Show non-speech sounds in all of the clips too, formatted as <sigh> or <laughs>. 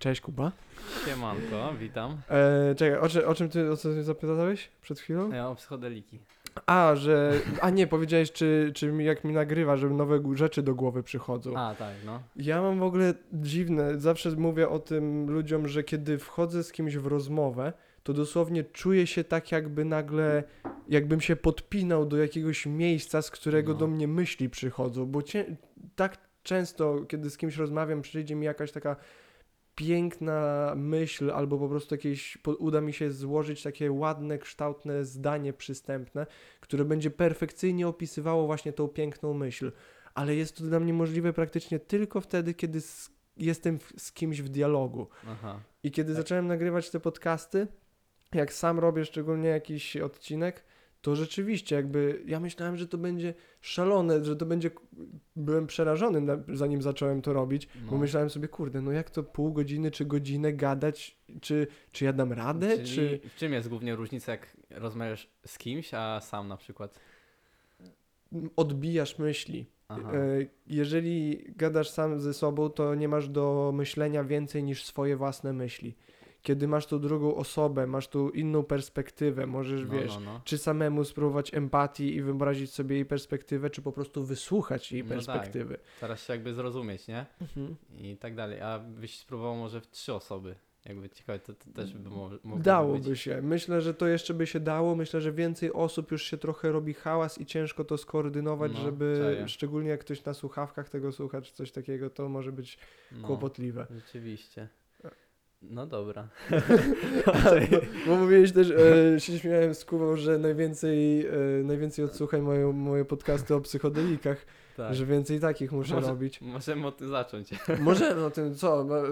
Cześć Kuba. Siemanko, witam. E, czekaj, o, o czym ty o co ty zapytałeś przed chwilą? Ja o psychodeliki. A, że. A nie, powiedziałeś, czy, czy mi, jak mi nagrywa, że nowe rzeczy do głowy przychodzą. A, tak, no. Ja mam w ogóle dziwne, zawsze mówię o tym ludziom, że kiedy wchodzę z kimś w rozmowę, to dosłownie czuję się tak, jakby nagle, jakbym się podpinał do jakiegoś miejsca, z którego No. do mnie myśli przychodzą, bo cie, tak często, kiedy z kimś rozmawiam, przyjdzie mi jakaś taka piękna myśl, albo po prostu jakieś, uda mi się złożyć takie ładne, kształtne zdanie przystępne, które będzie perfekcyjnie opisywało właśnie tą piękną myśl. Ale jest to dla mnie możliwe praktycznie tylko wtedy, kiedy z, jestem w, z kimś w dialogu. Aha. I kiedy Tak. zacząłem nagrywać te podcasty, jak sam robię szczególnie jakiś odcinek, to rzeczywiście jakby ja myślałem, że to będzie szalone, że to będzie. Byłem przerażony, na, zanim zacząłem to robić, bo No. myślałem sobie, kurde, no jak to pół godziny czy godzinę gadać, czy, czy ja dam radę, Czyli czy. w czym jest głównie różnica, jak rozmawiasz z kimś, a sam na przykład? Odbijasz myśli. Aha. E, Jeżeli gadasz sam ze sobą, to nie masz do myślenia więcej niż swoje własne myśli. Kiedy masz tą drugą osobę, masz tu inną perspektywę, możesz, No, wiesz, no, no. czy samemu spróbować empatii i wyobrazić sobie jej perspektywę, czy po prostu wysłuchać jej No tak. perspektywy. Teraz się jakby zrozumieć, nie? Mhm. I tak dalej. A byś spróbował może w trzy osoby. Jakby ciekawe, to, to też by mo- mogło Dałoby być. się. Myślę, że to jeszcze by się dało. Myślę, że więcej osób już się trochę robi hałas i ciężko to skoordynować, No, żeby, czaję. szczególnie jak ktoś na słuchawkach tego słucha, czy coś takiego, to może być No, kłopotliwe. Rzeczywiście. No dobra. bo, <laughs> bo mówiłeś też, e, się śmiałem z Kubą, że najwięcej, e, najwięcej odsłuchań mają moje podcasty o psychodelikach, Tak. że więcej takich muszę Może- robić. Możemy od tym zacząć. <laughs> Możemy o tym, co? Bo-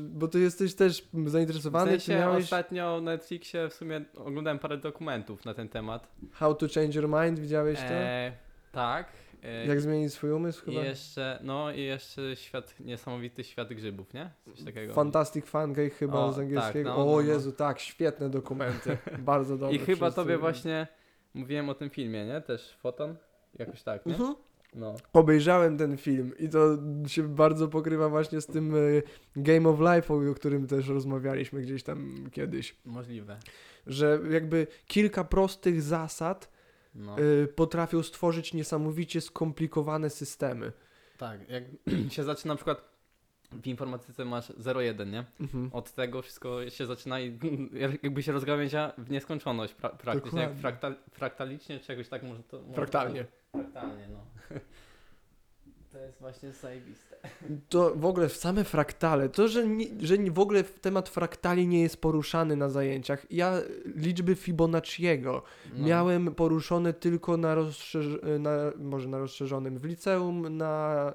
Bo ty jesteś też W zainteresowany, sensie czy miałeś ostatnio na Netflixie w sumie oglądałem parę dokumentów na ten temat. How to Change Your Mind, widziałeś to? E, tak. E, Jak zmienić swój umysł I chyba? jeszcze, no i jeszcze świat, niesamowity świat grzybów, nie? Coś takiego. Fantastic Fun chyba O, z tak, angielskiego. no, o no, no. Jezu, tak, świetne dokumenty. <laughs> Bardzo dobre. I chyba tobie właśnie mówiłem o tym filmie, nie? Też Foton? Jakoś tak, nie? Mhm. No. Obejrzałem ten film i to się bardzo pokrywa właśnie z tym e, Game of Life, o którym też rozmawialiśmy gdzieś tam kiedyś. Możliwe. Że jakby kilka prostych zasad No. e, potrafią stworzyć niesamowicie skomplikowane systemy. Tak, jak <clears throat> się zaczyna na przykład w informatyce masz 0,1, nie? Mhm. Od tego wszystko się zaczyna i <clears throat> jakby się rozgałęzia w nieskończoność pra praktycznie. Jak Dokładnie. fraktal fraktalicznie czegoś tak może to... może Fraktalnie. To, fraktalnie, no. <laughs> To jest właśnie zajebiste. To w ogóle same fraktale, to, że, nie, że w ogóle temat fraktali nie jest poruszany na zajęciach. Ja liczby Fibonacciego No. miałem poruszone tylko na, rozszerz- na może na rozszerzonym, w liceum na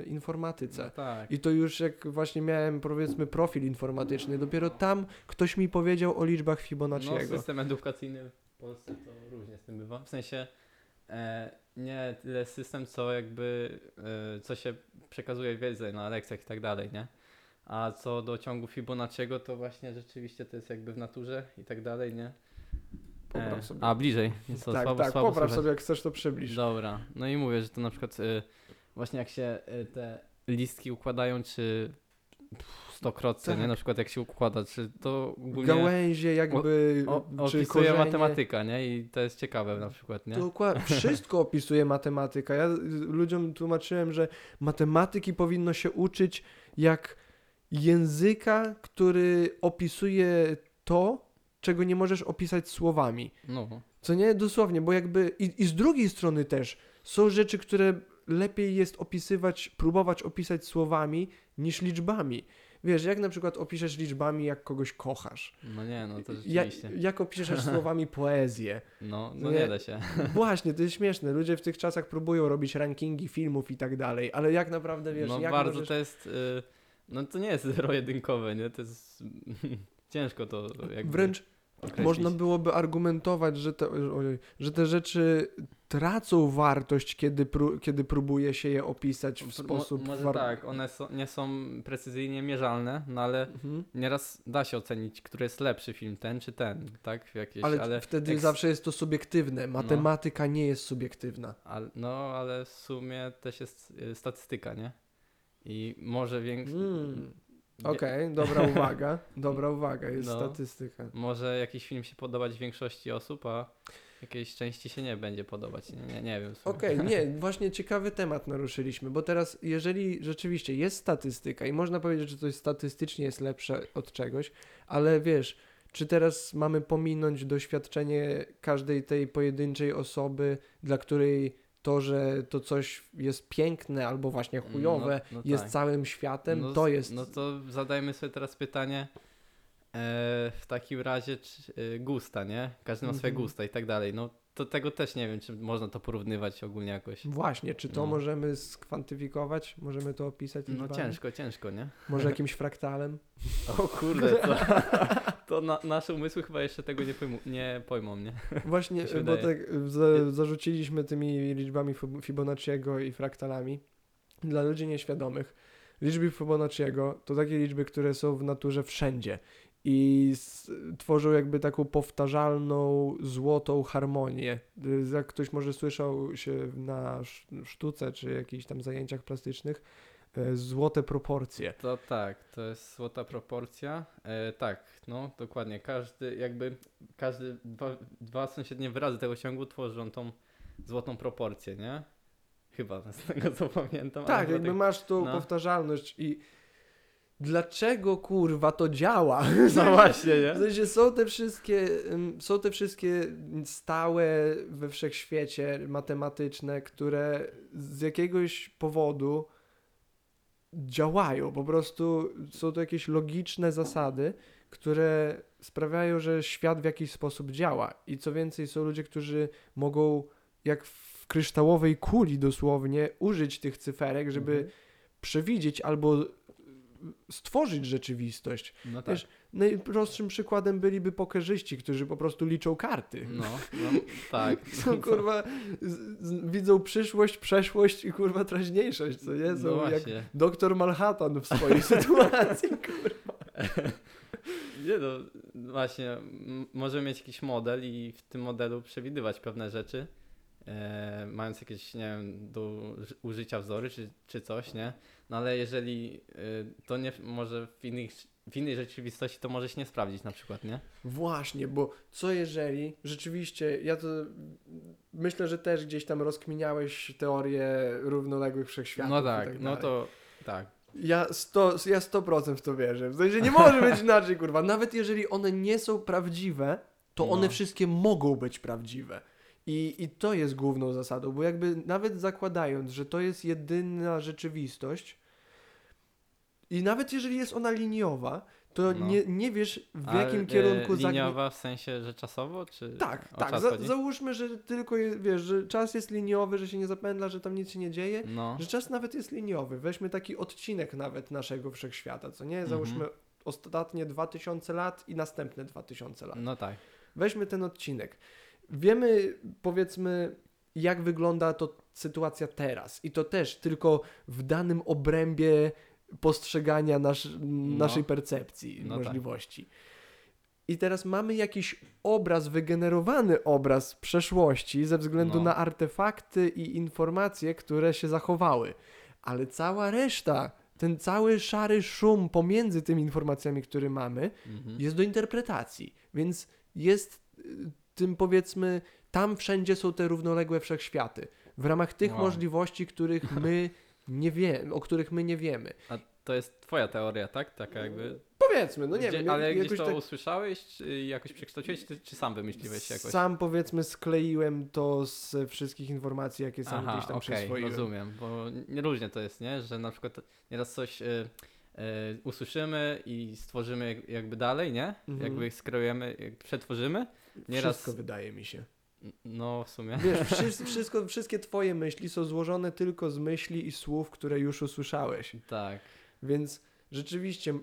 y, informatyce. No tak. I to już jak właśnie miałem powiedzmy profil informatyczny, dopiero tam ktoś mi powiedział o liczbach No, Fibonacciego. system edukacyjny w Polsce to różnie z tym bywa. W sensie e, nie tyle system, co jakby e, co się przekazuje wiedzę na lekcjach i tak dalej, nie? A co do ciągu Fibonacciego, to właśnie rzeczywiście to jest jakby w naturze i tak dalej, nie? Popraw sobie. A bliżej. Co, tak, słabo, tak, słabo popraw słychać. sobie jak chcesz to przybliż. Dobra. No i mówię, że to na przykład e, właśnie jak się e, te listki układają, czy pff, stokrotce, Tak. nie? Na przykład jak się układa, czy to ogólnie Gałęzie jakby, o, czy opisuje korzenie. matematyka, nie? I to jest ciekawe na przykład, nie? Dokładnie. Wszystko opisuje matematyka. Ja ludziom tłumaczyłem, że matematyki powinno się uczyć jak języka, który opisuje to, czego nie możesz opisać słowami. No, Co nie? Dosłownie, bo jakby i, i z drugiej strony też są rzeczy, które lepiej jest opisywać, próbować opisać słowami niż liczbami. Wiesz, jak na przykład opiszesz liczbami, jak kogoś kochasz? no nie, no to rzeczywiście. jak opiszesz <laughs> słowami poezję? No, no Nie. nie da się. <laughs> Właśnie, to jest śmieszne. Ludzie w tych czasach próbują robić rankingi filmów i tak dalej, ale jak naprawdę wiesz, No jak bardzo możesz... to jest, y, no to nie jest <laughs> zero-jedynkowe, nie? To jest ciężko to jakby Wręcz określić. można byłoby argumentować, że te, ojej, że te rzeczy tracą wartość, kiedy, pró- kiedy próbuje się je opisać w Mo- sposób... Może war- tak, one są, nie są precyzyjnie mierzalne, no ale Mhm. nieraz da się ocenić, który jest lepszy film, ten czy ten, tak? Jakieś, Ale, ale, wtedy zawsze jest to subiektywne. Matematyka nie jest subiektywna. no, ale w sumie też jest y, statystyka, nie? I może większy... Mm. Okej, dobra uwaga, dobra uwaga, jest No. statystyka. Może jakiś film się podobać większości osób, a jakiejś części się nie będzie podobać. Nie, nie, nie wiem. Okej, <laughs> nie, właśnie ciekawy temat naruszyliśmy, bo teraz jeżeli rzeczywiście jest statystyka i można powiedzieć, że coś statystycznie jest lepsze od czegoś, ale wiesz, czy teraz mamy pominąć doświadczenie każdej tej pojedynczej osoby, dla której to, że to coś jest piękne albo właśnie chujowe, No- no jest tak. całym światem, no, to jest... No to zadajmy sobie teraz pytanie. E, w takim razie czy, e, gusta, nie? Każdy ma swoje Mhm. gusta i tak dalej. No to tego też nie wiem, czy można to porównywać ogólnie jakoś. Właśnie, czy to No. możemy skwantyfikować? Możemy to opisać No liczbami? ciężko, ciężko, nie? Może jakimś fraktalem? O kurde, to, <laughs> to na, nasze umysły chyba jeszcze tego nie pojmą, nie pojmą, nie? <laughs> Właśnie, bo wydaje. tak za, zarzuciliśmy tymi liczbami Fib- Fibonacciego i fraktalami. Dla ludzi nieświadomych, liczby Fibonacciego to takie liczby, które są w naturze wszędzie i tworzą jakby taką powtarzalną, złotą harmonię. Y, Jak ktoś może słyszał się na sz- sztuce czy jakichś tam zajęciach plastycznych, złote proporcje. To tak, to jest złota proporcja. E, tak, no dokładnie. Każdy, jakby, każdy, dwa, dwa sąsiednie wyrazy tego ciągu tworzą tą złotą proporcję, nie? Chyba, <laughs> z tego co pamiętam. Tak, jakby masz tą no. powtarzalność i dlaczego kurwa to działa? <laughs> <laughs> No właśnie, W nie? sensie są te wszystkie, ym, są te wszystkie stałe we wszechświecie matematyczne, które z jakiegoś powodu działają. Po prostu są to jakieś logiczne zasady, które sprawiają, że świat w jakiś sposób działa. I co więcej, są ludzie, którzy mogą jak w kryształowej kuli dosłownie użyć tych cyferek, żeby Mhm. przewidzieć albo stworzyć rzeczywistość. No tak. Wiesz, Najprostszym przykładem byliby pokerzyści, którzy po prostu liczą karty. No, no tak. <laughs> Są kurwa, z, z, widzą przyszłość, przeszłość i kurwa teraźniejszość, co nie? Są No jak doktor Manhattan w swojej <laughs> sytuacji, kurwa. <laughs> Nie no, właśnie, możemy mieć jakiś model i w tym modelu przewidywać pewne rzeczy, e, mając jakieś, nie wiem, do uży- użycia wzory czy, czy coś, nie? No ale jeżeli e, to nie może w, innych, w innej rzeczywistości, to może się nie sprawdzić na przykład, nie? Właśnie, bo co jeżeli rzeczywiście, ja to myślę, że też gdzieś tam rozkminiałeś teorię równoległych wszechświatów no tak, tak no to tak. Ja 100%, ja 100% w to wierzę. W sensie nie może być <laughs> inaczej, kurwa. Nawet jeżeli one nie są prawdziwe, to No. one wszystkie mogą być prawdziwe. I, I to jest główną zasadą, bo jakby nawet zakładając, że to jest jedyna rzeczywistość i nawet jeżeli jest ona liniowa, to No. nie, nie wiesz w A, jakim kierunku zagnie... Liniowa w sensie, że czasowo, czy Tak, tak. Za, załóżmy, że tylko, je, wiesz, że czas jest liniowy, że się nie zapędla, że tam nic się nie dzieje, No, że czas nawet jest liniowy. Weźmy taki odcinek nawet naszego wszechświata, co nie? Mhm. Załóżmy ostatnie 2000 lat i następne 2000 lat. no tak. Weźmy ten odcinek. Wiemy, powiedzmy, jak wygląda to sytuacja teraz. I to też tylko w danym obrębie postrzegania nasz, naszej percepcji, No tak. możliwości. I teraz mamy jakiś obraz, wygenerowany obraz przeszłości ze względu No. na artefakty i informacje, które się zachowały. Ale cała reszta, ten cały szary szum pomiędzy tymi informacjami, które mamy, Mhm. jest do interpretacji. Więc jest y, tym powiedzmy, tam wszędzie są te równoległe wszechświaty. W ramach tych Wow. możliwości, których <laughs> my nie wiemy, o których my nie wiemy. A to jest twoja teoria, tak? Taka jakby Powiedzmy, no nie Gdzie, wiem, ale jak- gdzieś to tak usłyszałeś, czy jakoś przekształciłeś, czy, czy sam wymyśliłeś jakoś? sam powiedzmy skleiłem to z wszystkich informacji, jakie sam gdzieś tam okej, przyswoiłem. rozumiem, bo nie różnie to jest, nie? Że na przykład nieraz coś y, y, usłyszymy i stworzymy jak- jakby dalej, nie? Mhm. Jakby skreujemy, przetworzymy. Nieraz, Wszystko wydaje mi się. No w sumie. Wiesz, <laughs> wszys- wszystko, wszystkie twoje myśli są złożone tylko z myśli i słów, które już usłyszałeś. Tak. Więc rzeczywiście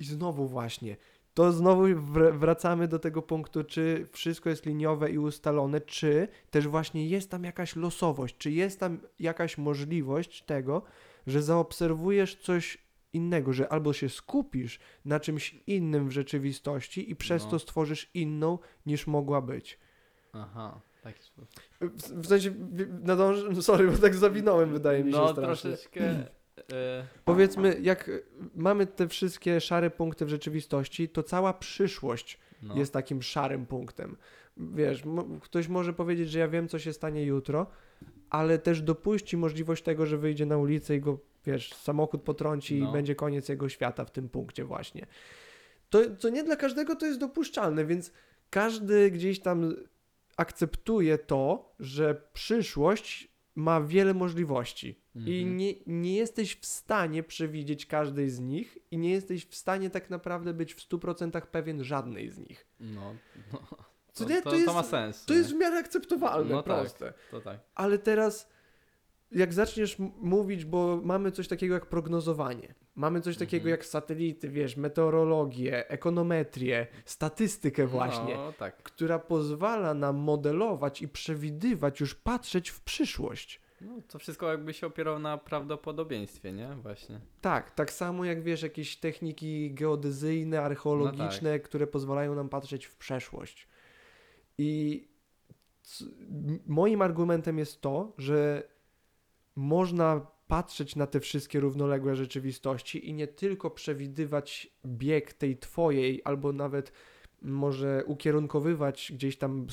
i znowu właśnie, to znowu wr- wracamy do tego punktu, czy wszystko jest liniowe i ustalone, czy też właśnie jest tam jakaś losowość, czy jest tam jakaś możliwość tego, że zaobserwujesz coś innego, że albo się skupisz na czymś innym w rzeczywistości i przez No. to stworzysz inną niż mogła być. Aha, taki sposób. W, w sensie, nadąż... sorry, bo tak zawinąłem, wydaje mi się No strasznie. troszeczkę e, Powiedzmy, jak mamy te wszystkie szare punkty w rzeczywistości, to cała przyszłość no, jest takim szarym punktem. Wiesz, ktoś może powiedzieć, że ja wiem, co się stanie jutro, ale też dopuści możliwość tego, że wyjdzie na ulicę i go, wiesz, samochód potrąci No. i będzie koniec jego świata w tym punkcie właśnie. To, co nie dla każdego to jest dopuszczalne, więc każdy gdzieś tam akceptuje to, że przyszłość ma wiele możliwości. I mhm. nie, nie jesteś w stanie przewidzieć każdej z nich i nie jesteś w stanie tak naprawdę być w 100% pewien żadnej z nich. No, no. To, to, to jest, to ma sens. to nie? jest w miarę akceptowalne, No tak. proste. To tak. Ale teraz, jak zaczniesz mówić, bo mamy coś takiego jak prognozowanie, mamy coś takiego Mhm. jak satelity, wiesz, meteorologię, ekonometrię, statystykę właśnie, No tak. która pozwala nam modelować i przewidywać, już patrzeć w przyszłość. No, to wszystko jakby się opierało na prawdopodobieństwie, nie? Właśnie. Tak, tak samo jak wiesz, jakieś techniki geodezyjne, archeologiczne, tak. które pozwalają nam patrzeć w przeszłość. I moim argumentem jest to, że można patrzeć na te wszystkie równoległe rzeczywistości i nie tylko przewidywać bieg tej twojej, albo nawet może ukierunkowywać gdzieś tam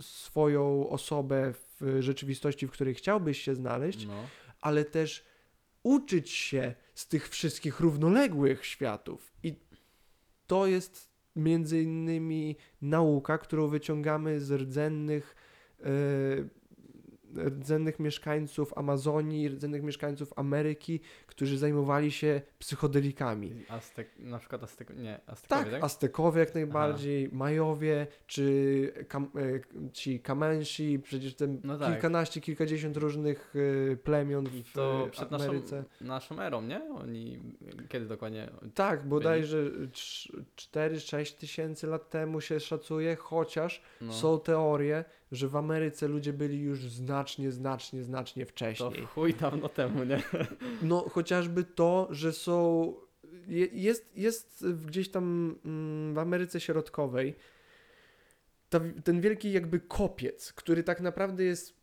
swoją osobę w rzeczywistości, w której chciałbyś się znaleźć, No. ale też uczyć się z tych wszystkich równoległych światów. I to jest między innymi nauka, którą wyciągamy z rdzennych, e, rdzennych mieszkańców Amazonii, rdzennych mieszkańców Ameryki, którzy zajmowali się psychodelikami. Aztek, na przykład Aztek, nie, Aztekowie, Tak, tak? Aztekowie jak najbardziej, Majowie, czy kam, e, ci Kamensi, przecież te No tak. kilkanaście, kilkadziesiąt różnych e, plemion w to przed naszą, Ameryce. naszą erą, nie? Oni kiedy dokładnie? Tak, bodajże 4-6 tysięcy lat temu się szacuje, chociaż No, są teorie, że w Ameryce ludzie byli już znacznie, znacznie, znacznie to wcześniej. w chuj dawno temu, nie? No chociażby to, że są. je- Jest, jest gdzieś tam mm, w Ameryce Środkowej ta, ten wielki jakby kopiec, który tak naprawdę jest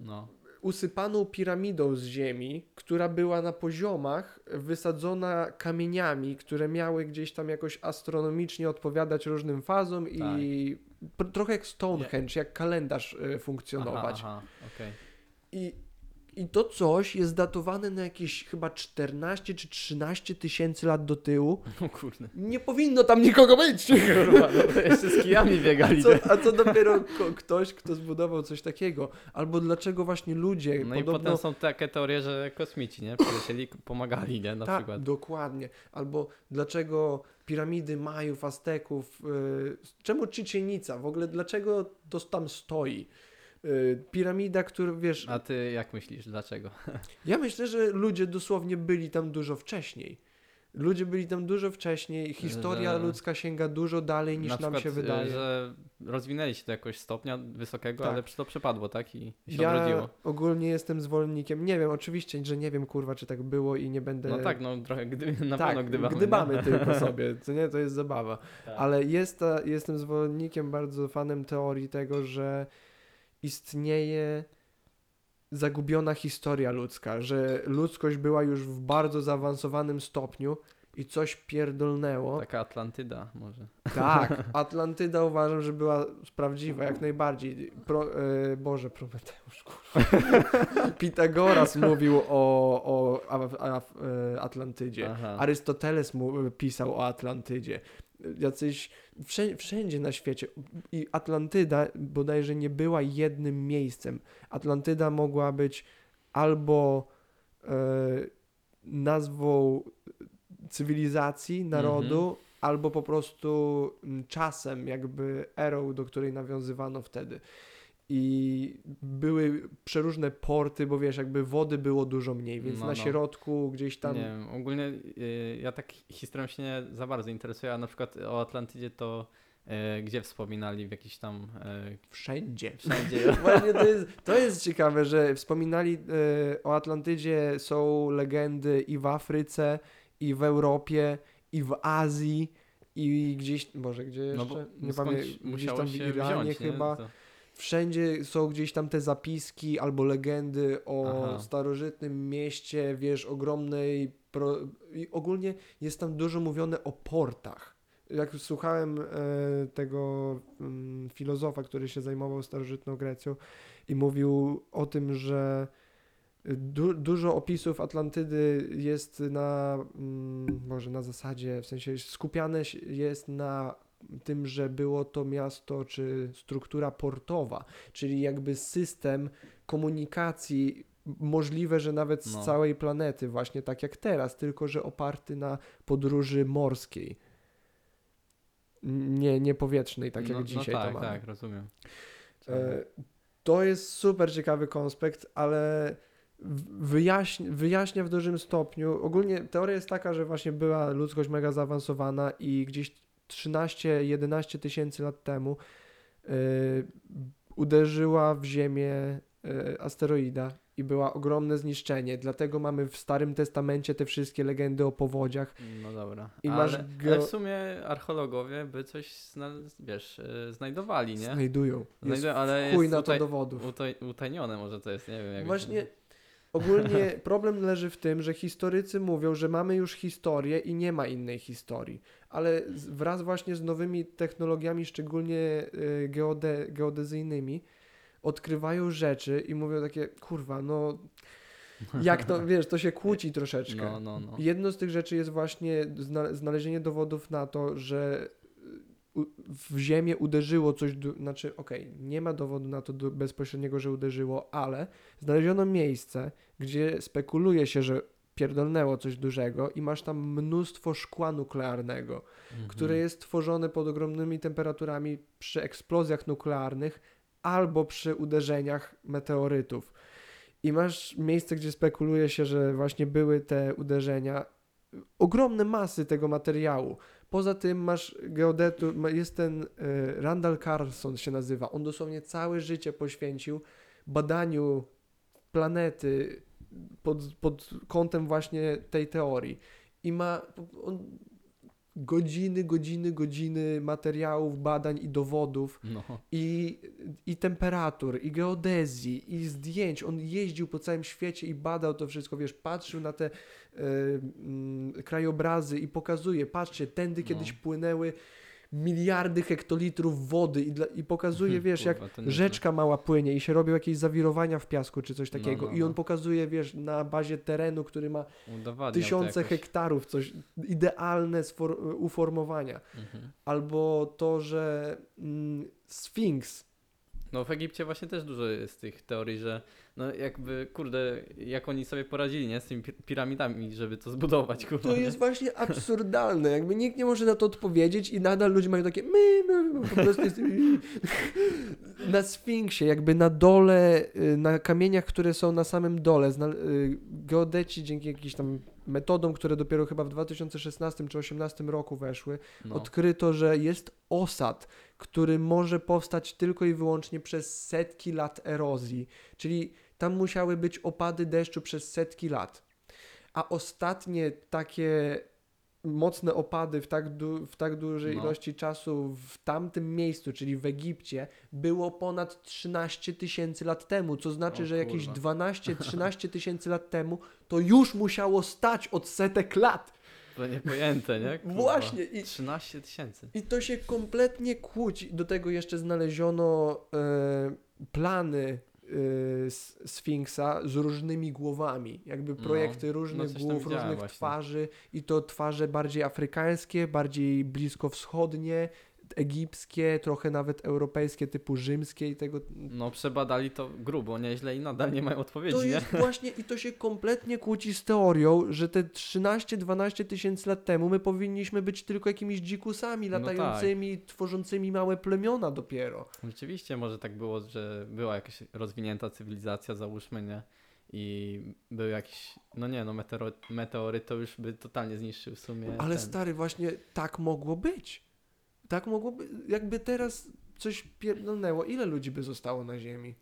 No, usypaną piramidą z ziemi, która była na poziomach wysadzona kamieniami, które miały gdzieś tam jakoś astronomicznie odpowiadać różnym fazom i p- trochę jak Stonehenge, jak kalendarz y, funkcjonować. Aha, aha, okej. I, I to coś jest datowane na jakieś chyba 14 czy 13 tysięcy lat do tyłu. <laughs> O kurde. Nie powinno tam nikogo być! <laughs> Kurwa, no jeszcze z kijami <laughs> A biegali. co, nie? a co dopiero ko- ktoś, kto zbudował coś takiego? Albo dlaczego właśnie ludzie No i podobno... potem są takie teorie, że kosmici, nie? Przylecieli, pomagali, nie? Na Tak, przykład. dokładnie. Albo dlaczego piramidy Majów, Azteków, y, czemu Czyczenica? W ogóle dlaczego to tam stoi? Y, piramida, która, wiesz, A ty jak myślisz, dlaczego? <laughs> ja myślę, że ludzie dosłownie byli tam dużo wcześniej. Ludzie byli tam dużo wcześniej, historia Że- ludzka sięga dużo dalej niż na nam przykład, się wydaje. że rozwinęli się do jakiegoś stopnia wysokiego, Tak. ale to przepadło, tak? I się Ja odrodziło. ogólnie jestem zwolennikiem, nie wiem, oczywiście, że nie wiem kurwa, czy tak było i nie będę... No tak, no trochę gdy, na tak, pewno gdybamy. gdybamy nie? <laughs> tylko sobie, co nie, to jest zabawa. Tak. Ale jest jestem zwolennikiem, bardzo fanem teorii tego, że istnieje zagubiona historia ludzka, że ludzkość była już w bardzo zaawansowanym stopniu i coś pierdolnęło. Taka Atlantyda może. Tak, <laughs> Atlantyda uważam, że była prawdziwa, jak najbardziej. Pro, e, Boże, Prometeusz. <laughs> Pitagoras mówił o, o a, a, e, Atlantydzie. Aha. Arystoteles mu, pisał o Atlantydzie. Jacyś wszędzie, wszędzie na świecie. I Atlantyda bodajże nie była jednym miejscem. Atlantyda mogła być albo e, nazwą cywilizacji, narodu, albo po prostu czasem, jakby erą, do której nawiązywano wtedy. I były przeróżne porty, bo wiesz, jakby wody było dużo mniej, więc No, na no. środku gdzieś tam Nie wiem, ogólnie y, ja tak historią się nie za bardzo interesuję, a na przykład o Atlantydzie to y, gdzie wspominali w jakiś tam y, wszędzie. wszędzie. <laughs> Właśnie to jest, to jest ciekawe, że wspominali e, o Atlantydzie, są legendy i w Afryce, i w Europie, i w Azji, i gdzieś, może gdzie jeszcze? No nie pamiętam, gdzieś tam w Iranie wziąć, chyba. To, Wszędzie są gdzieś tam te zapiski albo legendy o Aha. starożytnym mieście, wiesz, ogromnej. Pro... I ogólnie jest tam dużo mówione o portach. Jak słuchałem e, tego mm, filozofa, który się zajmował starożytną Grecją i mówił o tym, że du dużo opisów Atlantydy jest na, mm, może na zasadzie, w sensie skupiane jest na tym, że było to miasto czy struktura portowa, czyli jakby system komunikacji możliwe, że nawet z No. całej planety, właśnie tak jak teraz, tylko że oparty na podróży morskiej. Nie, nie powietrznej, tak jak no, dzisiaj no tak, to mamy. tak, rozumiem. E, To jest super ciekawy konspekt, ale w- wyjaśni, wyjaśnia w dużym stopniu. Ogólnie teoria jest taka, że właśnie była ludzkość mega zaawansowana i gdzieś 13-11 tysięcy lat temu e, uderzyła w Ziemię e, asteroida i była ogromne zniszczenie. Dlatego mamy w Starym Testamencie te wszystkie legendy o powodziach. No dobra. I ale, masz ale w sumie archeologowie by coś zna, wiesz, e, znajdowali, nie? Znajdują. Znajdują, ale chuj jest na to tutaj- dowodów. Utaj, utajnione może to jest, nie wiem jak Właśnie ogólnie problem leży w tym, że historycy mówią, że mamy już historię i nie ma innej historii, ale wraz właśnie z nowymi technologiami, szczególnie y, geode, geodezyjnymi, odkrywają rzeczy i mówią takie, kurwa, no jak to, <laughs> wiesz, to się kłóci troszeczkę. No, no, no. Jedno z tych rzeczy jest właśnie zna- znalezienie dowodów na to, że w ziemię uderzyło coś, znaczy okej, nie ma dowodu na to bezpośredniego, że uderzyło, ale znaleziono miejsce, gdzie spekuluje się, że pierdolnęło coś dużego i masz tam mnóstwo szkła nuklearnego, Mhm. które jest tworzone pod ogromnymi temperaturami przy eksplozjach nuklearnych albo przy uderzeniach meteorytów. I masz miejsce, gdzie spekuluje się, że właśnie były te uderzenia, ogromne masy tego materiału. Poza tym masz geodetu, jest ten y, Randall Carlson się nazywa. On dosłownie całe życie poświęcił badaniu planety pod, pod kątem właśnie tej teorii. I ma on godziny, godziny, godziny materiałów, badań i dowodów No. i, i temperatur, i geodezji, i zdjęć. On jeździł po całym świecie i badał to wszystko, wiesz, patrzył na te e, mm, krajobrazy i pokazuje, patrzcie, tędy No. kiedyś płynęły miliardy hektolitrów wody i, dla, i pokazuje, wiesz, jak Kurwa, rzeczka mała płynie i się robią jakieś zawirowania w piasku czy coś No, takiego. no, I on no. pokazuje, wiesz, na bazie terenu, który ma Udowadniał tysiące hektarów, coś idealne uformowania. Mhm. Albo to, że mm, Sfinks No w Egipcie właśnie też dużo jest tych teorii, że no jakby, kurde, jak oni sobie poradzili, nie, z tymi pi- piramidami, żeby to zbudować, kurwa. To jest właśnie absurdalne. Jakby nikt nie może na to odpowiedzieć i nadal ludzie mają takie my, my, po prostu jest... <laughs> Na Sfinksie, jakby na dole, y, na kamieniach, które są na samym dole, y, geodeci dzięki jakimś tam metodom, które dopiero chyba w 2016 czy 2018 roku weszły, no. odkryto, że jest osad, który może powstać tylko i wyłącznie przez setki lat erozji. Czyli tam musiały być opady deszczu przez setki lat. A ostatnie takie mocne opady w tak, du- w tak dużej No. ilości czasu w tamtym miejscu, czyli w Egipcie, było ponad 13 tysięcy lat temu, co znaczy, O że jakieś kurwa. 12-13 <laughs> tysięcy lat temu to już musiało stać od setek lat. To niepojęte, nie? <laughs> Kurwa. Właśnie. I 13 tysięcy. i to się kompletnie kłóci. Do tego jeszcze znaleziono e, plany Sfinksa z różnymi głowami. Jakby No, projekty różnych coś tam głów, różnych właśnie. twarzy. I to twarze bardziej afrykańskie, bardziej bliskowschodnie, egipskie, trochę nawet europejskie, typu rzymskie i tego. No przebadali to grubo, nieźle i nadal nie mają odpowiedzi, To nie? jest właśnie, i to się kompletnie kłóci z teorią, że te 13-12 tysięcy lat temu my powinniśmy być tylko jakimiś dzikusami No tak. latającymi, tworzącymi małe plemiona dopiero. Rzeczywiście może tak było, że była jakaś rozwinięta cywilizacja, załóżmy, nie? I był jakiś, no nie no, meteoryt to już by totalnie zniszczył w sumie Ale ten. stary, właśnie tak mogło być. Tak mogło być. Jakby teraz coś pierdolnęło, ile ludzi by zostało na Ziemi?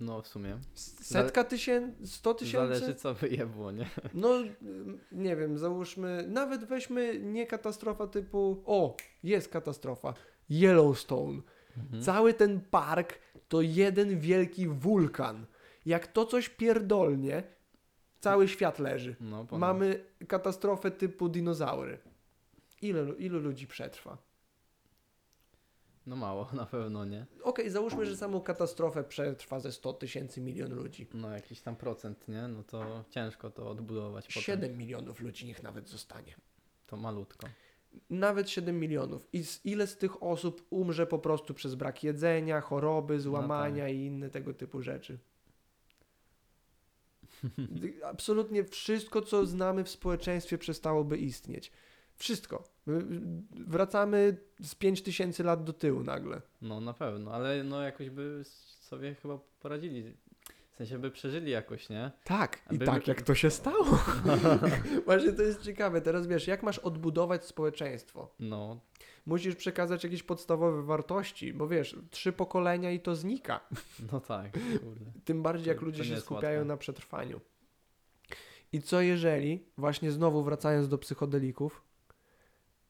No w sumie. Setka tysięcy? Sto tysięcy? Zależy co wyjebło, nie? No, nie wiem, załóżmy, nawet weźmy nie katastrofa typu, o, jest katastrofa, Yellowstone. Mhm. Cały ten park to jeden wielki wulkan. Jak to coś pierdolnie, cały świat leży. No. Mamy katastrofę typu dinozaury. Ile, ilu ludzi przetrwa? No mało, <laughs> na pewno, nie? Okej, załóżmy, że samą katastrofę przetrwa ze 100 tysięcy milion ludzi. No jakiś tam procent, nie? No to ciężko to odbudować potem. 7 milionów ludzi niech nawet zostanie. To malutko. Nawet 7 milionów. I z, ile z tych osób umrze po prostu przez brak jedzenia, choroby, złamania i inne tego typu rzeczy? Absolutnie wszystko, co znamy w społeczeństwie, przestałoby istnieć. Wszystko. My- Wracamy z 5000 lat do tyłu nagle. No na pewno, ale no jakoś by sobie chyba poradzili. W sensie by przeżyli jakoś, nie? Tak, i Aby- tak jak to się stało. <laughs> Właśnie to jest ciekawe. Teraz wiesz, jak masz odbudować społeczeństwo? No, Musisz przekazać jakieś podstawowe wartości, bo wiesz, trzy pokolenia i to znika. no tak, kurde. Tym bardziej To- jak to ludzie nie się skupiają łatwe. na przetrwaniu. I co jeżeli, właśnie znowu wracając do psychodelików,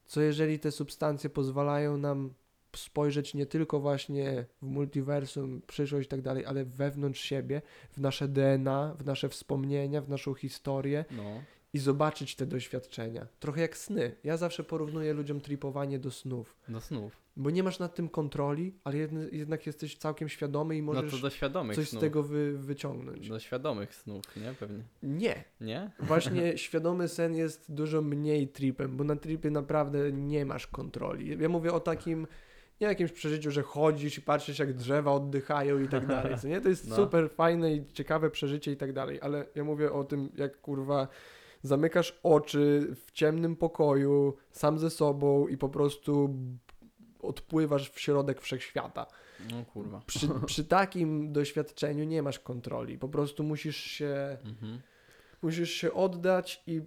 co jeżeli te substancje pozwalają nam spojrzeć nie tylko właśnie w multiversum, przyszłość i tak dalej, ale wewnątrz siebie, w nasze DNA, w nasze wspomnienia, w naszą historię. No, i zobaczyć te doświadczenia. Trochę jak sny. Ja zawsze porównuję ludziom tripowanie do snów, do snów. bo nie masz nad tym kontroli, ale jednak jesteś całkiem świadomy i No możesz świadomych coś z snów. tego wy, wyciągnąć. Do świadomych snów, nie? Pewnie. Nie. Nie? Właśnie <laughs> świadomy sen jest dużo mniej tripem, bo na tripie naprawdę nie masz kontroli. Ja mówię o takim, nie jakimś przeżyciu, że chodzisz i patrzysz jak drzewa oddychają i tak dalej, co nie? To jest <laughs> No. super fajne i ciekawe przeżycie i tak dalej, ale ja mówię o tym, jak kurwa zamykasz oczy w ciemnym pokoju, sam ze sobą i po prostu odpływasz w środek wszechświata. No kurwa. Przy, przy takim doświadczeniu nie masz kontroli, po prostu musisz się Mhm. musisz się oddać i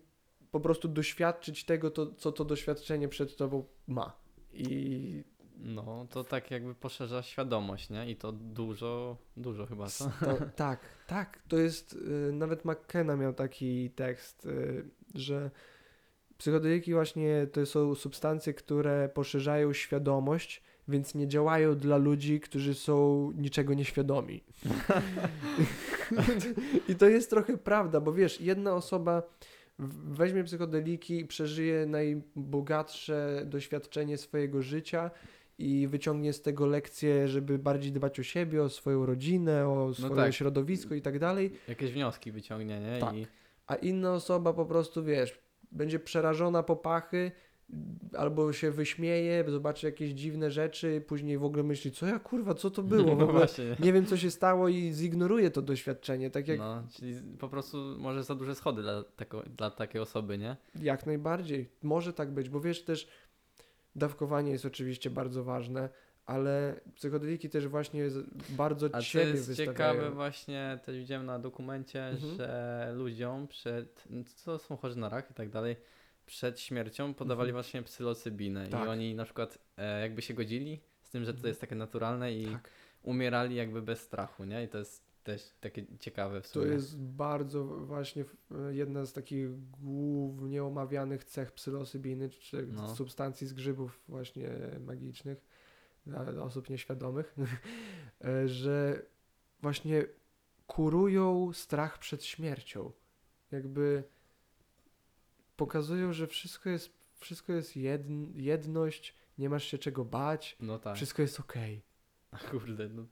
po prostu doświadczyć tego, to, co to doświadczenie przed tobą ma. I No, to tak jakby poszerza świadomość, nie? I to dużo, dużo chyba, co? to, <laughs> tak, tak, to jest, y, nawet McKenna miał taki tekst, y, że psychodeliki właśnie to są substancje, które poszerzają świadomość, więc nie działają dla ludzi, którzy są niczego nieświadomi. <laughs> I to jest trochę prawda, bo wiesz, jedna osoba weźmie psychodeliki i przeżyje najbogatsze doświadczenie swojego życia i wyciągnie z tego lekcję, żeby bardziej dbać o siebie, o swoją rodzinę, o swoje tak. środowisko i tak dalej, Jakieś wnioski wyciągnie, nie? Tak. I a inna osoba po prostu, wiesz, będzie przerażona po pachy, albo się wyśmieje, zobaczy jakieś dziwne rzeczy, później w ogóle myśli, co ja kurwa, co to było? <laughs> W no ogóle właśnie. nie wiem, co się stało i zignoruje to doświadczenie, tak jak, No, czyli po prostu może za duże schody dla, tako, dla takiej osoby, nie? jak najbardziej. Może tak być, bo wiesz też, dawkowanie jest oczywiście bardzo ważne, ale psychodeliki też właśnie bardzo A ciebie jest wystawiają. ciekawe właśnie, też widziałem na dokumencie, Mhm. że ludziom przed, co są chorzy na rak i tak dalej, przed śmiercią podawali Mhm. właśnie psylocybinę Tak. i oni na przykład e, jakby się godzili z tym, że to Mhm. jest takie naturalne i Tak. umierali jakby bez strachu, nie? I to jest też takie ciekawe w To sumie. jest bardzo właśnie w- jedna z takich głównie omawianych cech psylocybiny, czy No. substancji z grzybów właśnie magicznych dla osób nieświadomych, <laughs> e, że właśnie kurują strach przed śmiercią. Jakby pokazują, że wszystko jest, wszystko jest jedn, jedność, nie masz się czego bać, No tak. wszystko jest okej. <laughs> Kurde, no.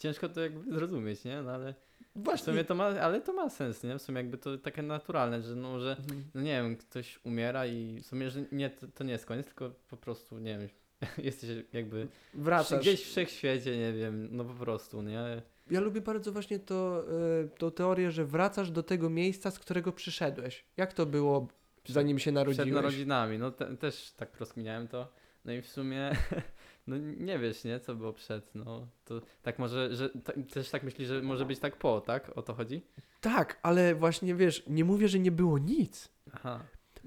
Ciężko to jakby zrozumieć, nie? No ale w Właśnie. sumie to ma, ale to ma sens, nie? W sumie jakby to takie naturalne, że no, że Mhm. no nie wiem, ktoś umiera i w sumie, że nie, to, to nie jest koniec, tylko po prostu, nie wiem, <laughs> jesteś jakby Wracasz. gdzieś w wszechświecie, nie wiem, no po prostu, nie? Ja lubię bardzo właśnie to, y, tą teorię, że wracasz do tego miejsca, z którego przyszedłeś. Jak to było, zanim się narodziłeś? Przed narodzinami, no te, też tak rozkminiałem to, no i w sumie, <laughs> no nie wiesz, nie, co było przed, no to tak może, że ta, też tak myślisz, że może być tak po, tak? O to chodzi? Tak, ale właśnie wiesz, nie mówię, że nie było nic. Aha,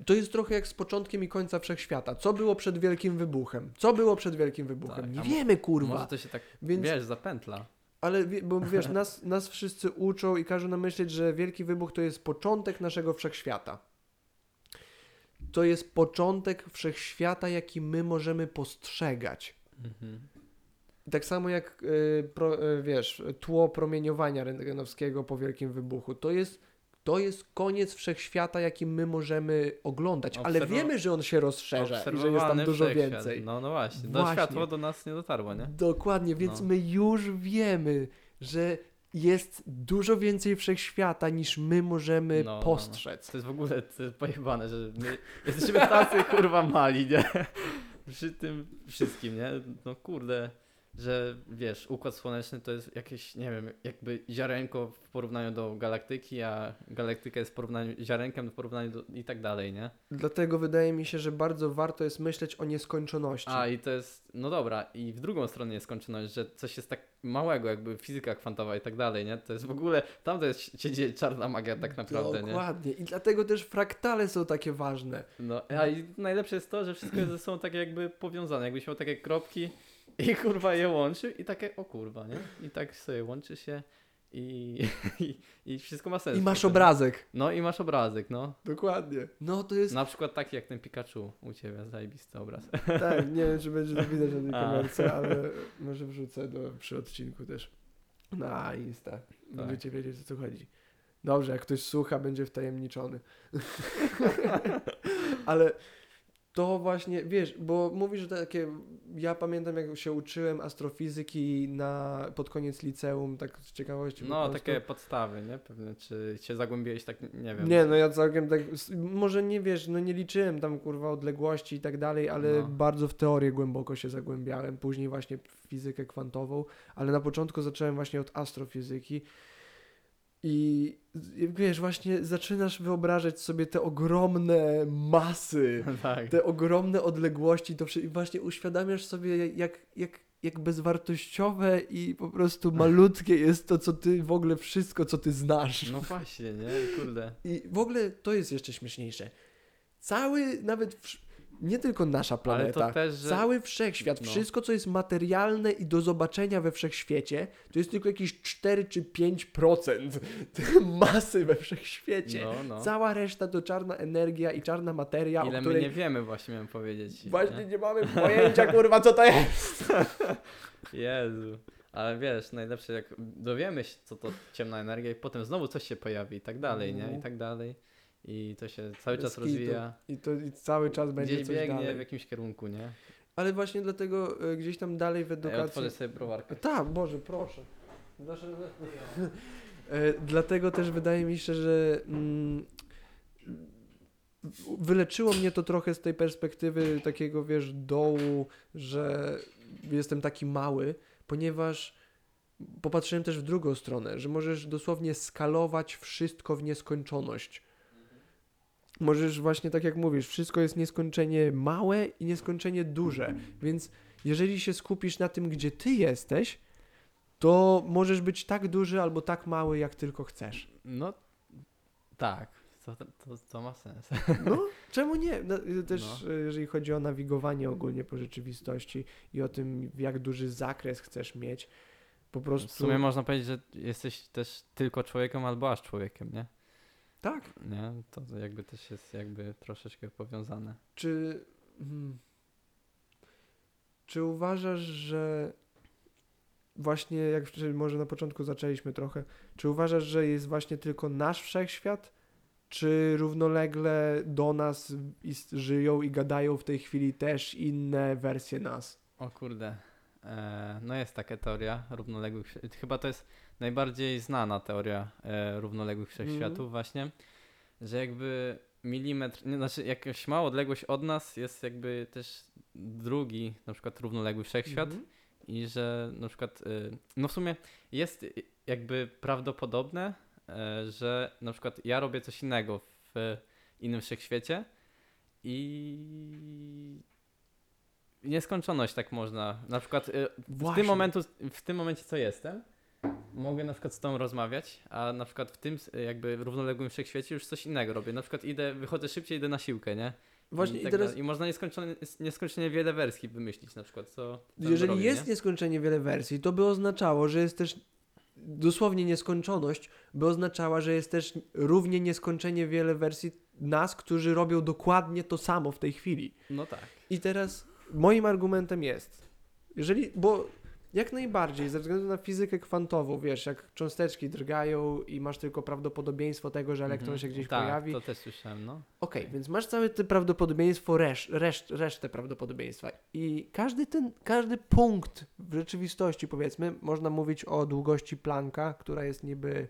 To jest trochę jak z początkiem i końca wszechświata. Co było przed wielkim wybuchem? Co było przed wielkim wybuchem? Tak, nie wiemy, kurwa. może to się tak, Więc, wiesz, zapętla. ale bo <laughs> wiesz, nas, nas wszyscy uczą i każą nam myśleć, że wielki wybuch to jest początek naszego wszechświata. To jest początek wszechświata, jaki my możemy postrzegać. Mhm. Tak samo jak, y, pro, y, wiesz, tło promieniowania rentgenowskiego po wielkim wybuchu, to jest, to jest koniec wszechświata, jaki my możemy oglądać, ale Obserwo- wiemy, że on się rozszerza i że jest tam dużo wszechświat. więcej. No, no właśnie. Właśnie. światło do nas nie dotarło, nie? Dokładnie, więc No. my już wiemy, że jest dużo więcej wszechświata niż my możemy No, no, no. postrzec. To jest w ogóle to jest pojebane, że my jesteśmy tacy kurwa mali, nie? <laughs> Przy tym wszystkim, nie? No kurde, że wiesz, Układ Słoneczny to jest jakieś, nie wiem, jakby ziarenko w porównaniu do galaktyki, a galaktyka jest w porównaniu, ziarenkiem w porównaniu do i tak dalej, nie? Dlatego wydaje mi się, że bardzo warto jest myśleć o nieskończoności. A i to jest, no dobra, i w drugą stronę jest skończoność, że coś jest tak małego, jakby fizyka kwantowa i tak dalej, nie? To jest w ogóle, tam to jest, się dzieje czarna magia tak naprawdę, nie? Dokładnie. I dlatego też fraktale są takie ważne. No, a i najlepsze jest to, że wszystko jest ze sobą takie jakby powiązane, jakbyś miał takie kropki i kurwa je łączy i takie, o kurwa, nie? I tak sobie łączy się i, <laughs> i, i wszystko ma sens. I masz potem. obrazek. No i masz obrazek, no. Dokładnie. No to jest. Na przykład taki jak ten Pikachu u Ciebie, zajebisty obraz. <laughs> Tak, nie wiem, czy będzie to widać na tej A. kamerce, ale może wrzucę do, przy odcinku też na Insta. Tak. Będziecie wiedzieć, o co chodzi. Dobrze, jak ktoś słucha, będzie wtajemniczony. <laughs> ale to właśnie, wiesz, bo mówisz, że takie, ja pamiętam jak się uczyłem astrofizyki na, pod koniec liceum, tak z ciekawości. No, takie podstawy, nie? Pewnie, czy się zagłębiłeś tak, nie wiem. Nie, no ja całkiem tak, może nie wiesz, no nie liczyłem tam kurwa odległości i tak dalej, ale No. bardzo w teorię głęboko się zagłębiałem, później właśnie w fizykę kwantową, ale na początku zacząłem właśnie od astrofizyki i wiesz, właśnie zaczynasz wyobrażać sobie te ogromne masy, <laughs> tak. te ogromne odległości, to i właśnie uświadamiasz sobie jak, jak, jak bezwartościowe i po prostu <laughs> malutkie jest to, co ty, w ogóle wszystko, co ty znasz. No właśnie, nie? Kurde. I w ogóle to jest jeszcze śmieszniejsze. Cały, nawet nie tylko nasza planeta, też, że... cały wszechświat, No. wszystko co jest materialne i do zobaczenia we wszechświecie, to jest tylko jakieś 4 czy 5% <laughs> masy we wszechświecie. No, no. Cała reszta to czarna energia i czarna materia, Ile o my której nie wiemy właśnie, miałem powiedzieć. właśnie nie? nie mamy pojęcia, kurwa, co to jest. <laughs> Jezu. Ale wiesz, najlepsze jak dowiemy się, co to ciemna energia i potem znowu coś się pojawi i tak dalej, nie? I tak dalej. I to się cały czas kitu. rozwija. I to i cały czas będzie Gdzieś coś biegnie dalej. w jakimś kierunku, nie? Ale właśnie dlatego y, gdzieś tam dalej w Ja edukacji... otworzę sobie browarkę. Tak, Boże, proszę. E, Dlatego też wydaje mi się, że mm, wyleczyło mnie to trochę z tej perspektywy takiego, wiesz, dołu, że jestem taki mały, ponieważ popatrzyłem też w drugą stronę, że możesz dosłownie skalować wszystko w nieskończoność. Możesz właśnie tak jak mówisz, wszystko jest nieskończenie małe i nieskończenie duże, więc jeżeli się skupisz na tym, gdzie ty jesteś, to możesz być tak duży albo tak mały, jak tylko chcesz. No, tak. To, to, to ma sens. <laughs> No, czemu nie? No, y, też No. y, jeżeli chodzi o nawigowanie ogólnie po rzeczywistości i o tym, jak duży zakres chcesz mieć, po prostu... W sumie można powiedzieć, że jesteś też tylko człowiekiem albo aż człowiekiem, nie? Tak. Nie? To jakby też jest jakby troszeczkę powiązane. Czy... Hmm, czy uważasz, że właśnie, jak może na początku zaczęliśmy trochę, czy uważasz, że jest właśnie tylko nasz wszechświat, czy równolegle do nas żyją i gadają w tej chwili też inne wersje nas? O kurde. E, no jest taka teoria równoległych. Chyba to jest najbardziej znana teoria e, równoległych wszechświatów, Mhm. właśnie, że jakby milimetr, nie, znaczy jakaś mała odległość od nas jest jakby też drugi, na przykład równoległy wszechświat Mhm. i że na przykład, y, no w sumie jest jakby prawdopodobne, e, że na przykład ja robię coś innego w innym wszechświecie i nieskończoność tak można. Na przykład y, w Właśnie. tym, momentu, w tym momencie, co jestem, mogę na przykład z tobą rozmawiać, a na przykład w tym jakby równoległym wszechświecie już coś innego robię. Na przykład idę, wychodzę szybciej, idę na siłkę, nie? Właśnie I, tak teraz. I można nieskończone, nieskończenie wiele wersji wymyślić na przykład, co jeżeli robi, jest nie? nieskończenie wiele wersji, to by oznaczało, że jest też dosłownie nieskończoność, by oznaczała, że jest też równie nieskończenie wiele wersji nas, którzy robią dokładnie to samo w tej chwili. No tak. I teraz moim argumentem jest, jeżeli, bo Jak najbardziej, ze względu na fizykę kwantową, wiesz, jak cząsteczki drgają i masz tylko prawdopodobieństwo tego, że elektron Mhm. się gdzieś tak, pojawi. to też słyszałem, no. Okej, więc masz całe to prawdopodobieństwo, resz, reszt, resztę prawdopodobieństwa. I każdy ten, każdy punkt w rzeczywistości, powiedzmy, można mówić o długości Plancka, która jest niby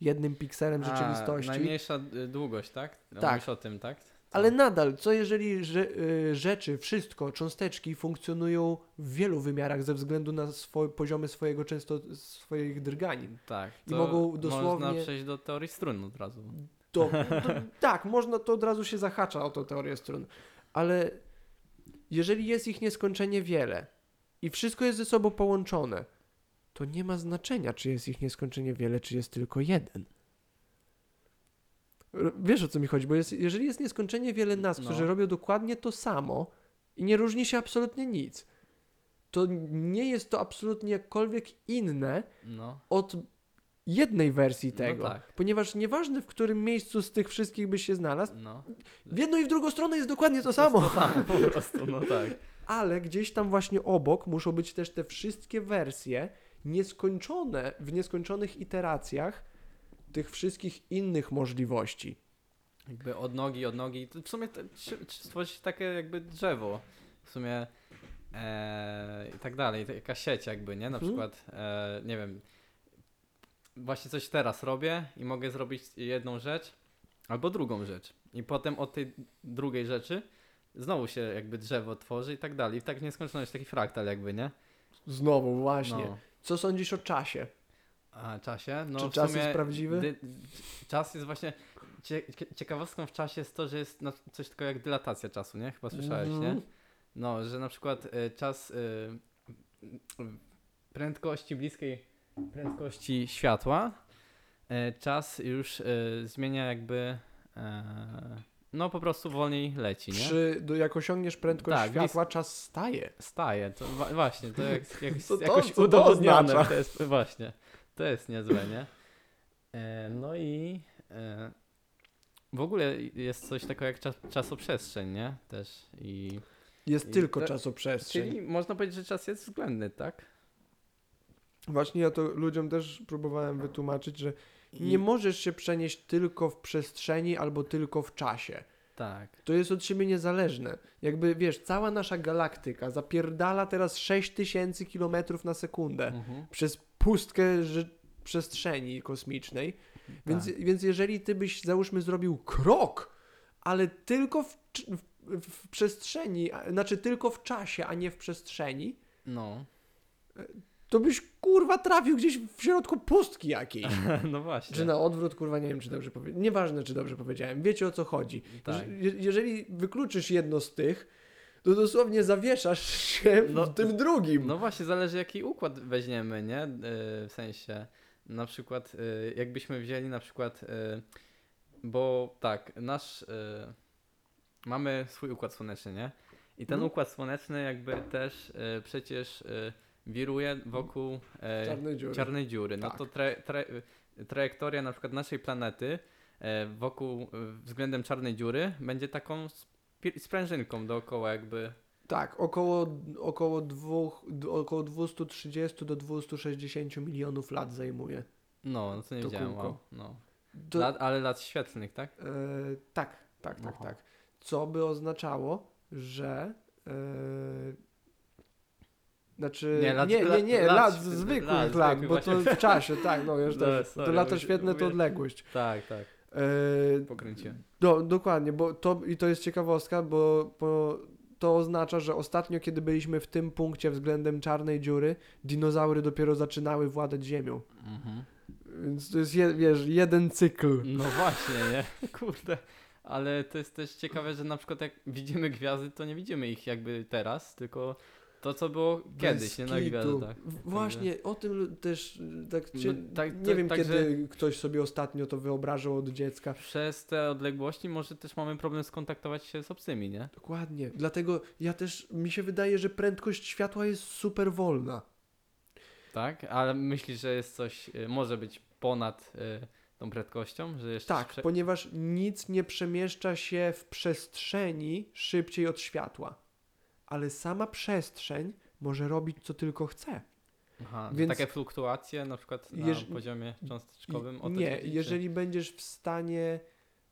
jednym pikselem A, rzeczywistości. najmniejsza długość, tak? Tak. Mówisz o tym, tak? Ale nadal, co jeżeli że, y, rzeczy, wszystko, cząsteczki funkcjonują w wielu wymiarach ze względu na swo- poziomy swojego często swoich drganin. Tak. I mogą dosłownie- Można przejść do teorii strun od razu. To, <laughs> to, tak, można, to od razu się zahacza o tą teorię strun. Ale jeżeli jest ich nieskończenie wiele i wszystko jest ze sobą połączone, to nie ma znaczenia, czy jest ich nieskończenie wiele, czy jest tylko jeden. Wiesz o co mi chodzi, bo jest, jeżeli jest nieskończenie wiele nas, No. którzy robią dokładnie to samo i nie różni się absolutnie nic, to nie jest to absolutnie jakkolwiek inne No. od jednej wersji No tego. tak. Ponieważ nieważne w którym miejscu z tych wszystkich byś się znalazł, No. w jedną i w drugą stronę jest dokładnie to samo. To samo po <laughs> prostu, no tak. Ale gdzieś tam właśnie obok muszą być też te wszystkie wersje nieskończone w nieskończonych iteracjach tych wszystkich innych możliwości. Jakby od nogi, od nogi. To w sumie stworzyć takie jakby drzewo. W sumie e, i tak dalej. Taka sieć jakby, nie? Na Mhm. przykład, e, nie wiem, właśnie coś teraz robię i mogę zrobić jedną rzecz albo drugą rzecz. I potem od tej drugiej rzeczy znowu się jakby drzewo tworzy i tak dalej. I tak w nieskończoność, taki fraktal jakby, nie? Znowu, właśnie. No. Co sądzisz o czasie? A czasie? No Czy czas sumie jest prawdziwy? dy- czas jest właśnie. Cie, cie- ciekawostką w czasie jest to, że jest no, coś takiego jak dylatacja czasu, nie? Chyba słyszałeś, nie? Mhm. No, że na przykład y, czas y, y, prędkości bliskiej prędkości światła, y, czas już y, zmienia jakby. e, no po prostu wolniej leci, nie? Przy, do, jak osiągniesz prędkość Tak, światła, czas staje. Staje, to właśnie, to jak, jak, <laughs> Co to- jakoś to udowodnione, oznacza? to jest właśnie, to jest niezłe, nie? E, no i e, w ogóle jest coś takiego jak czas, czasoprzestrzeń, nie? Też i Jest I tylko to- czasoprzestrzeń. czyli można powiedzieć, że czas jest względny, tak? Właśnie ja to ludziom też próbowałem wytłumaczyć, że I, nie możesz się przenieść tylko w przestrzeni albo tylko w czasie. tak. To jest od siebie niezależne. Jakby wiesz, cała nasza galaktyka zapierdala teraz 6000 km na sekundę Mhm. przez pustkę że- przestrzeni kosmicznej. Więc, Tak. więc jeżeli ty byś, załóżmy, zrobił krok, ale tylko w, w, w przestrzeni, a- znaczy tylko w czasie, a nie w przestrzeni, No, to byś kurwa trafił gdzieś w środku pustki jakiejś. <laughs> no właśnie. Czy na odwrót, kurwa, nie wiem, czy dobrze powiedziałem. Nieważne, czy dobrze powiedziałem. Wiecie o co chodzi. tak. Je- jeżeli wykluczysz jedno z tych, to dosłownie zawieszasz się No, w tym drugim. No właśnie, zależy jaki układ weźmiemy, nie? E, W sensie, na przykład, e, jakbyśmy wzięli na przykład, e, bo tak, nasz, mamy swój układ słoneczny, nie? I ten Mhm. układ słoneczny jakby też przecież wiruje wokół Czarnej dziury. czarnej dziury. No Tak. to tra, tra, trajektoria na przykład naszej planety wokół, względem czarnej dziury będzie taką sprężynką dookoła jakby Tak, około, około, dwóch, około 230 do 260 milionów lat zajmuje. No, no to nie To wiedziałem, wow. No. Lat, ale lat świetlnych, tak? e, tak, tak, tak, Aha. tak. Co by oznaczało, że. E, znaczy. Nie, lat- nie, nie, lat- nie, lat lat, zwykłych lat lat, bo to w czasie, tak, no już No, to, sorry, lata świetne to odległość. Tak, tak. E, Pokręciłem. Do, dokładnie, bo to i to jest ciekawostka, bo, bo to oznacza, że ostatnio, kiedy byliśmy w tym punkcie względem czarnej dziury, dinozaury dopiero zaczynały władać Ziemią. Mhm. Więc to jest, je, wiesz, jeden cykl. No właśnie, nie? <laughs> Kurde. Ale to jest też ciekawe, że na przykład jak widzimy gwiazdy, to nie widzimy ich jakby teraz, tylko to, co było kiedyś, nie na gwiazdach. W- Właśnie, o tym też tak, No, cie, tak- nie tak- wiem, tak, kiedy ktoś sobie ostatnio to wyobrażał od dziecka. Przez te odległości może też mamy problem skontaktować się z obcymi, nie? Dokładnie. Dlatego ja też, mi się wydaje, że prędkość światła jest super wolna. Tak? Ale myślisz, że jest coś, y, może być ponad y, tą prędkością? Że jeszcze Tak, ponieważ nic nie przemieszcza się w przestrzeni szybciej od światła. Ale sama przestrzeń może robić co tylko chce. Aha, Więc- Więc... takie fluktuacje na przykład na Jeż- poziomie cząsteczkowym? O Nie, czy- jeżeli będziesz w stanie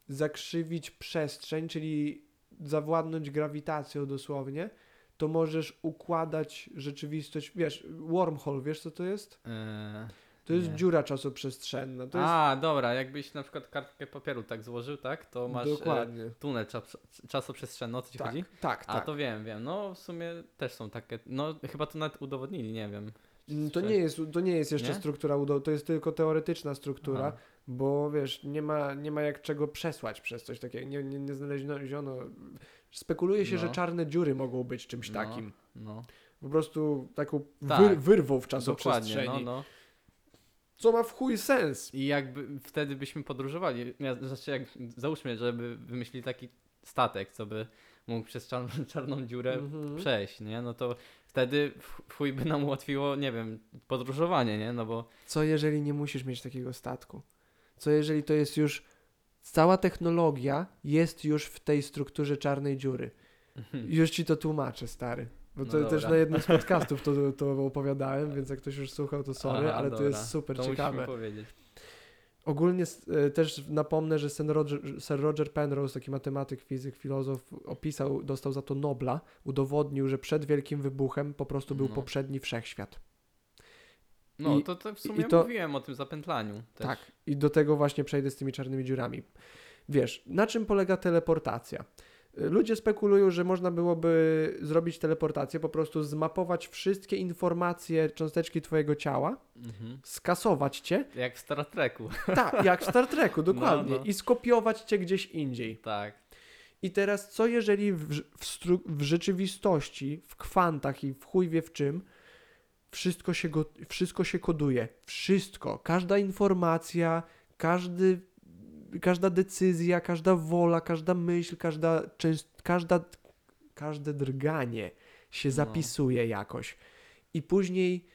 zakrzywić przestrzeń, czyli zawładnąć grawitacją dosłownie, to możesz układać rzeczywistość, wiesz, wormhole, wiesz co to jest? Eee, To jest Nie. dziura czasoprzestrzenna. To jest A, dobra, jakbyś na przykład kartkę papieru tak złożył, tak? To masz e, dokładnie. tunel czas, czasoprzestrzenny, o co ci tak, chodzi? tak, A tak. to wiem, wiem. No w sumie też są takie, no chyba to nawet udowodnili, nie wiem. Mm, To nie jest, to nie jest jeszcze Nie? struktura UDO, to jest tylko teoretyczna struktura, Aha. bo wiesz, nie ma, nie ma jak czego przesłać przez coś takiego. Nie, nie, nie znaleziono. Spekuluje się, No. że czarne dziury mogą być czymś No. takim. No, Po prostu taką Tak. wyr, wyrwą w dokładnie, czasoprzestrzeni. no, no. Co ma w chuj sens. I jakby wtedy byśmy podróżowali, ja, znaczy jak, załóżmy, żeby wymyślili taki statek, co by mógł przez czarną, <laughs> czarną dziurę Mhm. przejść, nie? No to wtedy chuj by nam ułatwiło, nie wiem, podróżowanie, nie? No bo Co jeżeli nie musisz mieć takiego statku? Co jeżeli to jest już. Cała technologia jest już w tej strukturze czarnej dziury. Już ci to tłumaczę, stary. Bo No to też dobra. na jednym z podcastów to, to opowiadałem, więc jak ktoś już słuchał, to sorry, Aha, ale to dobra. jest super to ciekawe. powiedzieć. Ogólnie e, też napomnę, że Sir Roger, Sir Roger Penrose, taki matematyk, fizyk, filozof, opisał, dostał za to Nobla, udowodnił, że przed Wielkim Wybuchem po prostu był No. poprzedni wszechświat. No I- to, to w sumie to- mówiłem o tym zapętlaniu też. Tak. I do tego właśnie przejdę z tymi czarnymi dziurami. Wiesz, na czym polega teleportacja? Ludzie spekulują, że można byłoby zrobić teleportację, po prostu zmapować wszystkie informacje, cząsteczki twojego ciała, Mhm. skasować cię, Jak w Star Treku. tak, jak w Star Treku, dokładnie, no. i skopiować cię gdzieś indziej. tak. I teraz, co jeżeli w, w, w rzeczywistości, w kwantach i w chuj wie w czym, wszystko się, go, wszystko się koduje. Wszystko. Każda informacja, każdy, każda decyzja, każda wola, każda myśl, każda, każda, każde drganie się No. zapisuje jakoś. I później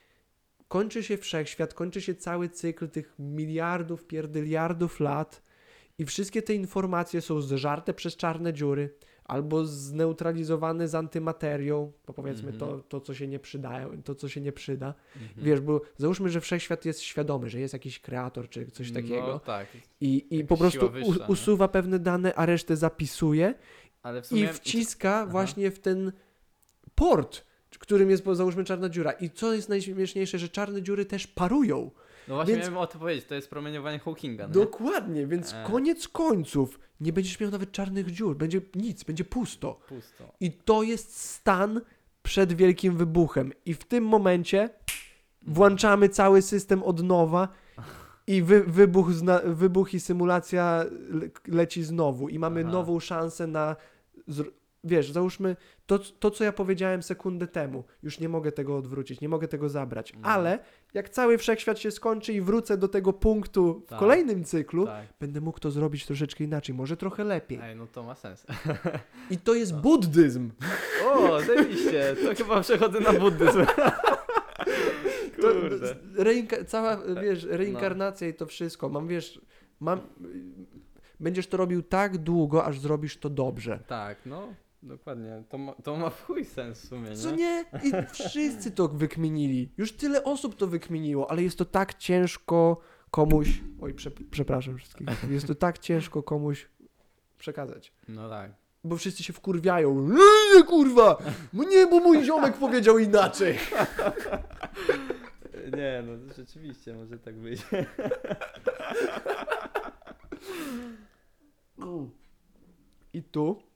kończy się wszechświat, kończy się cały cykl tych miliardów, pierdyliardów lat i wszystkie te informacje są zżarte przez czarne dziury albo zneutralizowane z antymaterią, bo powiedzmy Mhm. to, to, co się nie przydają, to, co się nie przyda. Mhm. Wiesz, bo załóżmy, że wszechświat jest świadomy, że jest jakiś kreator czy coś takiego No tak. i, i po prostu wyższa, u, usuwa pewne dane, a resztę zapisuje w i sumie... wciska właśnie w ten port, którym jest, załóżmy, czarna dziura. I co jest najśmieszniejsze, że czarne dziury też parują. No właśnie więc- miałem o to powiedzieć, to jest promieniowanie Hawkinga, nie? Dokładnie, więc E. koniec końców nie będziesz miał nawet czarnych dziur, będzie nic, będzie pusto. Pusto. I to jest stan przed wielkim wybuchem. I w tym momencie włączamy cały system od nowa i wy, wybuch, zna, wybuch i symulacja le, leci znowu. I mamy Aha. nową szansę na. Wiesz, załóżmy to, to, co ja powiedziałem sekundę temu. Już nie mogę tego odwrócić, nie mogę tego zabrać. No. Ale jak cały wszechświat się skończy i wrócę do tego punktu w Tak. kolejnym cyklu, Tak. będę mógł to zrobić troszeczkę inaczej, może trochę lepiej. Ej, no to ma sens. I to jest No. buddyzm. O, zajebiście, to chyba przechodzę na buddyzm. <laughs> To, Kurde. reinka- cała, wiesz, reinkarnacja i to wszystko. Mam, wiesz, mam, będziesz to robił tak długo, aż zrobisz to dobrze. Tak, no, dokładnie. To ma, to ma w chuj sens w sumie, nie? Co nie? I wszyscy to wykminili. Już tyle osób to wykminiło, ale jest to tak ciężko komuś... Oj, prze, przepraszam wszystkich. Jest to tak ciężko komuś przekazać. No tak. Bo wszyscy się wkurwiają. Nie, nie kurwa! No nie, bo mój ziomek powiedział inaczej. <laughs> Nie, no rzeczywiście może tak być. I tu.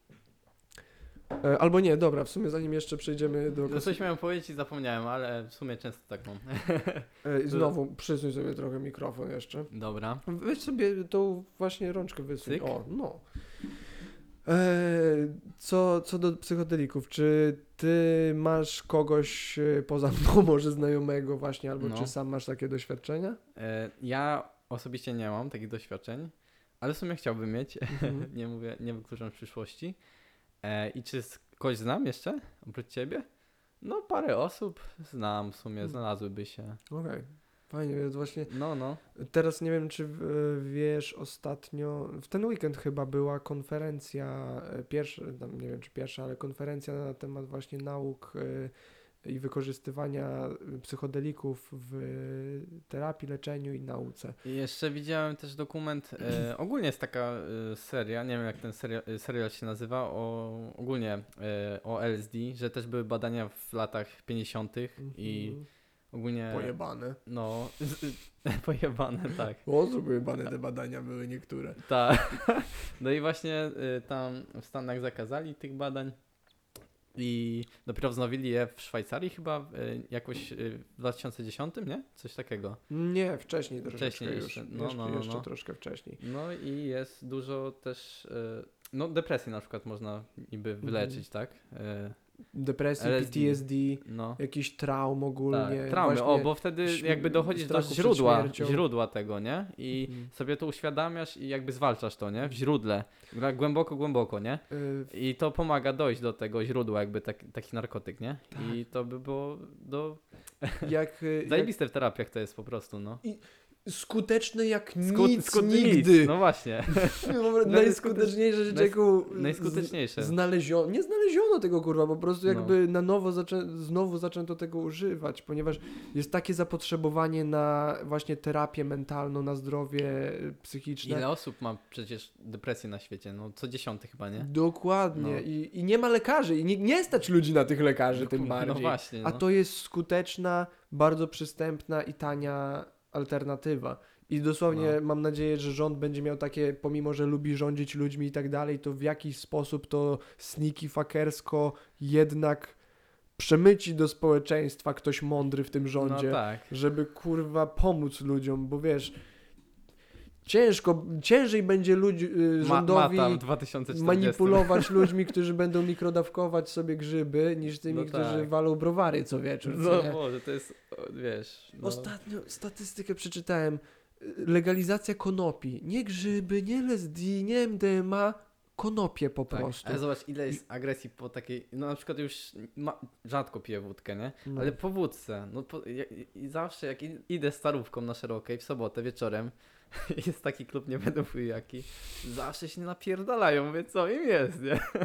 E, Albo nie, dobra, w sumie zanim jeszcze przejdziemy do. No coś miałem powiedzieć i zapomniałem, ale w sumie często tak mam. <laughs> E, znowu przysuń sobie trochę mikrofon jeszcze. Dobra. Weź sobie tą właśnie rączkę wysuń. Cyk. O, no. E, co, co do psychodelików, czy ty masz kogoś poza <laughs> mną, może znajomego właśnie, albo No. czy sam masz takie doświadczenia? Ja osobiście nie mam takich doświadczeń, ale w sumie chciałbym mieć. Mhm. <laughs> nie mówię, nie wykluczam w przyszłości. E, I czy kogoś znam jeszcze oprócz ciebie? No parę osób znam w sumie, Hmm. znalazłyby się. Okej, fajnie, więc właśnie No, no. Teraz nie wiem, czy e, wiesz, ostatnio, w ten weekend chyba była konferencja, e, pierwsza, nie wiem czy pierwsza, ale konferencja na temat właśnie nauk i wykorzystywania psychodelików w terapii, leczeniu i nauce. I jeszcze widziałem też dokument, e, <clears throat> ogólnie jest taka e, seria, nie wiem jak ten serial, e, serial się nazywa, o, ogólnie e, o LSD, że też były badania w latach 50. i Mhm. ogólnie... Pojebane. No, <laughs> pojebane, tak. Co pojebane te badania były niektóre. Tak. <laughs> No i właśnie y, tam w Stanach zakazali tych badań i dopiero wznowili je w Szwajcarii chyba y, jakoś y, w 2010, nie? Coś takiego. Nie, wcześniej troszeczkę Wcześniej już. jeszcze. No, jeszcze, no, no, jeszcze no. troszkę wcześniej. No i jest dużo też, y, no depresji na przykład można niby wyleczyć, tak? Depresji. PTSD, No. jakiś traum ogólnie. Tak, traumy, o, bo wtedy jakby dochodzisz do źródła, źródła tego, nie? I Mhm. sobie to uświadamiasz i jakby zwalczasz to, nie? W źródle, głęboko, głęboko, nie? Y, I to pomaga dojść do tego źródła, jakby tak, taki narkotyk, nie? Tak. I to by było do... jak, y, <laughs> jak Zajebiste w terapiach to jest po prostu, no. Skuteczny jak Sku- nic sku- nigdy. Nic, no właśnie. <laughs> Najskuteczniejsze rzeczy, najsk- jaką najskuteczniejsze. znaleziono. Nie znaleziono tego kurwa, po prostu No. jakby na nowo zaczę, znowu zaczęto tego używać, ponieważ jest takie zapotrzebowanie na właśnie terapię mentalną, na zdrowie y, psychiczne. Ile osób ma przecież depresję na świecie? No co dziesiąty chyba, nie? Dokładnie. No. I, I nie ma lekarzy. I nie, nie stać ludzi na tych lekarzy tym No bardziej. właśnie, A no. to jest skuteczna, bardzo przystępna i tania alternatywa. I dosłownie No. mam nadzieję, że rząd będzie miał takie, pomimo że lubi rządzić ludźmi i tak dalej, to w jakiś sposób to sneaky fuckersko jednak przemyci do społeczeństwa ktoś mądry w tym rządzie, No tak. żeby kurwa pomóc ludziom, bo wiesz, ciężko, ciężej będzie ludzi, y, Ma, rządowi w 2040. manipulować ludźmi, którzy będą mikrodawkować sobie grzyby, niż tymi, No którzy tak. walą browary co wieczór. No nie? Boże, to jest, wiesz... No. Ostatnio statystykę przeczytałem. Legalizacja konopi. Nie grzyby, nie LSD, nie MDMA, konopie po Tak, prostu. ale zobacz ile jest agresji po takiej, no na przykład już ma, rzadko piję wódkę, nie? No. Ale po wódce, no po, ja, i zawsze jak idę starówką na szerokiej w sobotę wieczorem, <laughs> jest taki klub, nie będę mówił jaki, zawsze się napierdalają, mówię co im jest, nie? No.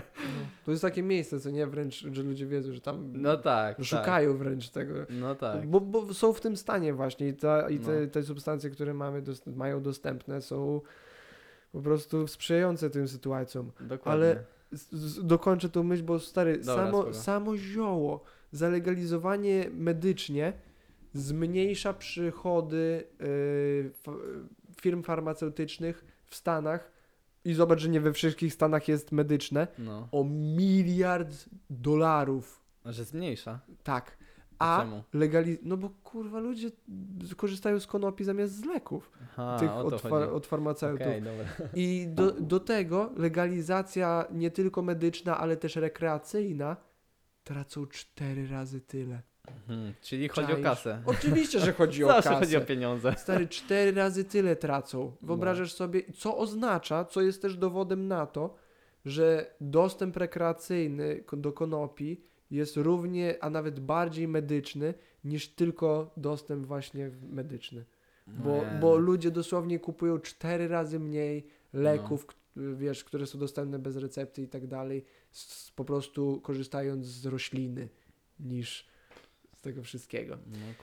To jest takie miejsce, co nie wręcz, że ludzie wiedzą, że tam No tak, szukają wręcz tego. tak. No tak. Bo, bo są w tym stanie właśnie i, ta, i te, No. te substancje, które mamy, dos- mają dostępne są po prostu sprzyjające tym sytuacjom. Dokładnie. ale- Z, z, dokończę tą myśl, bo stary, Dobra, samo, samo zioło, zalegalizowanie medycznie zmniejsza przychody y, fa, firm farmaceutycznych w Stanach i zobacz, że nie we wszystkich Stanach jest medyczne, No, o miliard dolarów. że zmniejsza. Tak. A czemu? legaliz... No bo kurwa ludzie korzystają z konopi zamiast z leków Aha, tych od, fa- od farmaceutów. Dobra. I do, do tego legalizacja nie tylko medyczna, ale też rekreacyjna tracą cztery razy tyle. Mhm, czyli chodzi o kasę. Oczywiście, że chodzi <laughs> o kasę. chodzi o pieniądze. Stary, cztery razy tyle tracą. No. Wyobrażasz sobie, co oznacza, co jest też dowodem na to, że dostęp rekreacyjny do konopi jest równie, a nawet bardziej medyczny niż tylko dostęp właśnie medyczny. Bo, Nie. bo ludzie dosłownie kupują cztery razy mniej leków, k- wiesz, które są dostępne bez recepty i tak dalej, s- po prostu korzystając z rośliny niż z tego wszystkiego.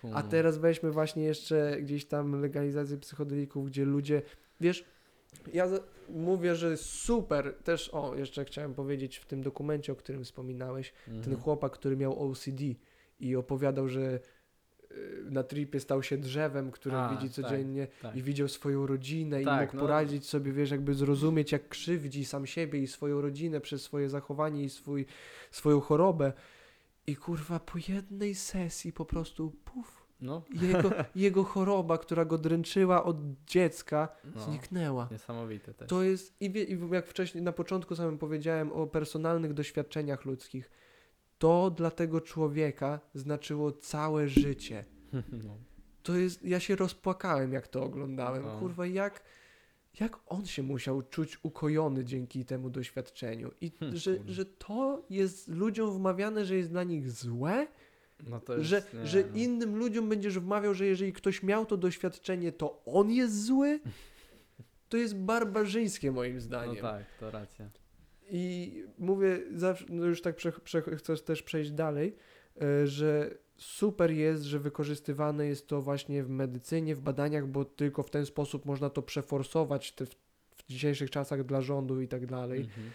No, A teraz weźmy właśnie jeszcze gdzieś tam legalizację psychodelików, gdzie ludzie, wiesz, ja mówię, że super, też, o, jeszcze chciałem powiedzieć w tym dokumencie, o którym wspominałeś, ten Mhm. chłopak, który miał OCD i opowiadał, że y, na tripie stał się drzewem, które A, widzi tak, codziennie tak. i widział swoją rodzinę i Tak, mógł no. poradzić sobie, wiesz, jakby zrozumieć, jak krzywdzi sam siebie i swoją rodzinę przez swoje zachowanie i swój, swoją chorobę. I kurwa, po jednej sesji po prostu puf, No, jego, <laughs> jego choroba, która go dręczyła od dziecka, no. zniknęła. Niesamowite też. To jest, i, wie, i jak wcześniej na początku samym powiedziałem o personalnych doświadczeniach ludzkich, to dla tego człowieka znaczyło całe życie. <laughs> no. To jest, ja się rozpłakałem, jak to oglądałem. No. Kurwa, jak, jak on się musiał czuć ukojony dzięki temu doświadczeniu. I Hmm, że, kurde. że to jest ludziom wmawiane, że jest dla nich złe, no to jest, że, nie, że no. innym ludziom będziesz wmawiał, że jeżeli ktoś miał to doświadczenie, to on jest zły. To jest barbarzyńskie moim No zdaniem. tak, to racja. I mówię, zawsze, no już tak prze, prze, chcę też przejść dalej, e, że super jest, że wykorzystywane jest to właśnie w medycynie, w badaniach, bo tylko w ten sposób można to przeforsować te, w, w dzisiejszych czasach dla rządu i tak dalej. Mhm.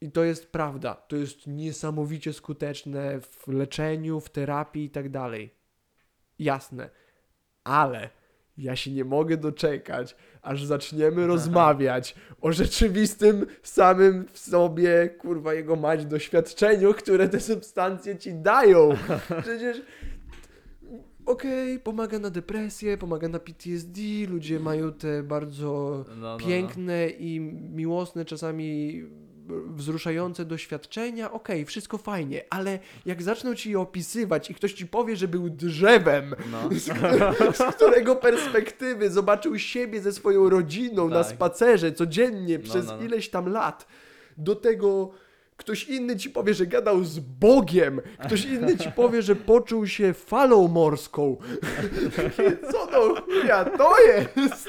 I to jest prawda. To jest niesamowicie skuteczne w leczeniu, w terapii i tak dalej. Jasne. Ale ja się nie mogę doczekać, aż zaczniemy rozmawiać o rzeczywistym samym w sobie, kurwa, jego mać doświadczeniu, które te substancje ci dają. <laughs> Przecież okej, pomaga na depresję, pomaga na PTSD, ludzie mają te bardzo No, no, no. piękne i miłosne, czasami wzruszające doświadczenia, okej, wszystko fajnie, ale jak zaczną ci je opisywać i ktoś ci powie, że był drzewem, No. <laughs> z, z którego perspektywy zobaczył siebie ze swoją rodziną na Tak. spacerze codziennie No, przez no, no. ileś tam lat, do tego ktoś inny ci powie, że gadał z Bogiem, ktoś inny ci powie, że poczuł się falą morską. <laughs> Co to chuja to jest?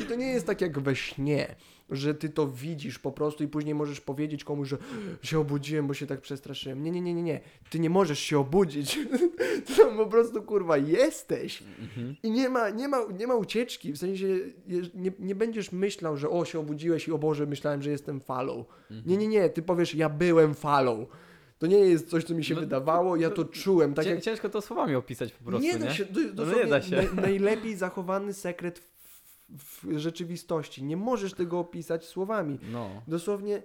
I to nie jest tak jak we śnie, że ty to widzisz po prostu i później możesz powiedzieć komuś, że się obudziłem, bo się tak przestraszyłem. Nie, nie, nie, nie, nie. Ty nie możesz się obudzić. <laughs> Ty tam po prostu kurwa jesteś. Mhm. I nie ma, nie ma, nie ma ucieczki. W sensie nie, nie będziesz myślał, że o się obudziłeś i o Boże, myślałem, że jestem falą. Mhm. Nie, nie, nie. Ty powiesz, ja byłem falą. To nie jest coś, co mi się No, wydawało, ja to czułem. Tak Cię- jak Ciężko to słowami opisać po prostu, nie da się, to, No dosłownie nie da się. naj- najlepiej zachowany sekret w, rzeczywistości. Nie możesz tego opisać słowami. No. Dosłownie,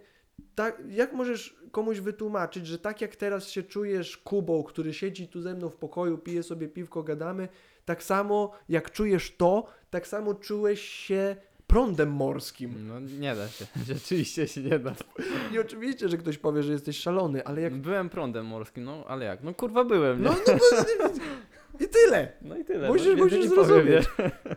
tak, jak możesz komuś wytłumaczyć, że tak jak teraz się czujesz Kubą, który siedzi tu ze mną w pokoju, pije sobie piwko, gadamy, tak samo jak czujesz to, tak samo czułeś się prądem morskim. No nie da się. <laughs> Rzeczywiście się nie da. I oczywiście, że ktoś powie, że jesteś szalony, ale jak... Byłem prądem morskim, no ale jak? No kurwa byłem, nie? No, no, no <laughs> i tyle. No i tyle. Musisz- no, musisz powiem, zrozumieć.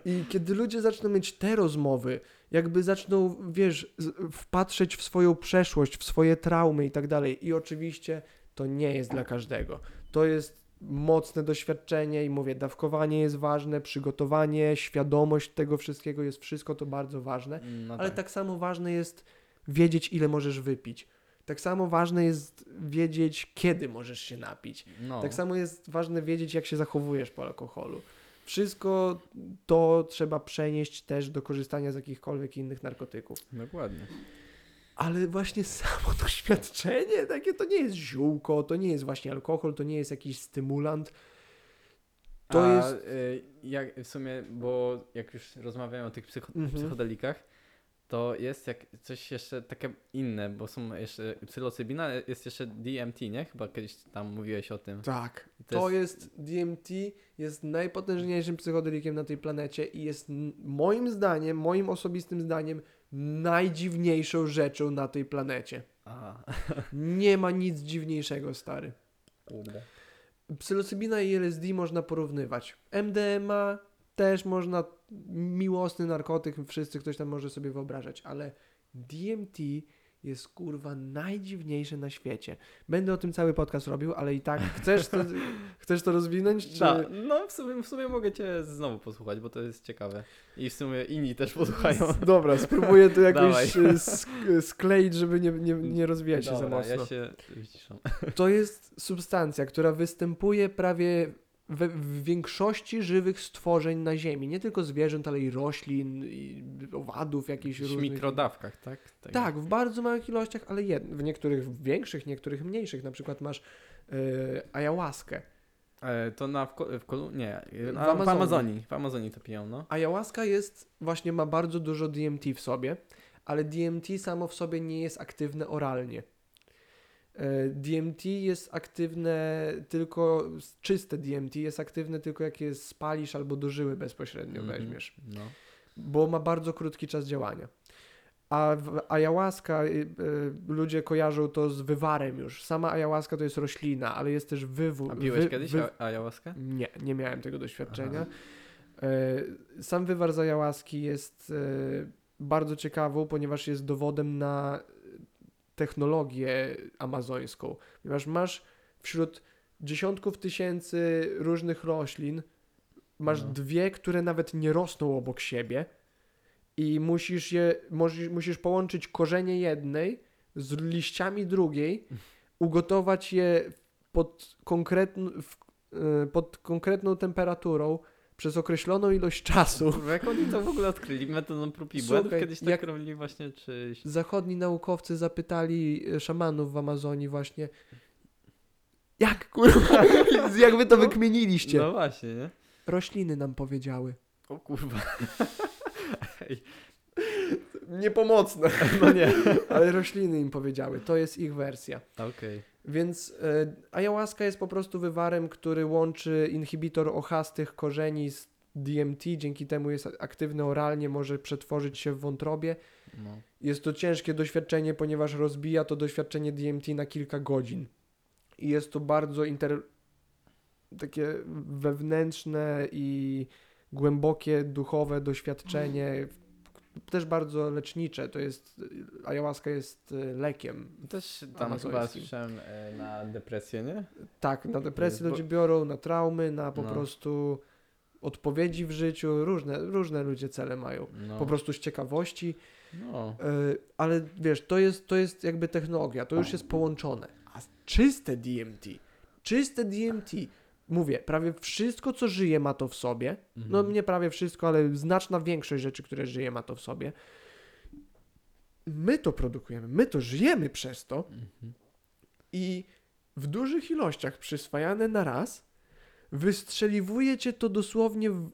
nie? I kiedy ludzie zaczną mieć te rozmowy, jakby zaczną, wiesz, wpatrzeć w swoją przeszłość, w swoje traumy i tak dalej. I oczywiście to nie jest dla każdego. To jest mocne doświadczenie i mówię, dawkowanie jest ważne, przygotowanie, świadomość tego wszystkiego jest wszystko to bardzo ważne, No ale tak samo ważne jest wiedzieć, ile możesz wypić. Tak samo ważne jest wiedzieć, kiedy możesz się napić. No. Tak samo jest ważne wiedzieć, jak się zachowujesz po alkoholu. Wszystko to trzeba przenieść też do korzystania z jakichkolwiek innych narkotyków. Dokładnie. Ale właśnie samo doświadczenie, takie to nie jest ziółko, to nie jest właśnie alkohol, to nie jest jakiś stymulant. To A, jest- y, jak w sumie, bo jak już rozmawiamy o tych psycho- Mhm. psychodelikach, to jest jak coś jeszcze takie inne, bo są jeszcze psylocybina, jest jeszcze DMT, nie? Chyba kiedyś tam mówiłeś o tym. Tak. To To jest DMT, jest najpotężniejszym psychodelikiem na tej planecie i jest moim zdaniem, moim osobistym zdaniem, najdziwniejszą rzeczą na tej planecie. A, <laughs> Nie ma nic dziwniejszego, stary. kurde. Psylocybina i LSD można porównywać. MDMA też można, miłosny narkotyk, wszyscy ktoś tam może sobie wyobrażać, ale DMT jest kurwa najdziwniejsze na świecie. Będę o tym cały podcast robił, ale i tak chcesz to, <laughs> chcesz to rozwinąć? Czy... Da, no w sumie, w sumie mogę cię znowu posłuchać, bo to jest ciekawe. I w sumie inni też posłuchają. Dobra, spróbuję to <laughs> jakoś e, sk- skleić, żeby nie, nie, <laughs> nie rozwijać się za Dobra, mocno. ja się wyciszam. To jest substancja, która występuje prawie we, w większości żywych stworzeń na Ziemi. Nie tylko zwierząt, ale i roślin, i owadów, jakichś W różnych. mikrodawkach, tak? tak? Tak, w bardzo małych ilościach, ale jed... w niektórych większych, niektórych mniejszych. Na przykład masz yy, ayahuaskę. E, to na w, w Kolu... Nie, W na, w, Amazonii. Amazonii. W Amazonii to piją, no. Ayahuasca jest, właśnie ma bardzo dużo DMT w sobie, ale DMT samo w sobie nie jest aktywne oralnie. E, DMT jest aktywne tylko, czyste DMT jest aktywne tylko jak je spalisz albo do żyły bezpośrednio Mhm. weźmiesz, No. bo ma bardzo krótki czas działania. A ayahuasca y, y, ludzie kojarzą to z wywarem już. Sama ayahuasca to jest roślina, ale jest też wywór. A piłeś kiedyś a- ayahuaskę? Nie, nie miałem tego doświadczenia. E, Sam wywar z ayahuaski jest e, bardzo ciekawą, ponieważ jest dowodem na technologię amazońską. Ponieważ masz wśród dziesiątków tysięcy różnych roślin, masz No. dwie, które nawet nie rosną obok siebie i musisz je, musisz, musisz połączyć korzenie jednej z liściami drugiej, <laughs> ugotować je pod, konkretn, y, pod konkretną temperaturą przez określoną ilość czasu. Jak oni to w ogóle odkryli? Metodą prób i błędów Słuchaj, kiedyś tak robili właśnie, czy... Zachodni naukowcy zapytali y, szamanów w Amazonii właśnie jak kurwa, <laughs> jak wy to No. wykmieniliście? No właśnie, nie? Rośliny nam powiedziały. O kurwa. <laughs> Ej, Niepomocne. <laughs> no nie. Ale rośliny im powiedziały. To jest ich wersja. Okej. Więc e, ayahuasca jest po prostu wywarem, który łączy inhibitor ochastych korzeni z DMT. Dzięki temu jest aktywny oralnie, może przetworzyć się w wątrobie. No. Jest to ciężkie doświadczenie, ponieważ rozbija to doświadczenie DMT na kilka godzin. I jest to bardzo inter... takie wewnętrzne i głębokie, duchowe doświadczenie. Też bardzo lecznicze. To jest... Ayahuasca jest e, lekiem. Też tam chyba słyszałem e, na depresję, nie? Tak, na depresję Bo- ludzie biorą, na traumy, na po No. prostu odpowiedzi w życiu. Różne, różne ludzie cele mają. No. Po prostu z ciekawości. No. Yy, ale wiesz, to jest, to jest jakby technologia, to już jest połączone. A czyste DMT, czyste DMT, mówię, prawie wszystko, co żyje, ma to w sobie. No Mhm. nie prawie wszystko, ale znaczna większość rzeczy, które żyje, ma to w sobie. My to produkujemy, my to żyjemy przez to Mhm. i w dużych ilościach przyswajane na raz wystrzeliwuje cię to dosłownie w,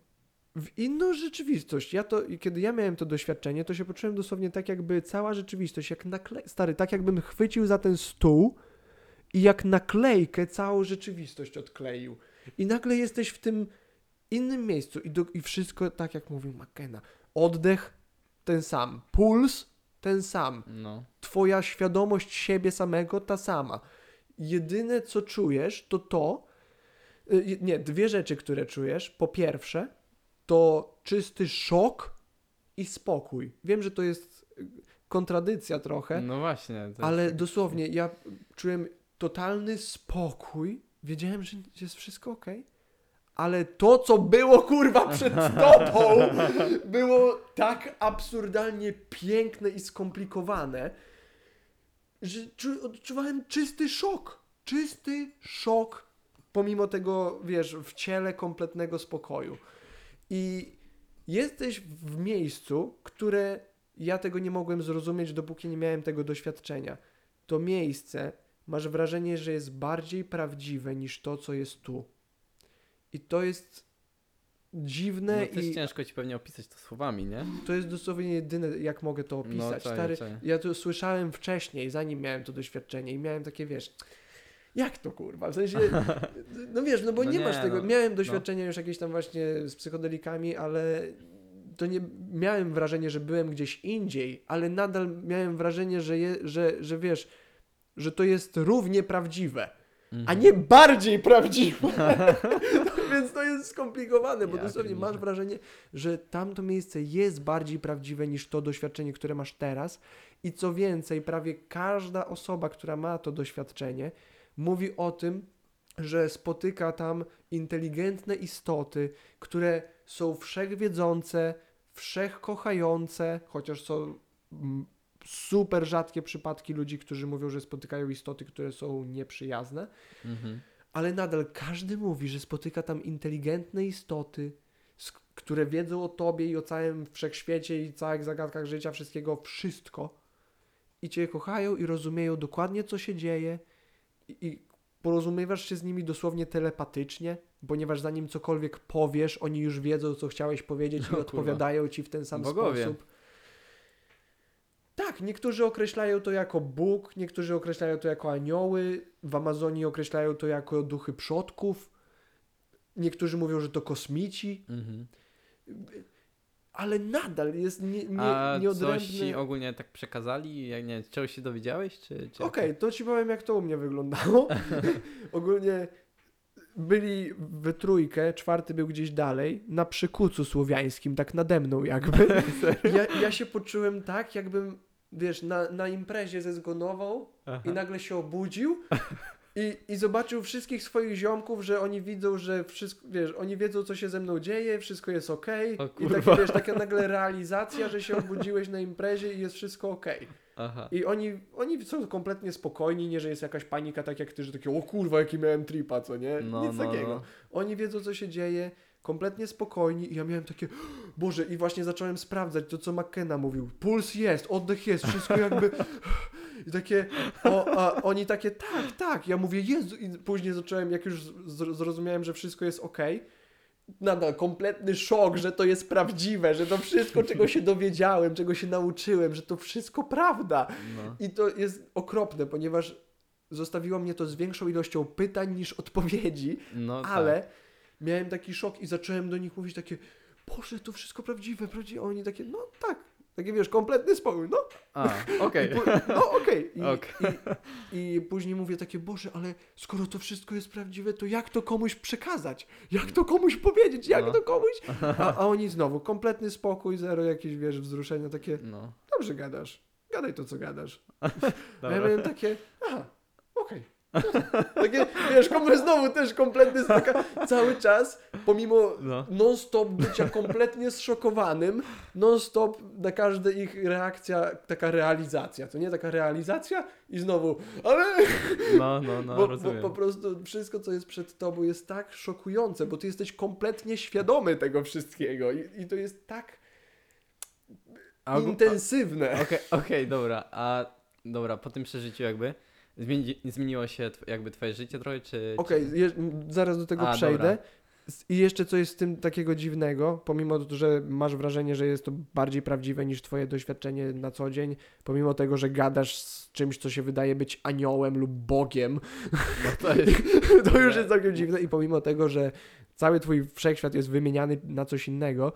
w inną rzeczywistość. Ja to, kiedy ja miałem to doświadczenie, to się poczułem dosłownie tak, jakby cała rzeczywistość, jak nakle... stary, tak jakbym chwycił za ten stół i jak naklejkę całą rzeczywistość odkleił. I nagle jesteś w tym innym miejscu i, do, i wszystko tak, jak mówił McKenna. Oddech ten sam, puls ten sam, No. twoja świadomość siebie samego ta sama. Jedyne co czujesz to to, y, nie, dwie rzeczy, które czujesz. Po pierwsze, to czysty szok i spokój. Wiem, że to jest y, kontradycja trochę, No właśnie. ale dosłownie ja czułem totalny spokój. Wiedziałem, że jest wszystko ok. Ale to, co było kurwa przed <laughs> tobą, było tak absurdalnie piękne i skomplikowane, że czu, odczuwałem czysty szok. Czysty szok, pomimo tego, wiesz, w ciele kompletnego spokoju. I jesteś w miejscu, które ja tego nie mogłem zrozumieć, dopóki nie miałem tego doświadczenia. To miejsce masz wrażenie, że jest bardziej prawdziwe niż to, co jest tu. I to jest dziwne No też i ciężko ci pewnie opisać to słowami, nie? to jest dosłownie jedyne, jak mogę to opisać. No, czaję, Stary, czaję. ja to słyszałem wcześniej, zanim miałem to doświadczenie i miałem takie, wiesz, jak to kurwa? W sensie, <laughs> no wiesz, no bo No nie, nie, masz tego. no, Miałem doświadczenia już jakieś tam właśnie z psychodelikami, ale to nie miałem wrażenie, że byłem gdzieś indziej, ale nadal miałem wrażenie, że, je, że, że wiesz, że to jest równie prawdziwe, a Mhm. nie bardziej prawdziwe. <laughs> <laughs> no, więc to jest skomplikowane, bo Ja dosłownie masz wrażenie, że tamto miejsce jest bardziej prawdziwe niż to doświadczenie, które masz teraz. I co więcej, prawie każda osoba, która ma to doświadczenie, mówi o tym, że spotyka tam inteligentne istoty, które są wszechwiedzące, wszechkochające, chociaż są mm, super rzadkie przypadki ludzi, którzy mówią, że spotykają istoty, które są nieprzyjazne, Mhm. ale nadal każdy mówi, że spotyka tam inteligentne istoty, które wiedzą o tobie i o całym wszechświecie i całych zagadkach życia, wszystkiego, wszystko. I cię kochają i rozumieją dokładnie, co się dzieje. I, i porozumiewasz się z nimi dosłownie telepatycznie, ponieważ zanim cokolwiek powiesz, oni już wiedzą, co chciałeś powiedzieć i kurwa. odpowiadają ci w ten sam Bogowie. sposób. Tak, niektórzy określają to jako Bóg, niektórzy określają to jako anioły, w Amazonii określają to jako duchy przodków, niektórzy mówią, że to kosmici, Mhm. ale nadal jest nie, nie, A nieodrębny... coś ci ogólnie tak przekazali? Jak nie, czegoś się dowiedziałeś? Czy, czy Okej, to ci powiem, jak to u mnie wyglądało. <laughs> Ogólnie byli we trójkę, czwarty był gdzieś dalej, na przykucu słowiańskim, tak nade mną jakby. <laughs> Ja, ja się poczułem tak, jakbym, wiesz, na, na imprezie zezgonował Aha. i nagle się obudził i, i zobaczył wszystkich swoich ziomków, że oni widzą, że wszystko, wiesz, oni wiedzą, co się ze mną dzieje, wszystko jest okej. O I takie, wiesz, taka nagle realizacja, że się obudziłeś na imprezie i jest wszystko okej. Aha. I oni, oni są kompletnie spokojni, nie, że jest jakaś panika, tak jak ty, że takie, o kurwa, jaki miałem tripa, co nie? No, Nic no, takiego. no. Oni wiedzą, co się dzieje, kompletnie spokojni i ja miałem takie, <gasps> Boże, i właśnie zacząłem sprawdzać to, co McKenna mówił. Puls jest, oddech jest, wszystko jakby... <gasps> <laughs> I takie, o, a oni takie, tak, tak. Ja mówię, Jezu, i później zacząłem, jak już zrozumiałem, że wszystko jest ok, nadal kompletny szok, że to jest prawdziwe, że to wszystko, czego się dowiedziałem, czego się nauczyłem, że to wszystko prawda. No. I to jest okropne, ponieważ zostawiło mnie to z większą ilością pytań niż odpowiedzi, No ale tak. miałem taki szok i zacząłem do nich mówić takie, Boże, to wszystko prawdziwe, prawdziwe. A Oni takie, no tak. Takie wiesz, kompletny spokój, no, A, okej. pu- no okej. I, Okej. i, I później mówię takie, Boże, ale skoro to wszystko jest prawdziwe, to jak to komuś przekazać? Jak to komuś powiedzieć? Jak No. to komuś? A, a oni znowu, kompletny spokój, zero jakieś, wiesz, wzruszenia, takie, No. dobrze gadasz, gadaj to, co gadasz. <laughs> A ja miałem takie, aha, okej. Tak. <laughs> Takie, wiesz, kom- znowu też kompletny taka, cały czas, pomimo No. non-stop bycia kompletnie zszokowanym, non-stop na każde ich reakcja, taka realizacja, to nie taka realizacja i znowu, ale No, no, no, bo, bo rozumiem. po prostu wszystko, co jest przed tobą jest tak szokujące, bo ty jesteś kompletnie świadomy tego wszystkiego i, i to jest tak A intensywne. Okej, okej, dobra. A dobra, po tym przeżyciu jakby zmieni, zmieniło się tw- jakby twoje życie trochę, czy... Okej, czy... je- zaraz do tego A, przejdę. dobra. I jeszcze co jest z tym takiego dziwnego, pomimo to, że masz wrażenie, że jest to bardziej prawdziwe niż twoje doświadczenie na co dzień, pomimo tego, że gadasz z czymś, co się wydaje być aniołem lub Bogiem, No to jest... <laughs> to już jest całkiem dziwne i pomimo tego, że cały twój wszechświat jest wymieniany na coś innego,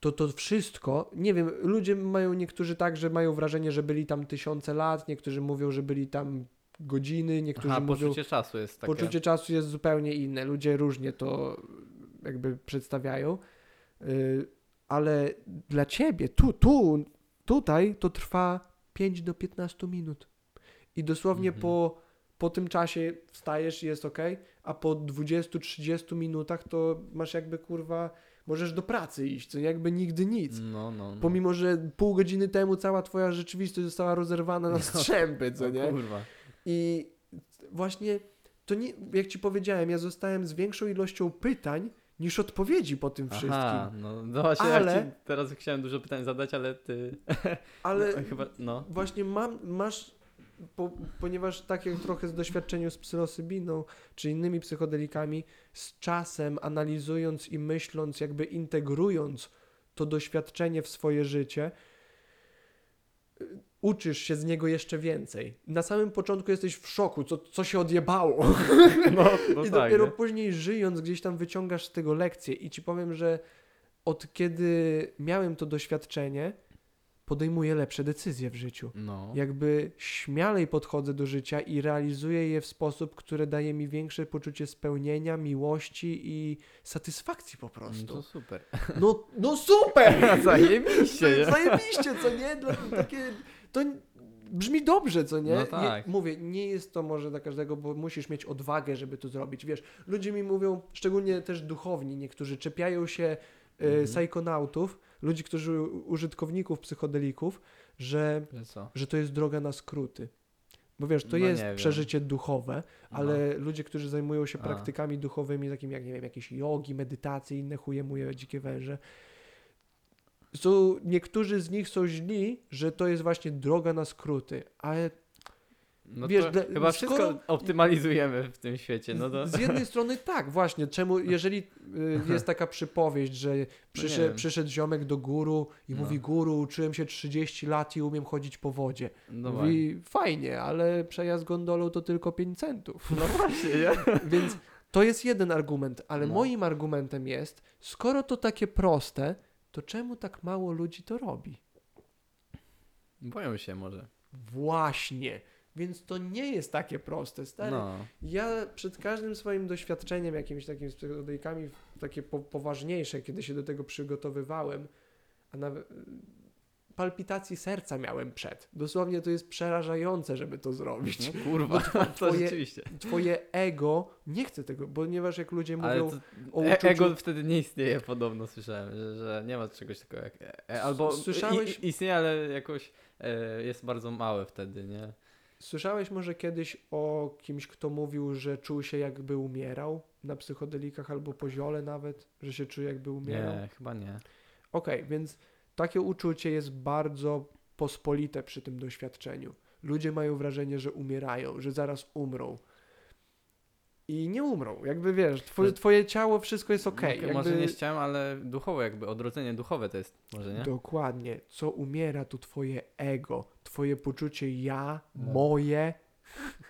to to wszystko, nie wiem, ludzie mają niektórzy tak, że mają wrażenie, że byli tam tysiące lat, niektórzy mówią, że byli tam godziny, niektórzy Aha, mówią... poczucie czasu jest takie... Poczucie czasu jest zupełnie inne. Ludzie różnie to jakby przedstawiają. Yy, ale dla ciebie, tu, tu, tutaj to trwa 5 do 15 minut. I dosłownie Mhm. po, po tym czasie wstajesz i jest ok, a po 20-30 minutach to masz jakby kurwa, możesz do pracy iść, co jakby nigdy nic. No, no, no. Pomimo, że pół godziny temu cała twoja rzeczywistość została rozerwana na <laughs> No. strzępy, co O nie? kurwa. I właśnie to nie, jak ci powiedziałem, ja zostałem z większą ilością pytań niż odpowiedzi po tym wszystkim. Aha, no, no właśnie, Ale- ja ci teraz chciałem dużo pytań zadać, ale ty... <laughs> Ale no, chyba, no. właśnie mam, masz, po, ponieważ tak jak trochę z doświadczeniu z psylosybiną czy innymi psychodelikami, z czasem analizując i myśląc, jakby integrując to doświadczenie w swoje życie, uczysz się z niego jeszcze więcej. Na samym początku jesteś w szoku, co, co się odjebało. No, no <laughs> I tak, dopiero nie? później żyjąc gdzieś tam wyciągasz z tego lekcje i ci powiem, że od kiedy miałem to doświadczenie, podejmuję lepsze decyzje w życiu. No. Jakby śmialej podchodzę do życia i realizuję je w sposób, który daje mi większe poczucie spełnienia, miłości i satysfakcji po No prostu. to super. No, no super! <laughs> Zajebiście? <laughs> Zajebiście, co nie? Dla, takie, to brzmi dobrze, co nie? No tak. nie? Mówię, nie jest to może dla każdego, bo musisz mieć odwagę, żeby to zrobić. Wiesz, ludzie mi mówią, szczególnie też duchowni, niektórzy czepiają się e, Mhm. sajkonautów, ludzi, którzy użytkowników psychodelików, że, Że co? że to jest droga na skróty. Bo wiesz, to No jest przeżycie duchowe, ale ludzie, którzy zajmują się A. praktykami duchowymi, takimi jak, nie wiem, jakieś jogi, medytacje, inne chuje muje, dzikie węże, są, niektórzy z nich są źli, że to jest właśnie droga na skróty, ale No Wiesz, dla- chyba skoro- wszystko optymalizujemy w tym świecie, no to... z jednej strony tak, właśnie, czemu, jeżeli y, jest taka przypowieść, że przyszedł, wiem. przyszedł ziomek do guru i No. mówi, guru, uczyłem się 30 lat i umiem chodzić po wodzie. No właśnie. mówi, fajnie, ale przejazd gondolą to tylko 5 centów. No właśnie, nie? <laughs> Więc to jest jeden argument, ale No. moim argumentem jest, skoro to takie proste, to czemu tak mało ludzi to robi? Boją się może. Właśnie. Więc to nie jest takie proste, stary. No. Ja przed każdym swoim doświadczeniem jakimiś takimi psychodelikami, takie po, poważniejsze, kiedy się do tego przygotowywałem, a nawet palpitacji serca miałem przed. Dosłownie to jest przerażające, żeby to zrobić. No kurwa, <laughs> to twoje- rzeczywiście. Twoje ego nie chce tego, ponieważ jak ludzie Ale mówią to, o e- uczuciu... ego wtedy nie istnieje podobno, słyszałem, że, że nie ma czegoś takiego jak... E, e, albo Słyszałeś- i, istnieje, ale jakoś e, jest bardzo małe wtedy, nie? Słyszałeś może kiedyś o kimś, kto mówił, że czuł się jakby umierał na psychodelikach albo poziole nawet, że się czuje jakby umierał? Nie, chyba nie. Okej, więc takie uczucie jest bardzo pospolite przy tym doświadczeniu. Ludzie mają wrażenie, że umierają, że zaraz umrą. I nie umrą. Jakby wiesz, twoje, twoje ciało, wszystko jest okej. Jakby... Może nie chciałem, ale duchowo jakby, odrodzenie duchowe to jest, może nie? Dokładnie. Co umiera, to twoje ego, twoje poczucie ja, No. moje,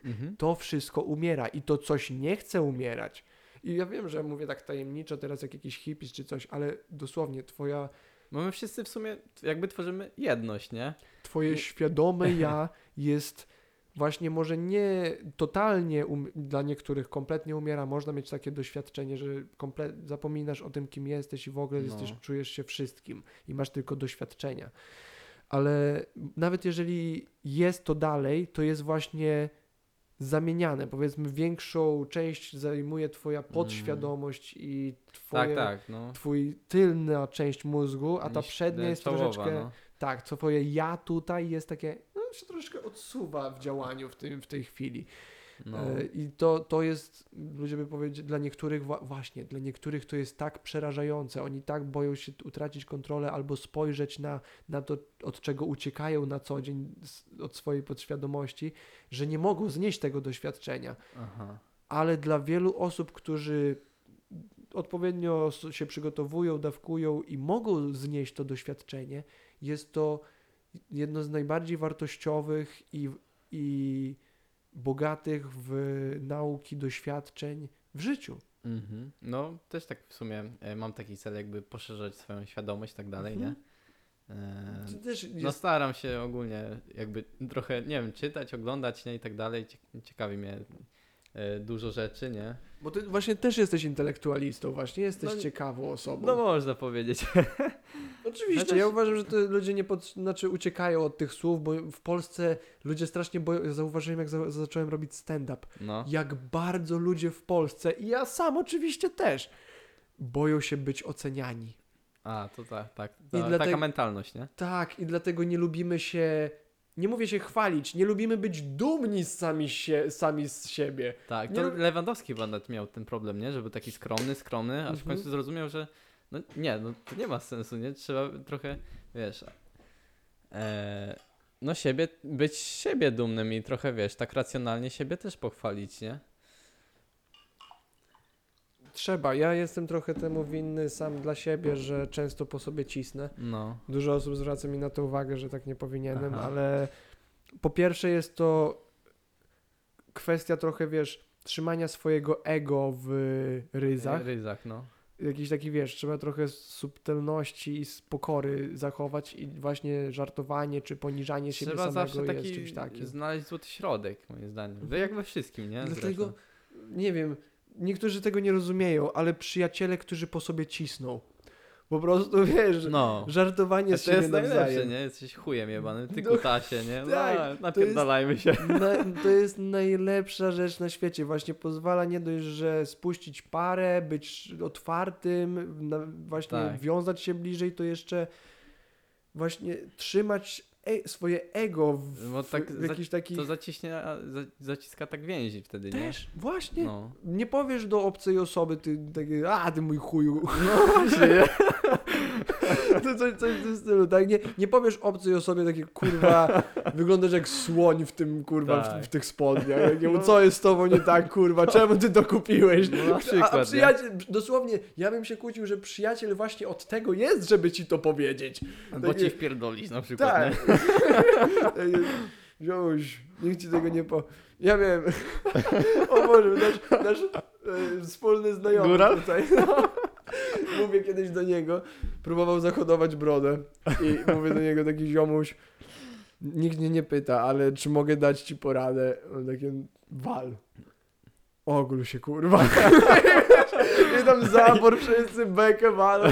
Mhm. to wszystko umiera i to coś nie chce umierać. I ja wiem, że mówię tak tajemniczo teraz jak jakiś hippies czy coś, ale dosłownie twoja, Bo my wszyscy w sumie jakby tworzymy jedność, nie? twoje świadome <laughs> ja jest właśnie może nie totalnie um, dla niektórych kompletnie umiera. Można mieć takie doświadczenie, że komple- zapominasz o tym, kim jesteś i w ogóle No. jesteś, czujesz się wszystkim i masz tylko doświadczenia. Ale nawet jeżeli jest to dalej, to jest właśnie zamieniane. Powiedzmy, większą część zajmuje twoja podświadomość i twoje, Tak, tak, no. twój tylna część mózgu, a ta przednia jest czołowa, troszeczkę... no. Tak, co twoje ja tutaj jest takie, no się troszeczkę odsuwa w działaniu w, tym, w tej chwili. No. E, I to, to jest, ludzie by powiedzieli, dla niektórych, właśnie, dla niektórych to jest tak przerażające. Oni tak boją się utracić kontrolę albo spojrzeć na, na to, od czego uciekają na co dzień od swojej podświadomości, że nie mogą znieść tego doświadczenia. Aha. Ale dla wielu osób, którzy odpowiednio się przygotowują, dawkują i mogą znieść to doświadczenie, jest to jedno z najbardziej wartościowych i, i bogatych w nauki doświadczeń w życiu. Mhm. No, też tak w sumie e, mam taki cel, jakby poszerzać swoją świadomość i tak dalej, Mhm. nie? E, To też jest, No staram się ogólnie jakby trochę, nie wiem, czytać, oglądać, nie, i tak dalej. Cie- Ciekawi mnie e, dużo rzeczy, nie? bo ty właśnie też jesteś intelektualistą, właśnie jesteś No, ciekawą osobą. No można powiedzieć. <laughs> Oczywiście, Chociaż- ja uważam, że to ludzie nie pod, znaczy uciekają od tych słów, bo w Polsce ludzie strasznie boją, ja zauważyłem jak za, zacząłem robić stand-up, No. jak bardzo ludzie w Polsce, i ja sam oczywiście też, boją się być oceniani. A, to tak, tak. I Ta, dlatego- Taka mentalność, nie? Tak, i dlatego nie lubimy się, nie mówię się chwalić, nie lubimy być dumni sami, się, sami z siebie. Tak, Nie to Lewandowski chyba nawet miał ten problem, nie? Żeby taki skromny, skromny, aż w Mhm. końcu zrozumiał, że no nie, no to nie ma sensu, nie? Trzeba trochę, wiesz, e, no siebie, być siebie dumnym i trochę, wiesz, tak racjonalnie siebie też pochwalić, nie? Trzeba, ja jestem trochę temu winny sam dla siebie, że często po sobie cisnę. No. Dużo osób zwraca mi na to uwagę, że tak nie powinienem, Aha. ale po pierwsze jest to kwestia trochę, wiesz, trzymania swojego ego w ryzach. Ryzach, no. Jakiś taki, wiesz, trzeba trochę subtelności i spokory zachować i właśnie żartowanie czy poniżanie siebie Trzeba zawsze samego jest taki czymś takim. znaleźć złoty środek, moim zdaniem. Jak we wszystkim, nie? Dlatego, Zresztą. nie wiem, niektórzy tego nie rozumieją, ale przyjaciele, którzy po sobie cisną. Po prostu, <laughs> wiesz, No. żartowanie z to siebie jest najlepsze, nawzajem. nie? Jesteś chujem jebany, ty No, kutasie, nie? No, tak, napierdalajmy się. Na, to jest najlepsza rzecz na świecie. Właśnie pozwala nie dość, że spuścić parę, być otwartym, właśnie Tak. wiązać się bliżej, to jeszcze właśnie trzymać e, swoje ego w, Bo tak w jakiś taki... To zaciśnie, a, za, zaciska tak więzi wtedy, nie? Też, właśnie. No. Nie powiesz do obcej osoby, ty taki, a ty mój chuju. No właśnie. <laughs> <laughs> to coś, coś w tym stylu, tak? Nie, nie powiesz obcej osobie takie, kurwa, <laughs> wyglądasz jak słoń w tym, kurwa, Tak. w, w tych spodniach. Jakiemu, co jest z tobą nie tak, kurwa, czemu ty to kupiłeś? No przykład, a, a nie? przyjaciel, dosłownie, ja bym się kłócił, że przyjaciel właśnie od tego jest, żeby ci to powiedzieć. Bo takie- ci wpierdolisz na przykład, Tak. Wziąłeś, <laughs> nikt ci tego nie po... Ja wiem. o Boże, nasz, nasz e, wspólny znajomy Góral? tutaj. No. <laughs> Mówię kiedyś do niego, próbował zahodować brodę i mówię do niego taki ziomuś, nikt mnie nie pyta, ale czy mogę dać ci poradę? On takie, wal. Ogól się kurwa. <laughs> I tam zabor wszyscy bekę walą.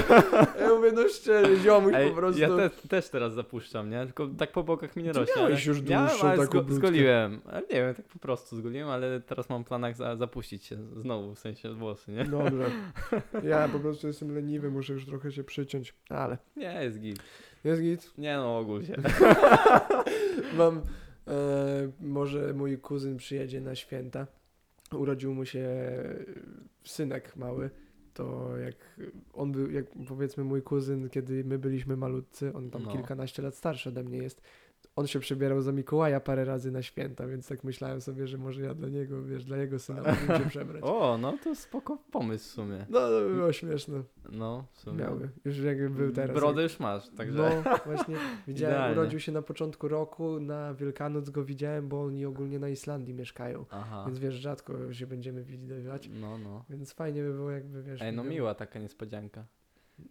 Ja mówię, no szczerze, ziomuś Ej, po prostu. Ja te, też teraz zapuszczam, nie? Tylko tak po bokach mi nie rośnie. miałeś ale- już dłuższą ale taką brudkę. zgoliłem. Ale nie wiem, tak po prostu zgoliłem, ale teraz mam w planach za, zapuścić się znowu, w sensie włosy, nie? Dobrze. <laughs> Ja po prostu jestem leniwy, muszę już trochę się przyciąć. Ale Nie, jest git. jest git. Nie no, ogól się. <laughs> Mam, e, może mój kuzyn przyjedzie na święta. Urodził mu się synek mały. To jak on był, jak powiedzmy mój kuzyn, kiedy my byliśmy malutcy, on tam No. kilkanaście lat starszy ode mnie jest. On się przebierał za Mikołaja parę razy na święta, więc tak myślałem sobie, że może ja dla niego, wiesz, dla jego syna mógłbym się przebrać. O, no to spoko pomysł w sumie. No, to by było śmieszne. No, w sumie. Miały. Już jakby był teraz. Brodę już masz, także... No, właśnie. Widziałem, Idealnie. urodził się na początku roku, na Wielkanoc go widziałem, bo oni ogólnie na Islandii mieszkają. Aha. Więc wiesz, rzadko się będziemy widywać. No, no. Więc fajnie by było jakby, wiesz... Ej, no miła taka niespodzianka.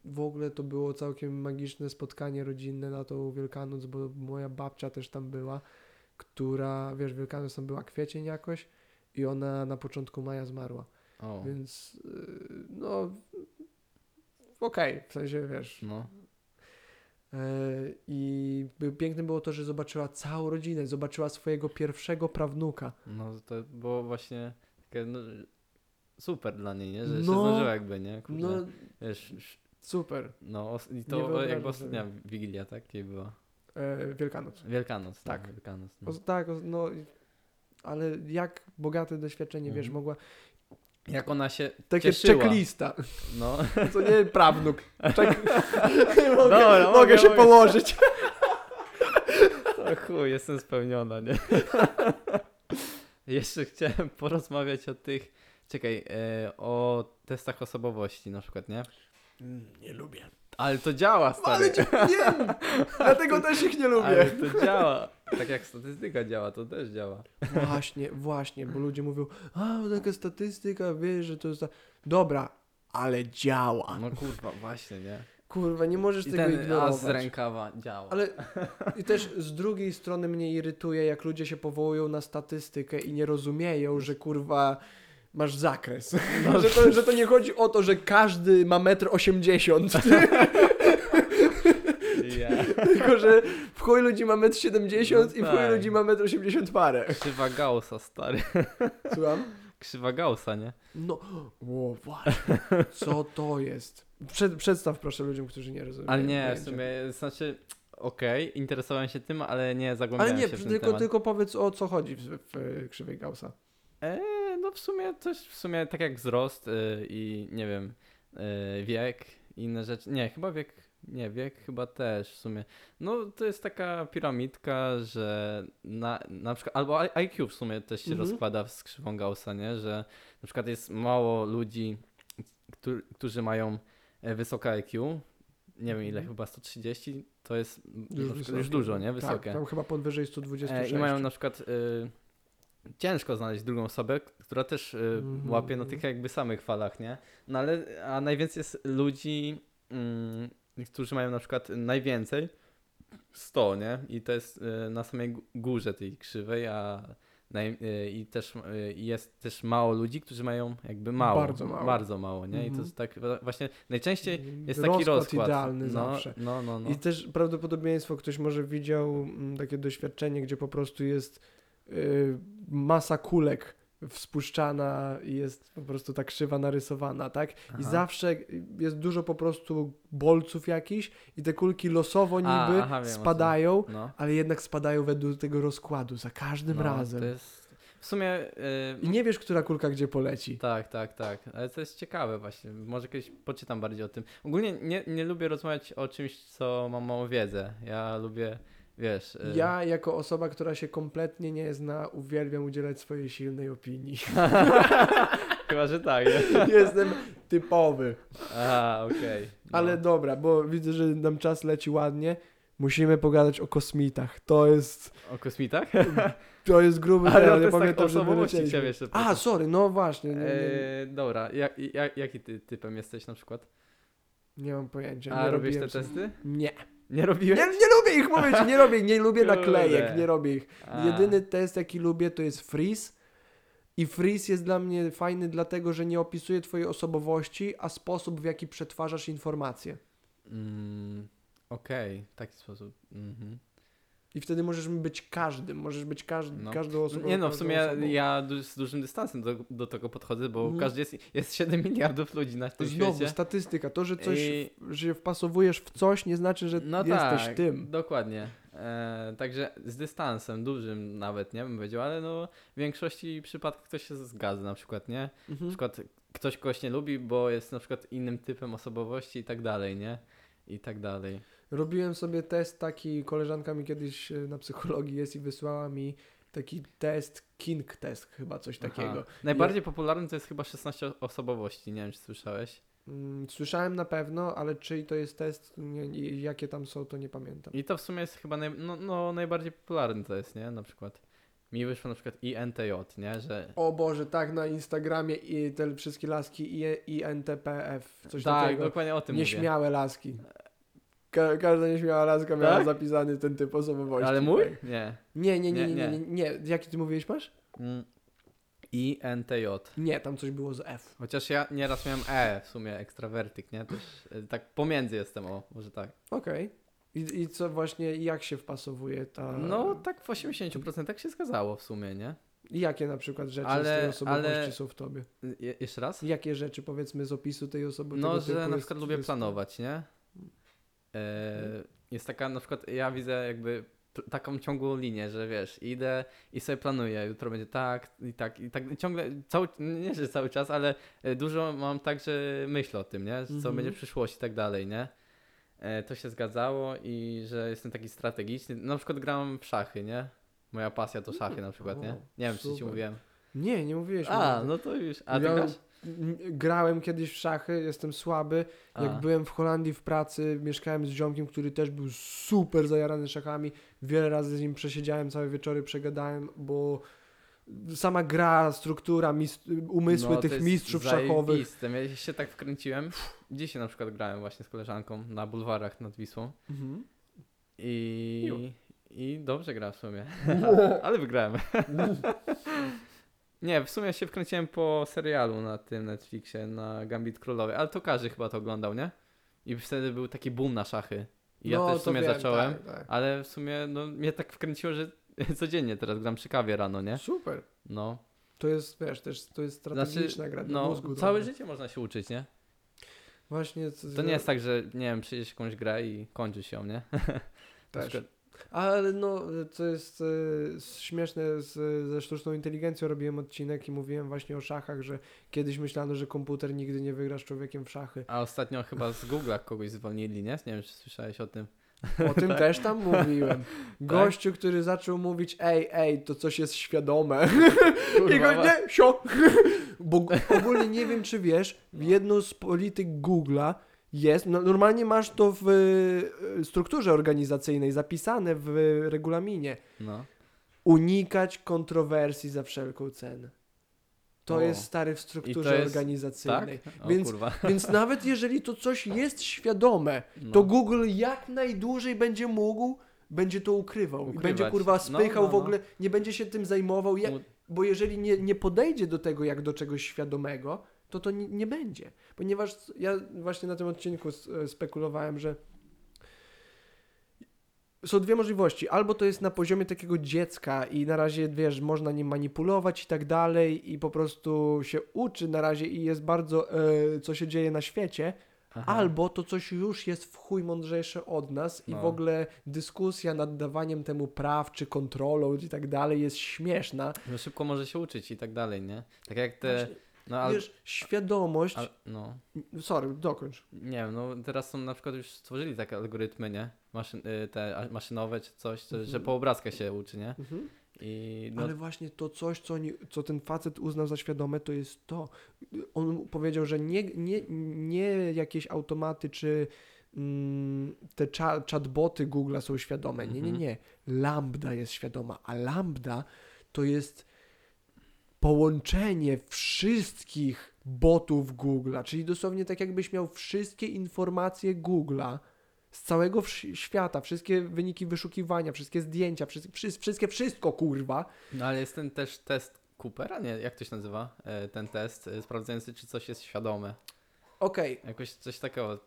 W ogóle to było całkiem magiczne spotkanie rodzinne na tą Wielkanoc, bo moja babcia też tam była, która, wiesz, Wielkanoc tam była kwiecień jakoś i ona na początku maja zmarła. O, Więc, yy, no... Okej, w sensie, wiesz... no. E, I piękne było to, że zobaczyła całą rodzinę, zobaczyła swojego pierwszego prawnuka. No to było właśnie takie, no, super dla niej, nie? Że się No. zdążyła jakby, nie? Kurde. No, Wiesz, sz- super. no i to jakby ostatnia sobie. Wigilia, tak? Kiedy była? E, Wielkanoc. Wielkanoc, Tak. tak. Wielkanoc, no. O, tak, no, ale jak bogate doświadczenie, wiesz, Mhm. mogła... Jak ona się Takie cieszyła. checklista, No, <laughs> to nie prawnuk. Check... <laughs> mogę Dobra, mogę mogę, się mogę. położyć. <laughs> to chuj, jestem spełniona, nie? Jeszcze chciałem porozmawiać o tych, czekaj, e, o testach osobowości na przykład, nie? Nie lubię. Ale to działa, stary. <laughs> Ale cię wiem! Dlatego też ich nie Ale lubię. to działa. Tak jak statystyka działa, to też działa. Właśnie, właśnie, bo ludzie mówią, a taka statystyka, wiesz, że to jest... ta-" Dobra, ale działa. No kurwa, właśnie, nie? Kurwa, nie możesz I tego ten ignorować. as z rękawa działa. Ale <laughs> i też z drugiej strony mnie irytuje, jak ludzie się powołują na statystykę i nie rozumieją, że kurwa masz zakres. No. <laughs> <laughs> że, to, że to nie chodzi o to, że każdy ma metr 80, Ja. <laughs> tylko że w chuj ludzi ma metr 70 i w No chuj tak. ludzi ma metr 80 parę. Krzywa Gaussa, stary. Słucham? Krzywa Gaussa, nie? No, o właśnie, co to jest? Przed, przedstaw proszę ludziom, którzy nie rozumieją. Ale nie, w pojęcia. sumie, znaczy, okej, interesowałem się tym, ale nie zagłębiałem Ale nie, się w ten tylko, temat. tylko powiedz o co chodzi w, w krzywej Gaussa. E, no w sumie coś, w sumie tak jak wzrost y, i nie wiem, y, wiek, inne rzeczy. Nie, chyba wiek, nie, wiek chyba też w sumie. No to jest taka piramidka, że na, na przykład, albo IQ w sumie też się Mhm. rozkłada z krzywą Gaussa, nie? Że na przykład jest mało ludzi, którzy, którzy mają e, wysokie IQ. Nie wiem ile, Mhm. chyba 130, to jest na przykład już dużo, nie? Tak, Wysokie. tam chyba powyżej 126. E, I mają na przykład y, ciężko znaleźć drugą osobę, która też y, Mhm. łapie na tych jakby samych falach, nie? No ale, a najwięcej jest ludzi, mm, którzy mają na przykład najwięcej 100, nie? I to jest y, na samej gó- górze tej krzywej, a naj, y, i też jest też mało ludzi, którzy mają jakby mało. Bardzo mało. Bardzo mało, nie? I to Mhm. jest tak właśnie najczęściej jest rozkład taki rozkład. idealny no, zawsze. No, no, no. I też prawdopodobieństwo, ktoś może widział mm, takie doświadczenie, gdzie po prostu jest masa kulek wspuszczana i jest po prostu ta krzywa narysowana, tak? I Aha. zawsze jest dużo po prostu bolców jakichś i te kulki losowo niby A, aha, wiem, spadają, No. ale jednak spadają według tego rozkładu za każdym no, razem. Jest w sumie... y, I nie wiesz, która kulka gdzie poleci. Tak, tak, tak. Ale to jest ciekawe właśnie. Może kiedyś poczytam bardziej o tym. Ogólnie nie, nie lubię rozmawiać o czymś, co mam małą wiedzę. Ja lubię, wiesz... y, Ja, jako osoba, która się kompletnie nie zna, uwielbiam udzielać swojej silnej opinii. <laughs> Chyba, że tak. Nie? <laughs> Jestem typowy. Aha, okej. No. Ale dobra, bo widzę, że nam czas leci ładnie. Musimy pogadać o kosmitach. To jest, O kosmitach? <laughs> to jest gruby Ale temat. to Ja tak pamiętam, że wylecieliśmy. chciałem jeszcze A, sorry, no właśnie. Nie, nie, E, dobra, jak, jak, jaki ty typem jesteś na przykład? nie mam pojęcia. A robisz te sobie- testy? Nie. Nie nie. robiłeś? Nie lubię ich, mówię ci, nie robię, nie lubię <laughs> naklejek, nie robię ich. A. Jedyny test, jaki lubię, to jest freeze. I freeze jest dla mnie fajny dlatego, że nie opisuje twojej osobowości, a sposób w jaki przetwarzasz informacje. Mm, Okej, w taki sposób. Mhm. I wtedy możesz być każdym, możesz być każd No. każdą osobą. Nie no, w sumie osobą. ja z dużym dystansem do, do tego podchodzę, bo Mhm. każdy jest, jest 7 miliardów ludzi na tym Znowu, świecie. statystyka. To, że coś, I- że wpasowujesz w coś, nie znaczy, że No jesteś tak, tym. dokładnie. E, także z dystansem, dużym nawet, nie bym powiedział, ale no w większości przypadków to się zgadza na przykład, nie? Na Mhm. przykład ktoś kogoś nie lubi, bo jest na przykład innym typem osobowości i tak dalej, nie? I tak dalej. Robiłem sobie test taki, koleżanka mi kiedyś e, na psychologii jest i wysłała mi taki test, King test chyba, coś takiego. Aha. Najbardziej popularny to jest chyba 16 osobowości, nie wiem czy słyszałeś. Mm, Słyszałem na pewno, ale czyj to jest test, nie, jakie tam są, to nie pamiętam. I to w sumie jest chyba naj, no, no, najbardziej popularny to jest, nie? Na przykład mi wyszło na przykład INTJ, nie? Że O Boże, tak na Instagramie i te wszystkie laski i, INTPF, coś tak, takiego. dokładnie o tym mówię. Nieśmiałe laski. Ka każda nieśmiała laska miała Tak? zapisany ten typ osobowości. Ale mój? tak. Nie. Nie, nie, nie, nie, nie, Nie, nie. Jaki ty mówiłeś masz? Mm. INTJ. Nie, tam coś było z F. Chociaż ja nieraz miałem E w sumie, ekstrawertyk, nie? Też e, tak pomiędzy jestem, o, może tak. Okej. I, I co właśnie, jak się wpasowuje ta... No tak w 80% tak się zgadzało w sumie, nie? I Jakie na przykład rzeczy z Ale- tej osobowości ale- są w tobie? Je, jeszcze raz? Jakie rzeczy powiedzmy z opisu tej osoby? No, tego że na jest- przykład lubię jest- planować, nie? E, jest taka, na przykład ja widzę jakby taką ciągłą linię, że wiesz, idę i sobie planuję, jutro będzie tak i tak i tak ciągle, cały, nie że cały czas, ale e, dużo mam tak, że myślę o tym, nie? Co Mhm. będzie w przyszłości i tak dalej, nie? E, to się zgadzało i że jestem taki strategiczny. Na przykład gram w szachy, nie? Moja pasja to szachy na przykład, nie? Nie wiem, czy ci super. mówiłem. Nie, nie mówiłeś A, no to już. A ty Ja grasz? Grałem kiedyś w szachy, jestem słaby. Jak A. byłem w Holandii w pracy, mieszkałem z ziomkiem, który też był super zajarany szachami. Wiele razy z nim przesiedziałem, całe wieczory przegadałem, bo sama gra, struktura, umysły No, tych mistrzów szachowych. zajebiste. Ja się tak wkręciłem. Dzisiaj na przykład grałem właśnie z koleżanką na bulwarach nad Wisłą. Mhm. I, i dobrze gra w sumie. <laughs> Ale wygrałem. <laughs> Nie, w sumie się wkręciłem po serialu na tym Netflixie, na Gambit Królowej, ale to każdy chyba to oglądał, nie? I wtedy był taki boom na szachy. I ja No, też w to sumie wiem, zacząłem, tak, tak. ale w sumie no, mnie tak wkręciło, że <laughs> codziennie teraz gram przy kawie rano, nie? Super. No. To jest, wiesz, też to jest strategiczna gra dla no mózgu. całe życie można się uczyć, nie? Właśnie. To nie jest tak, że nie wiem, przyjdziesz jakąś grę i kończysz ją, nie? <laughs> Też. Ale no, co jest e, śmieszne, z, ze sztuczną inteligencją robiłem odcinek i mówiłem właśnie o szachach, że kiedyś myślano, że komputer nigdy nie wygra z człowiekiem w szachy. A ostatnio chyba z Google'a kogoś zwolnili, nie? Nie wiem, czy słyszałeś o tym. O tym <laughs> też tam mówiłem. <laughs> Gościu, który zaczął mówić, ej, ej, to coś jest świadome. <laughs> I go, nie, sio. Bo ogólnie nie wiem, czy wiesz, jedną z polityk Google'a jest, no, normalnie masz to w e, strukturze organizacyjnej zapisane w regulaminie. No. unikać kontrowersji za wszelką cenę. To O. jest stary w strukturze jest- organizacyjnej. Tak? O Więc- kurwa. <laughs> Więc nawet jeżeli to coś jest świadome, No. to Google jak najdłużej będzie mógł, będzie to ukrywał. I Ukrywać. będzie kurwa No, spychał no, w no. ogóle, nie będzie się tym zajmował, jak, Mu- bo jeżeli nie, nie podejdzie do tego jak do czegoś świadomego, to to nie, nie będzie. Ponieważ ja właśnie na tym odcinku e, spekulowałem, że są dwie możliwości. Albo to jest na poziomie takiego dziecka i na razie, wiesz, można nim manipulować i tak dalej i po prostu się uczy na razie i jest bardzo, e, co się dzieje na świecie, Aha. albo to coś już jest w chuj mądrzejsze od nas i No. w ogóle dyskusja nad dawaniem temu praw czy kontrolą i tak dalej jest śmieszna. No szybko może się uczyć i tak dalej, nie? Tak jak te... Właśnie, No ale... Wiesz, świadomość... al- no. Sorry, dokończ. Nie wiem, no teraz są na przykład już stworzyli takie algorytmy, nie? Maszyn, y, te a- maszynowe czy coś, co, że Mhm. po obrazkach się uczy, nie? Mhm. I no, Ale właśnie to coś, co, oni, co ten facet uznał za świadome, to jest to. On powiedział, że nie, nie, nie jakieś automaty czy mm, te chatboty Google'a są świadome. Nie, nie, Mhm. nie. Lambda jest świadoma, a Lambda to jest połączenie wszystkich botów Google'a, czyli dosłownie tak jakbyś miał wszystkie informacje Google'a z całego świata, wszystkie wyniki wyszukiwania, wszystkie zdjęcia, wszystkie, wszystkie wszystko kurwa. no ale jest ten też test Coopera? Nie, jak to się nazywa? E, ten test e, sprawdzający, czy coś jest świadome. Okej. Jakoś coś takiego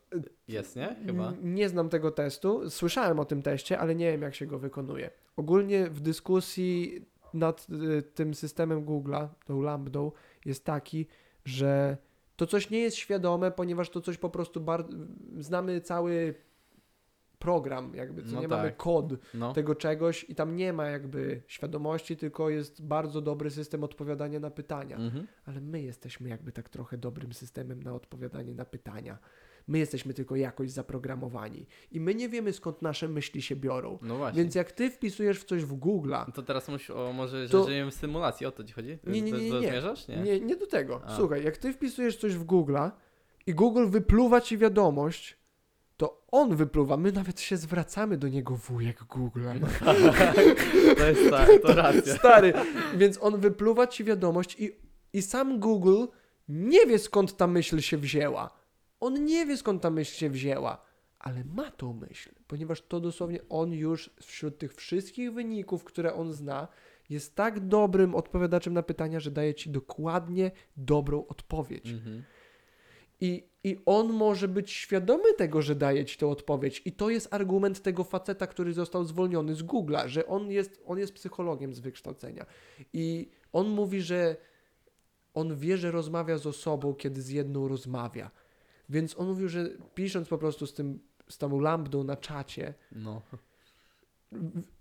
jest, nie? Chyba. Nie znam tego testu. Słyszałem o tym teście, ale nie wiem, jak się go wykonuje. Ogólnie w dyskusji nad y, tym systemem Google'a, tą lambdą, jest taki, że to coś nie jest świadome, ponieważ to coś po prostu bar- znamy cały program, jakby, co No nie tak. mamy kod No. tego czegoś i tam nie ma jakby świadomości, tylko jest bardzo dobry system odpowiadania na pytania. Mhm. Ale my jesteśmy jakby tak trochę dobrym systemem na odpowiadanie na pytania. My jesteśmy tylko jakoś zaprogramowani i my nie wiemy skąd nasze myśli się biorą. No właśnie. Więc jak ty wpisujesz w coś w Google'a, To teraz mówisz o może, że To- żyjemy w symulacji, o to ci chodzi? Nie, nie, To- nie, to nie. zmierzasz? Nie. nie, nie do tego. A. Słuchaj, jak ty wpisujesz coś w Google'a i Google wypluwa ci wiadomość, to on wypluwa. My nawet się zwracamy do niego wujek Google'a. <laughs> to jest tak, to racja. Stary, więc on wypluwa ci wiadomość i, i sam Google nie wie skąd ta myśl się wzięła. On nie wie skąd ta myśl się wzięła, ale ma tą myśl, ponieważ to dosłownie on już wśród tych wszystkich wyników, które on zna, jest tak dobrym odpowiadaczem na pytania, że daje ci dokładnie dobrą odpowiedź. Mhm. I, I on może być świadomy tego, że daje ci tę odpowiedź. I to jest argument tego faceta, który został zwolniony z Google'a, że on jest, on jest psychologiem z wykształcenia. I on mówi, że on wie, że rozmawia z osobą, kiedy z jedną rozmawia. Więc on mówił, że pisząc po prostu z tym, z tą lambdą na czacie, No.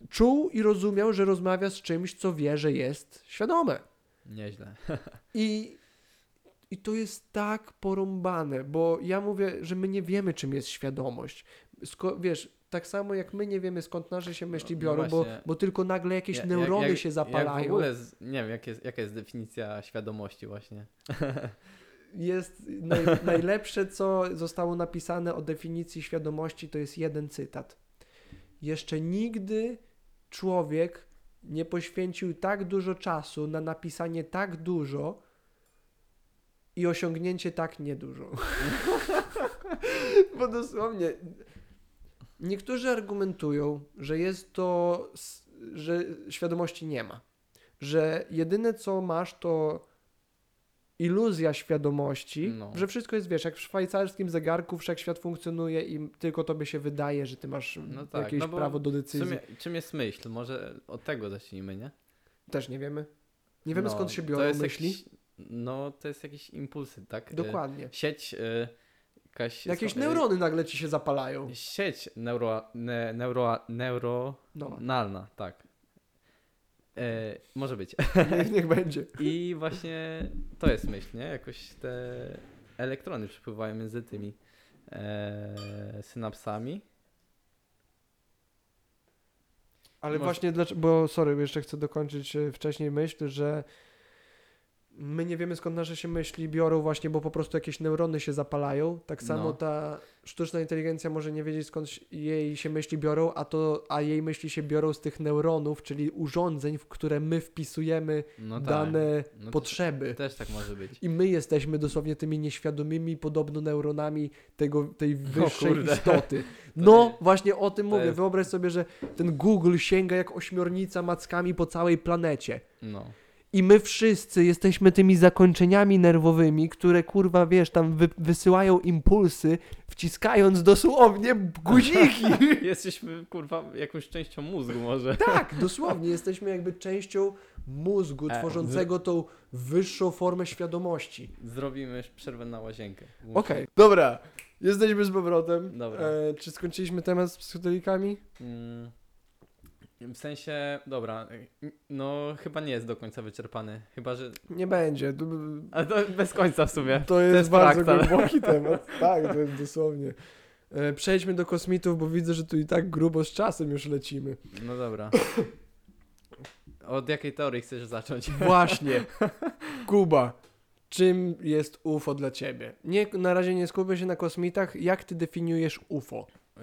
czuł i rozumiał, że rozmawia z czymś, co wie, że jest świadome. Nieźle. <laughs> I, I to jest tak porąbane, bo ja mówię, że my nie wiemy, czym jest świadomość. Sko- wiesz, tak samo jak my nie wiemy, skąd nasze się myśli No, no biorą, bo, właśnie. bo tylko nagle jakieś Ja- neurony jak, się Jak zapalają. w ogóle, z, nie wiem, jak jest, jaka jest definicja świadomości właśnie. <laughs> Jest naj, <laughs> najlepsze, co zostało napisane o definicji świadomości, to jest jeden cytat. Jeszcze nigdy człowiek nie poświęcił tak dużo czasu na napisanie tak dużo i osiągnięcie tak niedużo. <laughs> Bo dosłownie niektórzy argumentują, że jest to, że świadomości nie ma. Że jedyne co masz to iluzja świadomości, No. że wszystko jest, wiesz, jak w szwajcarskim zegarku wszechświat funkcjonuje i tylko tobie się wydaje, że ty masz No tak, jakieś no prawo do decyzji. sumie, czym jest myśl? Może od tego zacznijmy, nie? Też nie wiemy. Nie wiemy No, skąd się biorą myśli. Jakiś, no, to jest jakieś impulsy, tak? E, Dokładnie. Sieć, e, jakaś... Jakieś neurony nagle ci się zapalają. Sieć neuro, ne, neuro, No, neuronalna, tak. E, może być. niech, niech będzie. <laughs> I właśnie to jest myśl, nie? Jakoś te elektrony przepływają między tymi e, synapsami. Ale Może- właśnie dlaczego, bo sorry, jeszcze chcę dokończyć e, wcześniej myśl, że my nie wiemy skąd nasze się myśli biorą właśnie, bo po prostu jakieś neurony się zapalają. Tak samo No. ta sztuczna inteligencja może nie wiedzieć skąd jej się myśli biorą, a to, a jej myśli się biorą z tych neuronów, czyli urządzeń, w które my wpisujemy No tak. dane No potrzeby. Też tak może być. I my jesteśmy dosłownie tymi nieświadomymi podobno neuronami tego, tej wyższej istoty. <laughs> No, nie- właśnie o tym mówię. jest- Wyobraź sobie, że ten Google sięga jak ośmiornica mackami po całej planecie. No. I my wszyscy jesteśmy tymi zakończeniami nerwowymi, które kurwa, wiesz, tam wy wysyłają impulsy, wciskając dosłownie guziki. <laughs> Jesteśmy, kurwa, jakąś częścią mózgu może. tak, dosłownie. Jesteśmy jakby częścią mózgu E, tworzącego tą wyższą formę świadomości. Zrobimy przerwę na łazienkę. Okej, dobra. Jesteśmy z powrotem. Dobra. E, czy skończyliśmy temat z psychodelikami? Mm, W sensie, dobra, no chyba nie jest do końca wyczerpany. Chyba, że... Nie będzie. To, Ale to bez końca w sumie. to jest, jest bardzo fraktal. głęboki <laughs> temat. Tak, to jest dosłownie. E, przejdźmy do kosmitów, bo widzę, że tu i tak grubo z czasem już lecimy. No dobra. <coughs> Od jakiej teorii chcesz zacząć? <laughs> Właśnie. Kuba. Czym jest UFO dla ciebie? Nie, na razie nie skupię się na kosmitach. Jak ty definiujesz UFO? Y,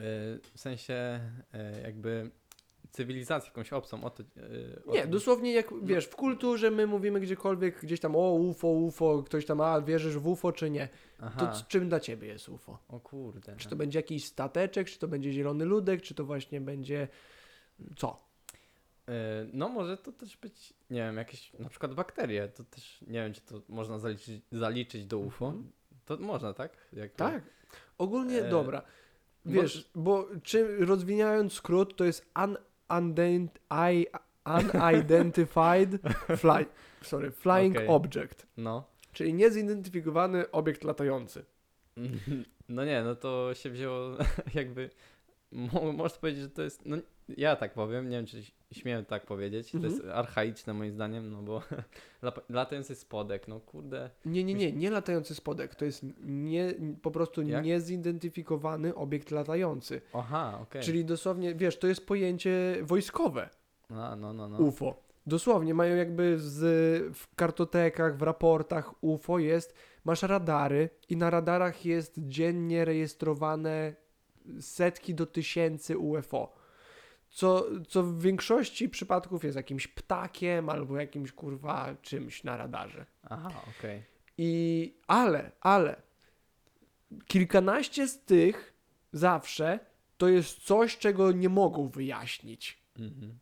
W sensie y, jakby cywilizację jakąś obcą. O to, y, o Nie, to- dosłownie jak, wiesz, w kulturze my mówimy gdziekolwiek, gdzieś tam o UFO, UFO, ktoś tam, a wierzysz w UFO czy nie? To Aha. c- czym dla ciebie jest UFO? O kurde. Czy to będzie jakiś stateczek, czy to będzie zielony ludek, czy to właśnie będzie co? E, No może to też być, nie wiem, jakieś na przykład bakterie, to też nie wiem, czy to można zaliczyć, zaliczyć do UFO. Mhm. To można, tak? To- Tak. Ogólnie, E, dobra. bo- Wiesz, bo czy rozwijając skrót, to jest un, undent, I, unidentified <laughs> fly, sorry, flying Okej. object, No. czyli niezidentyfikowany obiekt latający. <laughs> No nie, no to się wzięło <laughs> jakby, mo, można powiedzieć, że to jest, no ja tak powiem, nie wiem czy śmiem tak powiedzieć, to Mhm. jest archaiczne moim zdaniem, no bo <laughs> latający spodek, no kurde, Nie, nie, nie, nie latający spodek, to jest nie, po prostu Jak? niezidentyfikowany obiekt latający. aha, okej. Czyli dosłownie, wiesz, to jest pojęcie wojskowe. A, no, no, no. UFO. Dosłownie mają jakby z, w kartotekach, w raportach UFO jest, masz radary i na radarach jest dziennie rejestrowane setki do tysięcy UFO. Co, co w większości przypadków jest jakimś ptakiem albo jakimś kurwa czymś na radarze. Aha, okej. I ale, ale kilkanaście z tych zawsze to jest coś, czego nie mogą wyjaśnić. Mhm.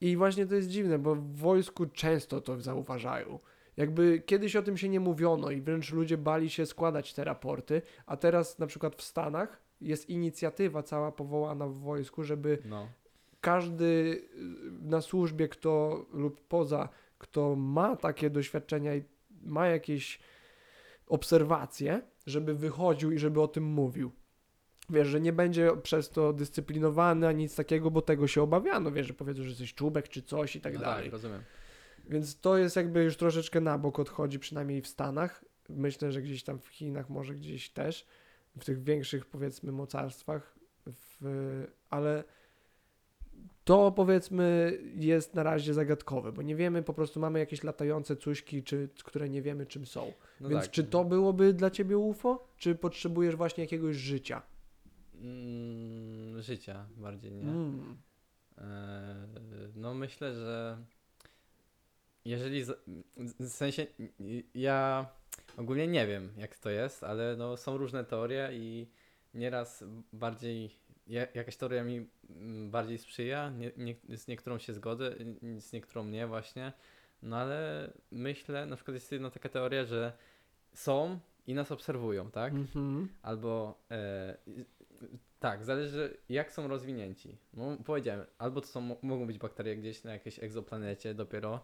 I właśnie to jest dziwne, bo w wojsku często to zauważają. Jakby kiedyś o tym się nie mówiono i wręcz ludzie bali się składać te raporty, a teraz na przykład w Stanach jest inicjatywa cała powołana w wojsku, żeby No. każdy y, na służbie, kto lub poza, kto ma takie doświadczenia i ma jakieś obserwacje, żeby wychodził i żeby o tym mówił. Wiesz, że nie będzie przez to dyscyplinowany ani nic takiego, bo tego się obawiano. Wiesz, że powiedzą, że jesteś czubek czy coś i tak no dalej. Tak, rozumiem. Więc to jest jakby już troszeczkę na bok odchodzi, przynajmniej w Stanach. Myślę, że gdzieś tam w Chinach, może gdzieś też, w tych większych powiedzmy mocarstwach, w, ale to powiedzmy jest na razie zagadkowe, bo nie wiemy, po prostu mamy jakieś latające cuśki, czy, które nie wiemy czym są. No Więc tak. czy to byłoby dla ciebie UFO, czy potrzebujesz właśnie jakiegoś życia? Mm, życia bardziej, nie? Mm. No myślę, że jeżeli w sensie ja ogólnie nie wiem jak to jest, ale no są różne teorie i nieraz bardziej ja- jakaś teoria mi mm, bardziej sprzyja, nie, nie, z niektórą się zgodzę, z niektórą nie właśnie. No ale myślę, na przykład jest jedna taka teoria, że są i nas obserwują, tak? Mhm. Albo e, tak, zależy jak są rozwinięci. No, powiedziałem, albo to są, mo- mogą być bakterie gdzieś na jakiejś egzoplanecie dopiero.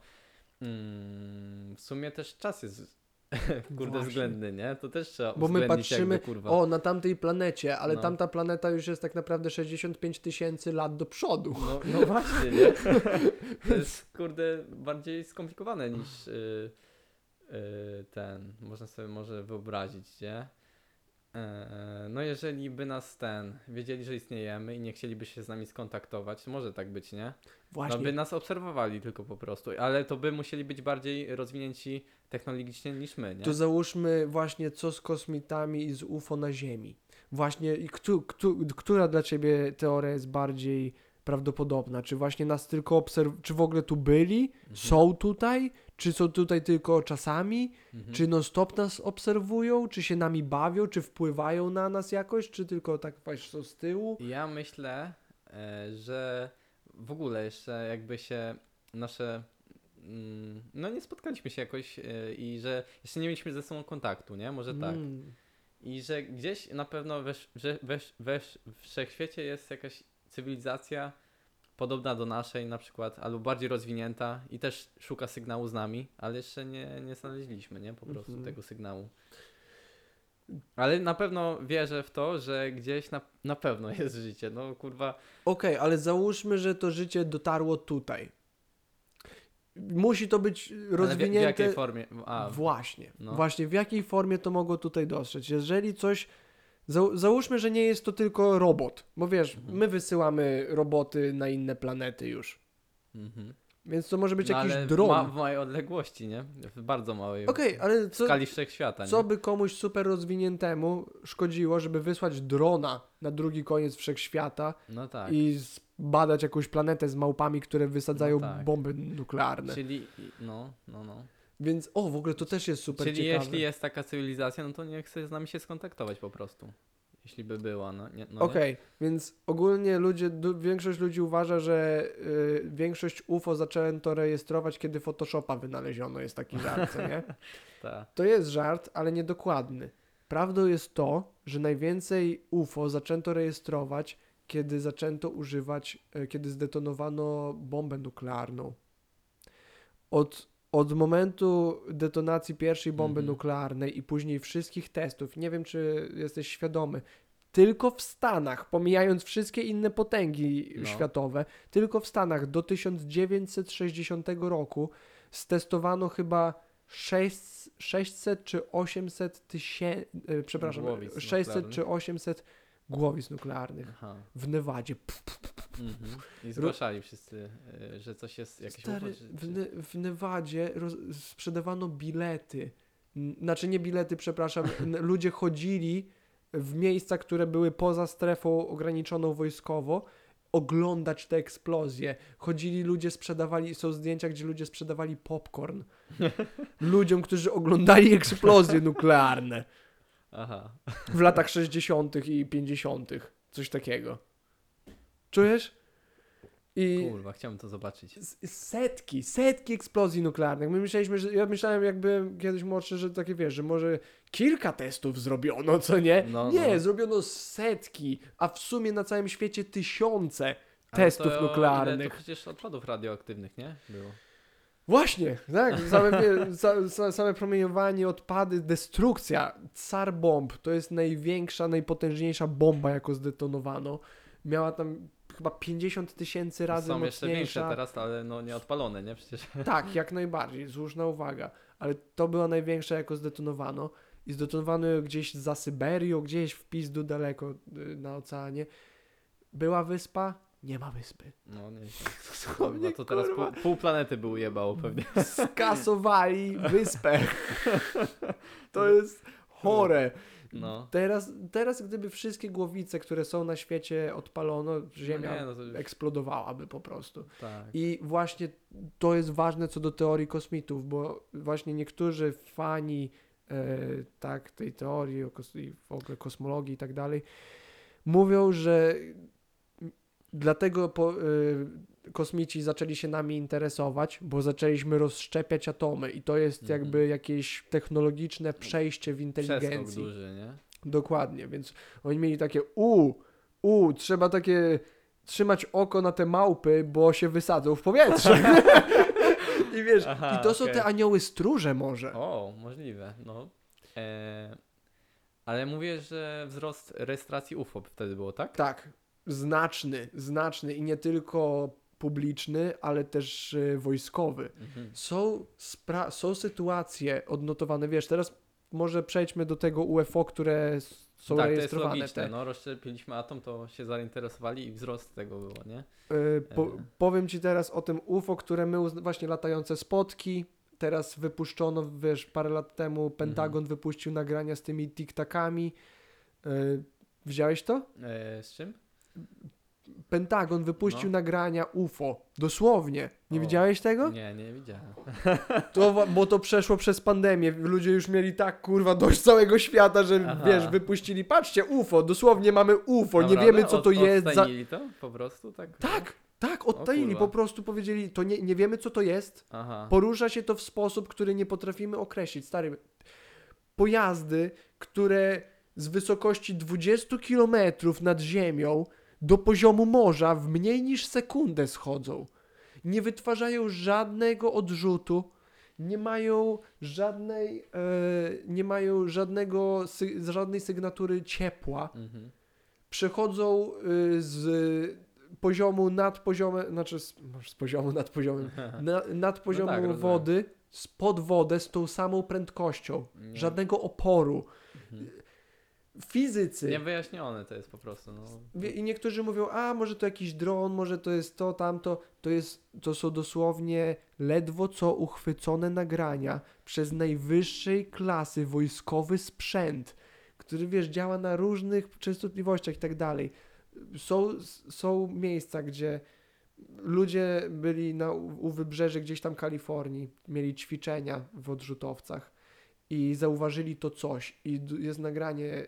Mm, w sumie też czas jest <laughs> kurde Właśnie. względny, nie? To też trzeba Bo my patrzymy, jakby, kurwa. O, na tamtej planecie, ale No. tamta planeta już jest tak naprawdę 65 tysięcy lat do przodu. No, no właśnie, nie? <laughs> To jest kurde bardziej skomplikowane niż y, y, ten, można sobie może wyobrazić, nie? E, No jeżeli by nas ten, wiedzieli, że istniejemy i nie chcieliby się z nami skontaktować, to może tak być, nie? Właśnie. No by nas obserwowali tylko po prostu, ale to by musieli być bardziej rozwinięci technologicznie niż my, nie? To załóżmy właśnie co z kosmitami i z UFO na Ziemi. Właśnie, i któ, któ, która dla ciebie teoria jest bardziej prawdopodobna? Czy właśnie nas tylko obserw... czy w ogóle tu byli? Mhm. Są tutaj? Czy są tutaj tylko czasami? Mhm. Czy non-stop nas obserwują? Czy się nami bawią? Czy wpływają na nas jakoś? Czy tylko tak właśnie są z tyłu? Ja myślę, e, że w ogóle jeszcze jakby się nasze. mm, No nie spotkaliśmy się jakoś e, i że jeszcze nie mieliśmy ze sobą kontaktu, nie? Może tak. Mm. I że gdzieś na pewno we, że we, we wszechświecie jest jakaś cywilizacja podobna do naszej na przykład, albo bardziej rozwinięta i też szuka sygnału z nami, ale jeszcze nie, nie znaleźliśmy, nie? Po prostu Mhm. tego sygnału. Ale na pewno wierzę w to, że gdzieś na, na pewno <laughs> jest życie. No kurwa, Okej, ale załóżmy, że to życie dotarło tutaj. Musi to być ale w, w rozwinięte. jakiej formie? A, Właśnie. no. Właśnie w jakiej formie to mogło tutaj dostrzec? Jeżeli coś. Za, załóżmy, że nie jest to tylko robot, bo wiesz, Mhm. my wysyłamy roboty na inne planety już. mhm. Więc to może być no, jakiś dron. Ma, w małej odległości, nie? W bardzo małej. Okej, ale W co, skali wszechświata, co nie? by komuś super rozwiniętemu szkodziło, żeby wysłać drona na drugi koniec wszechświata No tak. i badać jakąś planetę z małpami, które wysadzają No tak. bomby nuklearne. Czyli, no, no, no. Więc o, w ogóle to też jest super Czyli ciekawe. jeśli jest taka cywilizacja, no to niech chce z nami się skontaktować po prostu. Jeśli by była, no nie. No Okej, więc ogólnie ludzie, du- większość ludzi uważa, że y, większość UFO zaczęto rejestrować, kiedy Photoshopa wynaleziono. Jest taki żart, co nie? Nie? <laughs> Tak. To jest żart, ale niedokładny. Prawdą jest to, że najwięcej UFO zaczęto rejestrować, kiedy zaczęto używać, e, kiedy zdetonowano bombę nuklearną. Od, od momentu detonacji pierwszej bomby Mhm. nuklearnej i później wszystkich testów, nie wiem czy jesteś świadomy, tylko w Stanach, pomijając wszystkie inne potęgi No. światowe, tylko w Stanach do 1960 roku stestowano chyba 6, 600 czy 800 tysięcy, przepraszam, Głowic 600 nuklearnych. czy 800 głowic nuklearnych Aha. w Nevadzie. Pff, Mhm. I zgłaszali wszyscy, y, że coś jest jakieś Stary, czy, w, ne, w Nevadzie roz, sprzedawano bilety. Znaczy nie bilety, przepraszam. <laughs> Ludzie chodzili w miejsca, które były poza strefą ograniczoną wojskowo, oglądać te eksplozje. Chodzili ludzie, sprzedawali, są zdjęcia, gdzie ludzie sprzedawali popcorn. <laughs> Ludziom, którzy oglądali eksplozje nuklearne Aha. w latach 60. i 50. Coś takiego. Czujesz? I Kurwa, chciałbym to zobaczyć. setki, setki eksplozji nuklearnych. My myśleliśmy, że ja myślałem jakby kiedyś młodszy, że takie wiesz, że może kilka testów zrobiono, <laughs> co nie? No, nie, no. zrobiono setki, a w sumie na całym świecie tysiące Ale testów to, Ile nuklearnych. to przecież odpadów radioaktywnych, nie? Było. Właśnie, tak, same, same promieniowanie, odpady, destrukcja. Car bomb to jest największa, najpotężniejsza bomba, jaką zdetonowano. Miała tam chyba 50 tysięcy razy Są jeszcze większe mocniejsza. teraz, ale no nie odpalone, nie? Przecież. Tak, jak najbardziej, słuszna uwaga. Ale to była największa, jako zdetonowano. I zdetonowano ją gdzieś za Syberią, gdzieś w pizdu daleko y, na oceanie. Była wyspa? Nie ma wyspy. No nie. Dosłownie, Kurwa, to teraz kurwa. pół, pół planety by ujebało pewnie. Skasowali <laughs> wyspę. To jest chore. No. Teraz, teraz gdyby wszystkie głowice, które są na świecie odpalono, Ziemia nie, no to już- eksplodowałaby po prostu. Tak. I właśnie to jest ważne co do teorii kosmitów, bo właśnie niektórzy fani e, tak, tej teorii o kos- i w ogóle kosmologii i tak dalej mówią, że dlatego po, e, kosmici zaczęli się nami interesować, bo zaczęliśmy rozszczepiać atomy i to jest Mhm. jakby jakieś technologiczne przejście w Przeskok inteligencji. duży, nie? Dokładnie, więc oni mieli takie u, u, trzeba takie trzymać oko na te małpy, bo się wysadzą w powietrze. I wiesz, Aha, i to są te anioły stróże może. O, możliwe, no. E, ale mówię, że wzrost rejestracji UFO wtedy było, tak? Tak, znaczny, znaczny i nie tylko publiczny, ale też y, wojskowy. Mhm. Są, spra- są sytuacje odnotowane, wiesz, teraz może przejdźmy do tego UFO, które są tak, to jest rejestrowane. logiczne, te- no rozszczepiliśmy atom, to się zainteresowali i wzrost tego było, nie? Y, Po, E. powiem ci teraz o tym UFO, które my właśnie latające spotki. Teraz wypuszczono, wiesz, parę lat temu Pentagon Mhm. wypuścił nagrania z tymi tiktakami. Y, Widziałeś to? E, z czym? Pentagon wypuścił No. nagrania UFO. Dosłownie. Nie O. widziałeś tego? Nie, nie widziałem. To, bo to przeszło przez pandemię. Ludzie już mieli tak, kurwa, dość całego świata, że Aha. wiesz, wypuścili, patrzcie, UFO, dosłownie mamy UFO, nie Naprawdę? wiemy co to Od- jest. Za... Odtajnili to po prostu, tak? Tak, tak, odtajili, kurwa. po prostu powiedzieli, to nie, nie wiemy co to jest. Aha. Porusza się to w sposób, który nie potrafimy określić. Stary, pojazdy, które z wysokości 20 km nad ziemią do poziomu morza w mniej niż sekundę schodzą. Nie wytwarzają żadnego odrzutu, nie mają żadnej, e, nie mają żadnego, sy- żadnej sygnatury ciepła. Mhm. Przechodzą y, z poziomu nad poziomem, znaczy z, z poziomu nad poziomem, <laughs> na, nad poziomu tak, rozumiem. wody, spod wodę z tą samą prędkością. Nie- Żadnego oporu. Mhm. Fizycy. Niewyjaśnione to jest po prostu, no. I niektórzy mówią, a może to jakiś dron, może to jest to, tamto. To, jest, to są dosłownie ledwo co uchwycone nagrania przez najwyższej klasy wojskowy sprzęt, który wiesz, działa na różnych częstotliwościach i tak dalej. Są, są miejsca, gdzie ludzie byli na, u wybrzeży gdzieś tam Kalifornii, mieli ćwiczenia w odrzutowcach i zauważyli to coś i jest nagranie e,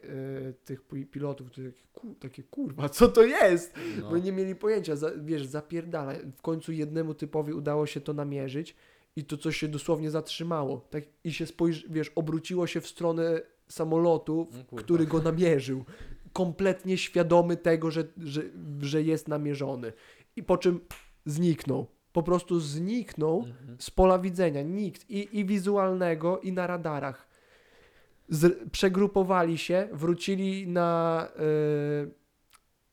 tych pi- pilotów, które takie, ku, takie kurwa, co to jest? No. Bo nie mieli pojęcia, za, wiesz, zapierdala. W końcu jednemu typowi udało się to namierzyć i to coś się dosłownie zatrzymało. Tak, I się spojrzy, wiesz, obróciło się w stronę samolotu, No który go namierzył. Kompletnie świadomy tego, że, że, że jest namierzony. I po czym zniknął. Po prostu zniknął Mhm. z pola widzenia. Nikt. I, i wizualnego, i na radarach. Z, przegrupowali się, wrócili na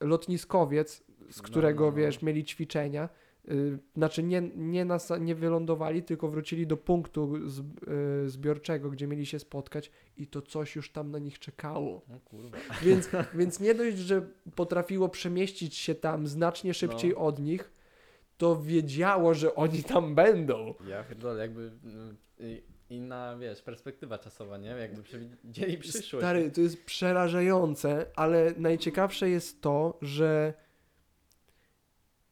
y, lotniskowiec, z No, którego, no, no. wiesz, mieli ćwiczenia. Y, znaczy nie, nie, na, sa- nie wylądowali, tylko wrócili do punktu z, y, zbiorczego, gdzie mieli się spotkać i to coś już tam na nich czekało. O kurwa. Więc, <laughs> więc nie dość, że potrafiło przemieścić się tam znacznie szybciej No. od nich, to wiedziało, że oni tam będą. Ja pierdolę, jakby i- inna, wiesz, perspektywa czasowa, nie? Jakby przewidzieli przyszłość. Stary, to jest przerażające, ale najciekawsze jest to, że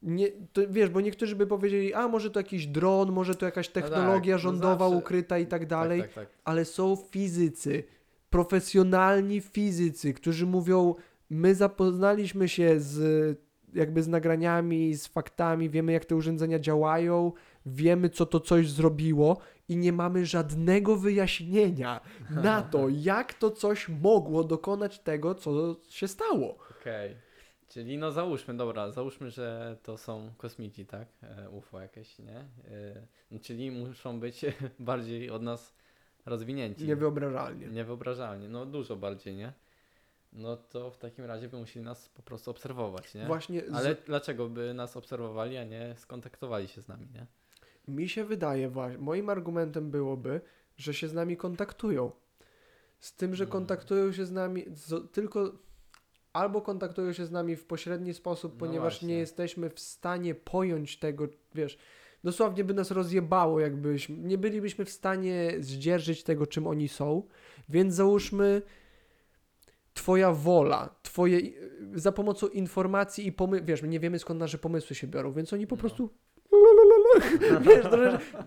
nie, to wiesz, bo niektórzy by powiedzieli, a może to jakiś dron, może to jakaś tak, technologia no rządowa zawsze. ukryta i tak dalej, Tak, tak, tak. ale są fizycy, profesjonalni fizycy, którzy mówią, my zapoznaliśmy się z jakby z nagraniami, z faktami, wiemy jak te urządzenia działają, wiemy co to coś zrobiło i nie mamy żadnego wyjaśnienia <laughs> na to, jak to coś mogło dokonać tego, co się stało. Okej. Czyli no załóżmy, dobra, załóżmy, że to są kosmici, tak? E, UFO jakieś, nie? E, czyli muszą być <laughs> bardziej od nas rozwinięci. Niewyobrażalnie. Niewyobrażalnie, no dużo bardziej, nie? No to w takim razie by musieli nas po prostu obserwować, nie? Właśnie z... Ale dlaczego by nas obserwowali, a nie skontaktowali się z nami, nie? Mi się wydaje, właśnie, moim argumentem byłoby, że się z nami kontaktują. Z tym, że Mm. kontaktują się z nami z, tylko albo kontaktują się z nami w pośredni sposób, No ponieważ właśnie. nie jesteśmy w stanie pojąć tego, wiesz, dosłownie by nas rozjebało, jakbyśmy, nie bylibyśmy w stanie zdzierżyć tego, czym oni są, więc załóżmy twoja wola, twoje, za pomocą informacji i pomysłów, wiesz, my nie wiemy skąd nasze pomysły się biorą, więc oni po No. prostu <laughs> Wiesz, to,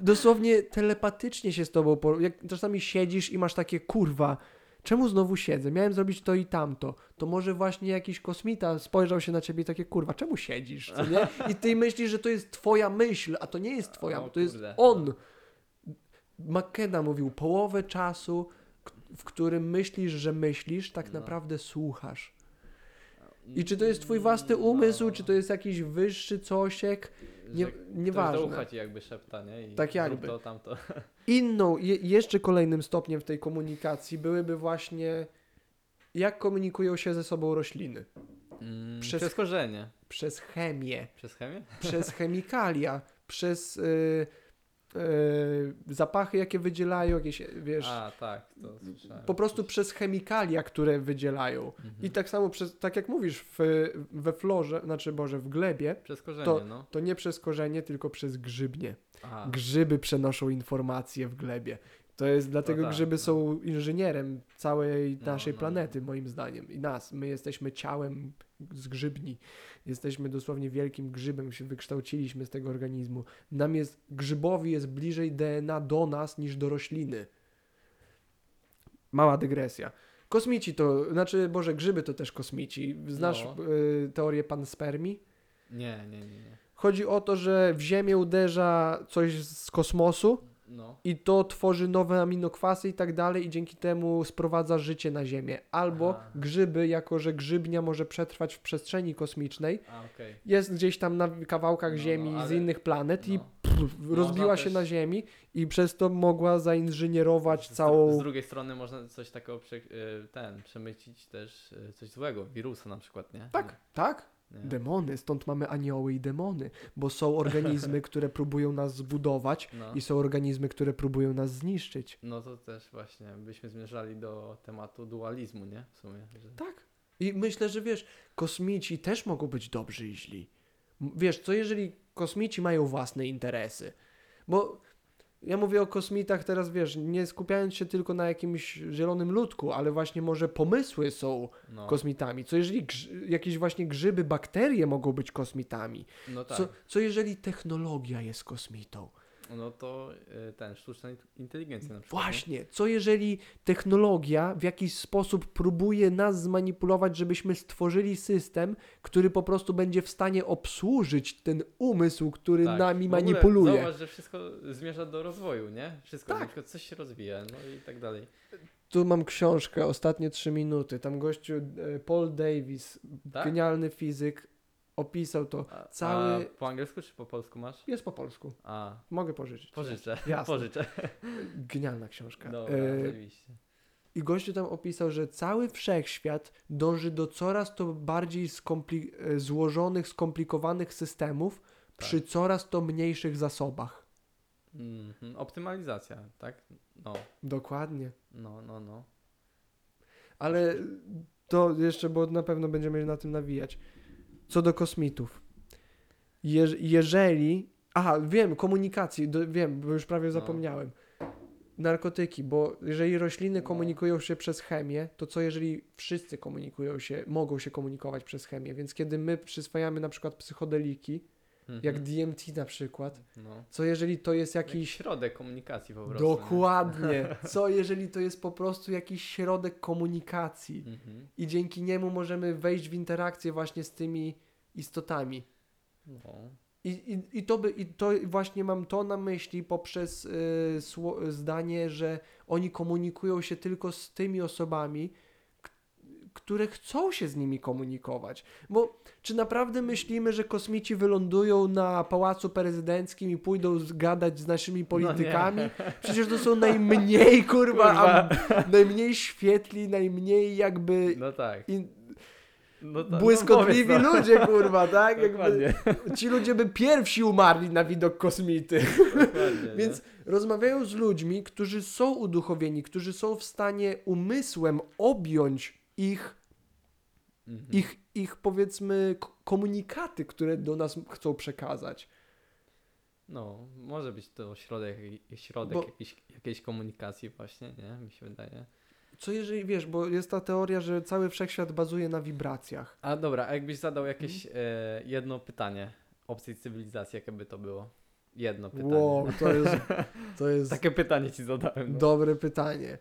dosłownie telepatycznie się z tobą, por- jak czasami siedzisz i masz takie, kurwa, czemu znowu siedzę? Miałem zrobić to i tamto. To może właśnie jakiś kosmita spojrzał się na ciebie i takie, kurwa, czemu siedzisz, co nie? I ty myślisz, że to jest twoja myśl, a to nie jest twoja, O to jest kurde. on. McKenna mówił, połowę czasu, w którym myślisz, że myślisz, tak No. naprawdę słuchasz. I czy to jest twój własny umysł, czy to jest jakiś wyższy cosiek, nie, Że nieważne. ucha ci jakby szepta, nie? I Tak jakby. to, tamto. <laughs> Inną, je, jeszcze kolejnym stopniem w tej komunikacji byłyby właśnie jak komunikują się ze sobą rośliny. Mm, Przez- Przez korzenie. Przez chemię, Przez chemię? przez <laughs> chemikalia, przez y, zapachy, jakie wydzielają, jakieś, wiesz, A, tak, to słyszałem. po prostu przez chemikalia, które wydzielają. Mhm. I tak samo, przez, tak jak mówisz, w, we florze, znaczy Boże, w glebie, Przez korzenie, to- no. to nie przez korzenie, tylko przez grzybnie. A, Grzyby przenoszą informacje w glebie. To jest dlatego tak, grzyby no. są inżynierem całej No, naszej no, no. planety, moim zdaniem. I nas. My jesteśmy ciałem z grzybni. Jesteśmy dosłownie wielkim grzybem, się wykształciliśmy z tego organizmu. Nam jest, grzybowi jest bliżej DNA do nas niż do rośliny. Mała dygresja. Kosmici to, znaczy, Boże, grzyby to też kosmici. Znasz No. y, teorię panspermii? nie, nie, nie, nie. Chodzi o to, że w Ziemię uderza coś z kosmosu, No. i to tworzy nowe aminokwasy i tak dalej i dzięki temu sprowadza życie na Ziemię. Albo Aha. grzyby, jako że grzybnia może przetrwać w przestrzeni kosmicznej, A, okej. jest gdzieś tam na kawałkach No, Ziemi no, z ale- innych planet i No. pff, rozbiła się też- na Ziemi i przez to mogła zainżynierować Z, całą... z drugiej strony można coś takiego prze, y, ten, przemycić też y, coś złego, wirusa na przykład, nie? Tak, tak. Demony, stąd mamy anioły i demony, bo są <laughs> organizmy, które próbują nas zbudować No. i są organizmy, które próbują nas zniszczyć. no to też właśnie byśmy zmierzali do tematu dualizmu, nie? W sumie. Że... Tak. I myślę, że wiesz, kosmici też mogą być dobrzy i źli. Wiesz, co jeżeli kosmici mają własne interesy? Bo ja mówię o kosmitach teraz, wiesz, nie skupiając się tylko na jakimś zielonym ludku, ale właśnie może pomysły są No, kosmitami. Co jeżeli jakieś właśnie grzyby, bakterie mogą być kosmitami? no tak. Co, co jeżeli technologia jest kosmitą? No to y, ten, sztuczna int- inteligencja na przykład. nie? Właśnie, co jeżeli technologia w jakiś sposób próbuje nas zmanipulować, żebyśmy stworzyli system, który po prostu będzie w stanie obsłużyć ten umysł, który Tak. nami manipuluje. Zauważ, że wszystko zmierza do rozwoju, nie? Wszystko, Tak. coś się rozwija, no i tak dalej. Tu mam książkę, ostatnie trzy minuty. Tam gościu e, Paul Davis, Tak? genialny fizyk, opisał to. Cały- a po angielsku czy po polsku masz? Jest po polsku. A, Mogę pożyczyć. pożyczę, Jasne. <laughs> pożyczę. Genialna książka. Dobra, E, oczywiście. I gościu tam opisał, że cały wszechświat dąży do coraz to bardziej skompli- e, złożonych, skomplikowanych systemów przy coraz to mniejszych zasobach. Mhm. Optymalizacja, tak? No, Dokładnie. no, no, no. Ale to jeszcze, bo na pewno będziemy na tym nawijać. Co do kosmitów. Je- jeżeli. Aha, wiem, komunikacji, do, wiem, bo już prawie No. zapomniałem. Narkotyki, bo jeżeli rośliny No. komunikują się przez chemię, to co jeżeli wszyscy komunikują się, mogą się komunikować przez chemię? Więc kiedy my przyswajamy na przykład psychodeliki, Mhm. jak DMT na przykład, no. co jeżeli to jest Jakiś jakiś. środek komunikacji po prostu. nie? Dokładnie. <laughs> Co jeżeli to jest po prostu jakiś środek komunikacji? Mhm. i dzięki niemu możemy wejść w interakcję właśnie z tymi istotami. No. I, i, i, to, by, I to właśnie mam to na myśli poprzez y, sło, zdanie, że oni komunikują się tylko z tymi osobami, które chcą się z nimi komunikować. Bo czy naprawdę myślimy, że kosmici wylądują na pałacu prezydenckim i pójdą zgadać z naszymi politykami? Przecież to są najmniej, kurwa, Kurwa. najmniej świetli, najmniej jakby No tak. i No tak. błyskotliwi no, powiedz, ludzie, kurwa, tak? no. Jakby, ci ludzie by pierwsi umarli na widok kosmity. <laughs> Więc rozmawiają z ludźmi, którzy są uduchowieni, którzy są w stanie umysłem objąć ich? Mhm. ich, ich powiedzmy, komunikaty, które do nas chcą przekazać. No, może być to środek, środek Bo- jakiejś, jakiejś komunikacji właśnie, nie? Mi się wydaje. Co jeżeli, wiesz, bo jest ta teoria, że cały wszechświat bazuje na wibracjach. A dobra, a jakbyś zadał jakieś e, jedno pytanie obcej cywilizacji, jakie by to było? Jedno pytanie. Wow, to jest, to jest <laughs> Takie pytanie ci zadałem. No, dobre pytanie.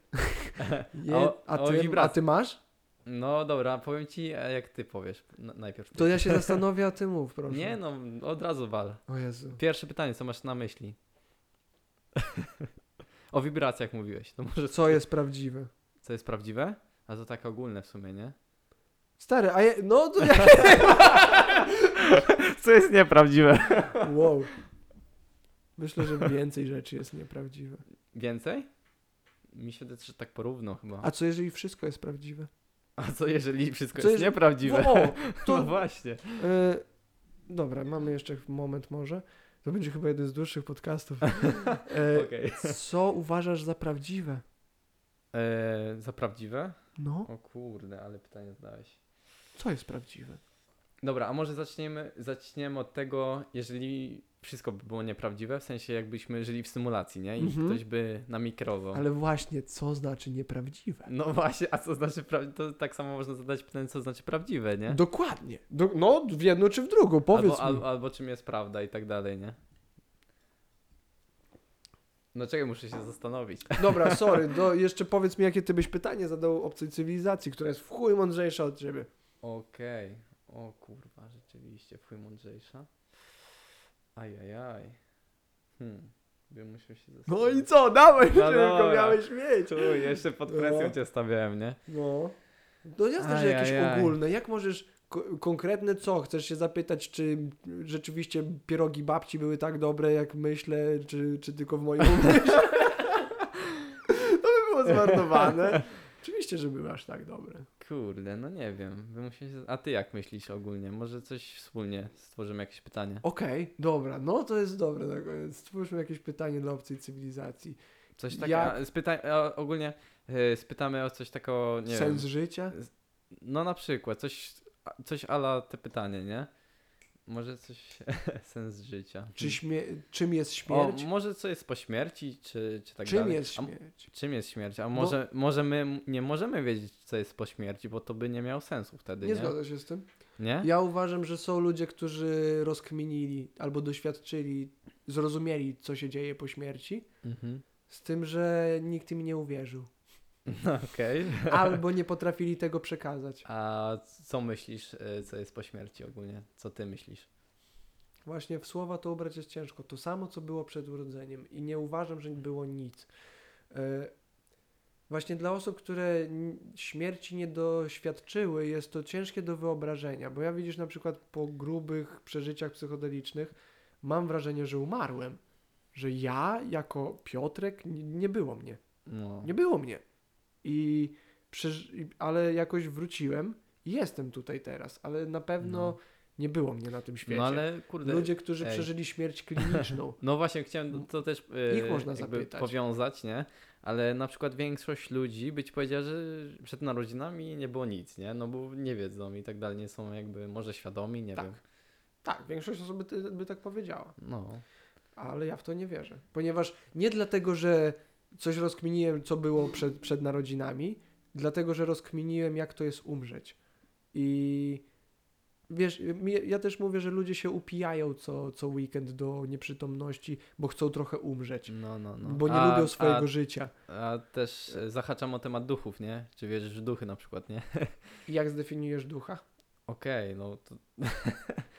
<laughs> Je, o- a, o ty, a ty masz? no dobra, powiem ci, a jak ty powiesz najpierw. To ja się zastanowię, a ty mów, proszę. Nie no, od razu wal. O Jezu. Pierwsze pytanie, co masz na myśli? <laughs> o wibracjach mówiłeś. To może Co jest prawdziwe? Co jest prawdziwe? A to tak ogólne w sumie, nie? Stary, a ja, no to ja... <laughs> Co jest nieprawdziwe? Wow. Myślę, że więcej rzeczy jest nieprawdziwe. Więcej? Mi się wydaje, że tak porówno chyba. A co jeżeli wszystko jest prawdziwe? A co jeżeli wszystko Co jest jeżeli- nieprawdziwe? O, <laughs> No to... właśnie. E, dobra, mamy jeszcze moment może. To będzie chyba jeden z dłuższych podcastów. <laughs> E, Okej. Co uważasz za prawdziwe? Eee, za prawdziwe? No, O kurde, ale pytanie zadałeś. co jest prawdziwe? Dobra, a może zaczniemy, zaczniemy od tego, jeżeli wszystko by było nieprawdziwe, w sensie jakbyśmy żyli w symulacji, nie? I Mhm. ktoś by nami kierował. Ale właśnie, co znaczy nieprawdziwe? No właśnie, a co znaczy prawdziwe? To tak samo można zadać pytanie, co znaczy prawdziwe, nie? Dokładnie. Do, no, w jedno czy w drugą, powiedz albo, mi. albo, albo czym jest prawda i tak dalej, nie? No czekaj, muszę się zastanowić. Dobra, <laughs> sorry, do, jeszcze powiedz mi, jakie ty byś pytanie zadał obcej cywilizacji, która jest w chuj mądrzejsza od ciebie. Okej. O kurwa, rzeczywiście, w chuj mądrzejsza. Ajajaj. Hmm. Bym musiał się No zastanowić. i co, dawaj, No żeby go dobra. miałeś mieć. Tu, jeszcze pod presją No. cię stawiałem, nie? No. No jasne, że jakieś Ajajaj. ogólne. Jak możesz konkretne co? Chcesz się zapytać, czy rzeczywiście pierogi babci były tak dobre, jak myślę, czy, czy tylko w moim <laughs> umyśle? to by było zmarnowane. Oczywiście, że były aż tak dobre. Kurde, no nie wiem. Bym musiał się... A ty jak myślisz ogólnie? Może coś wspólnie stworzymy jakieś pytanie? Okej, dobra, no to jest dobre. na koniec. Stwórzmy jakieś pytanie dla obcej cywilizacji. Coś takiego. Jak- Spyta... Ogólnie y, spytamy o coś takiego, nie Sens wiem. życia? No na przykład, coś, coś ala te pytanie, nie? Może coś <laughs> sens życia. Czy śmie- czym jest o, śmierć? może co jest po śmierci, czy, czy tak czym dalej. jest A śmierć? czym jest śmierć? A może, może my nie możemy wiedzieć, co jest po śmierci, bo to by nie miało sensu wtedy, Nie nie? zgodzę się z tym. Nie? Ja uważam, że są ludzie, którzy rozkminili albo doświadczyli, zrozumieli, co się dzieje po śmierci, Mhm. z tym, że nikt im nie uwierzył. <laughs> Okej. Albo nie potrafili tego przekazać. A co myślisz, y, co jest po śmierci ogólnie? Co ty myślisz? Właśnie w słowa to ubrać jest ciężko. To samo, co było przed urodzeniem. I nie uważam, że było nic. E, Właśnie dla osób, które śmierci nie doświadczyły, jest to ciężkie do wyobrażenia, bo ja widzisz na przykład po grubych przeżyciach psychodelicznych, mam wrażenie, że umarłem. Że ja, jako Piotrek, n- nie było mnie. No. Nie było mnie. I ale jakoś wróciłem i jestem tutaj teraz, ale na pewno No. nie było mnie na tym świecie. No ale kurde. Ludzie, którzy ej. przeżyli śmierć kliniczną. <laughs> No właśnie chciałem to też y, Ich można zapytać. powiązać, nie? Ale na przykład większość ludzi być powiedziała, że przed narodzinami nie było nic, nie? No bo nie wiedzą i tak dalej, nie są jakby może świadomi, nie Tak. wiem. tak, większość osób by, by tak powiedziała, No. ale ja w to nie wierzę. Ponieważ nie dlatego, że coś rozkminiłem, co było przed, przed narodzinami, dlatego, że rozkminiłem, jak to jest umrzeć. I wiesz, ja też mówię, że ludzie się upijają co, co weekend do nieprzytomności, bo chcą trochę umrzeć. No, no, no. Bo nie A- lubią swojego a, życia. a też e, zahaczam o temat duchów, nie? Czy wierzysz w duchy na przykład, nie? I <laughs> jak zdefiniujesz ducha? Okej, no to <laughs>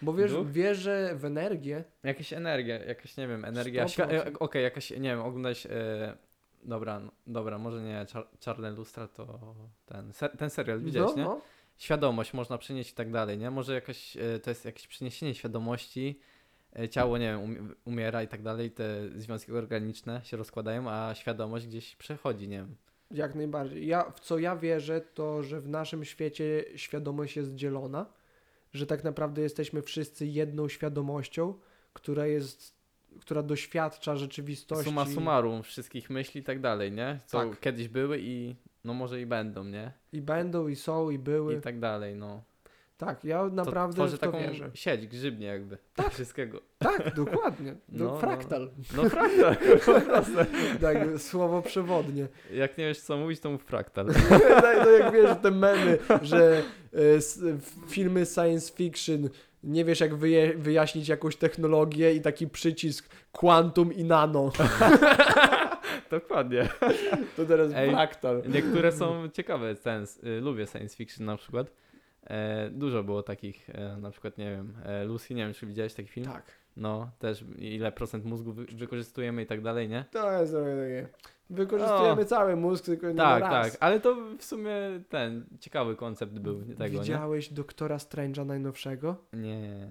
Bo wiesz, Duch? wierzę w energię. jakaś energia, jakaś, nie wiem, energia, 100%. świ- e, okej, jakaś, nie wiem, oglądać, e, dobra, no, dobra, może nie Char- Czarne Lustra, to ten, ser, ten serial, widziałeś, no, nie? no. świadomość można przenieść i tak dalej, nie? Może jakaś, e, to jest jakieś przeniesienie świadomości, e, ciało, nie wiem, umie- umiera i tak dalej, te związki organiczne się rozkładają, a świadomość gdzieś przechodzi, nie wiem. Jak najbardziej. Ja, w co ja wierzę, to że w naszym świecie świadomość jest dzielona, że tak naprawdę jesteśmy wszyscy jedną świadomością, która jest, która doświadcza rzeczywistości. Suma summarum wszystkich myśli i tak dalej, nie? Co Tak. kiedyś były i no może i będą, nie? I będą, i są, i były. I tak dalej, no. Tak, ja To naprawdę tworzy w to taką wierzę. sieć grzybnie jakby wszystkiego. Tak, dokładnie. <laughs> No, No, no. fraktal. No fraktal, <laughs> po prostu. Tak, słowo przewodnie. Jak nie wiesz co mówić, to mów fraktal. tak, <laughs> no jak wiesz, te memy, że w- filmy science fiction nie wiesz jak wyje, wyjaśnić jakąś technologię i taki przycisk quantum i nano. <laughs> Dokładnie. To teraz Ej. Niektóre są ciekawe, sens, y, lubię science fiction na przykład. E, dużo było takich, e, na przykład, nie wiem, e, Lucy, nie wiem, czy widziałeś taki film? Tak. No, też ile procent mózgu wy, wykorzystujemy i tak dalej, nie? To jest takie. Wykorzystujemy cały mózg, tylko nie tak, raz. tak, ale to w sumie ten ciekawy koncept był nie tego, Widziałeś Doktora Strange'a najnowszego? nie? Nie.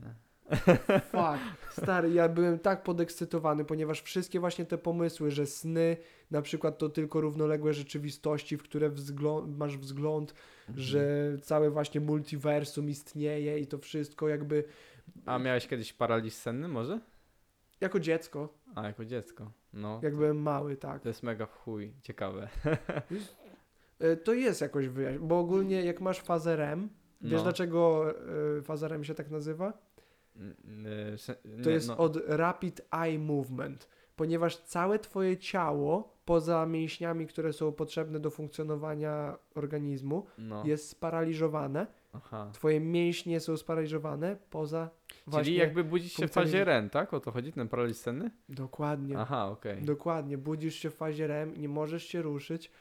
<laughs> Fuck, stary, ja byłem tak podekscytowany, ponieważ wszystkie właśnie te pomysły, że sny na przykład to tylko równoległe rzeczywistości, w które masz wzgląd, Mhm. że całe właśnie multiversum istnieje i to wszystko jakby A miałeś kiedyś paraliż senny może? jako dziecko, A, jako dziecko. No, jak byłem mały, tak. to jest mega w chuj, ciekawe. <laughs> E, To jest jakoś wyjaśnione, bo ogólnie jak masz fazę REM, wiesz No. dlaczego e, faza REM się tak nazywa? Y, se- To jest no, od Rapid Eye Movement, ponieważ całe twoje ciało, poza mięśniami, które są potrzebne do funkcjonowania organizmu, no. jest sparaliżowane. Aha. Twoje mięśnie są sparaliżowane poza właśnie... Czyli jakby budzić się w fazie REM, tak? O to chodzi, ten paraliż senny? Dokładnie. Aha, okej. Dokładnie. Budzisz się w fazie REM, nie możesz się ruszyć,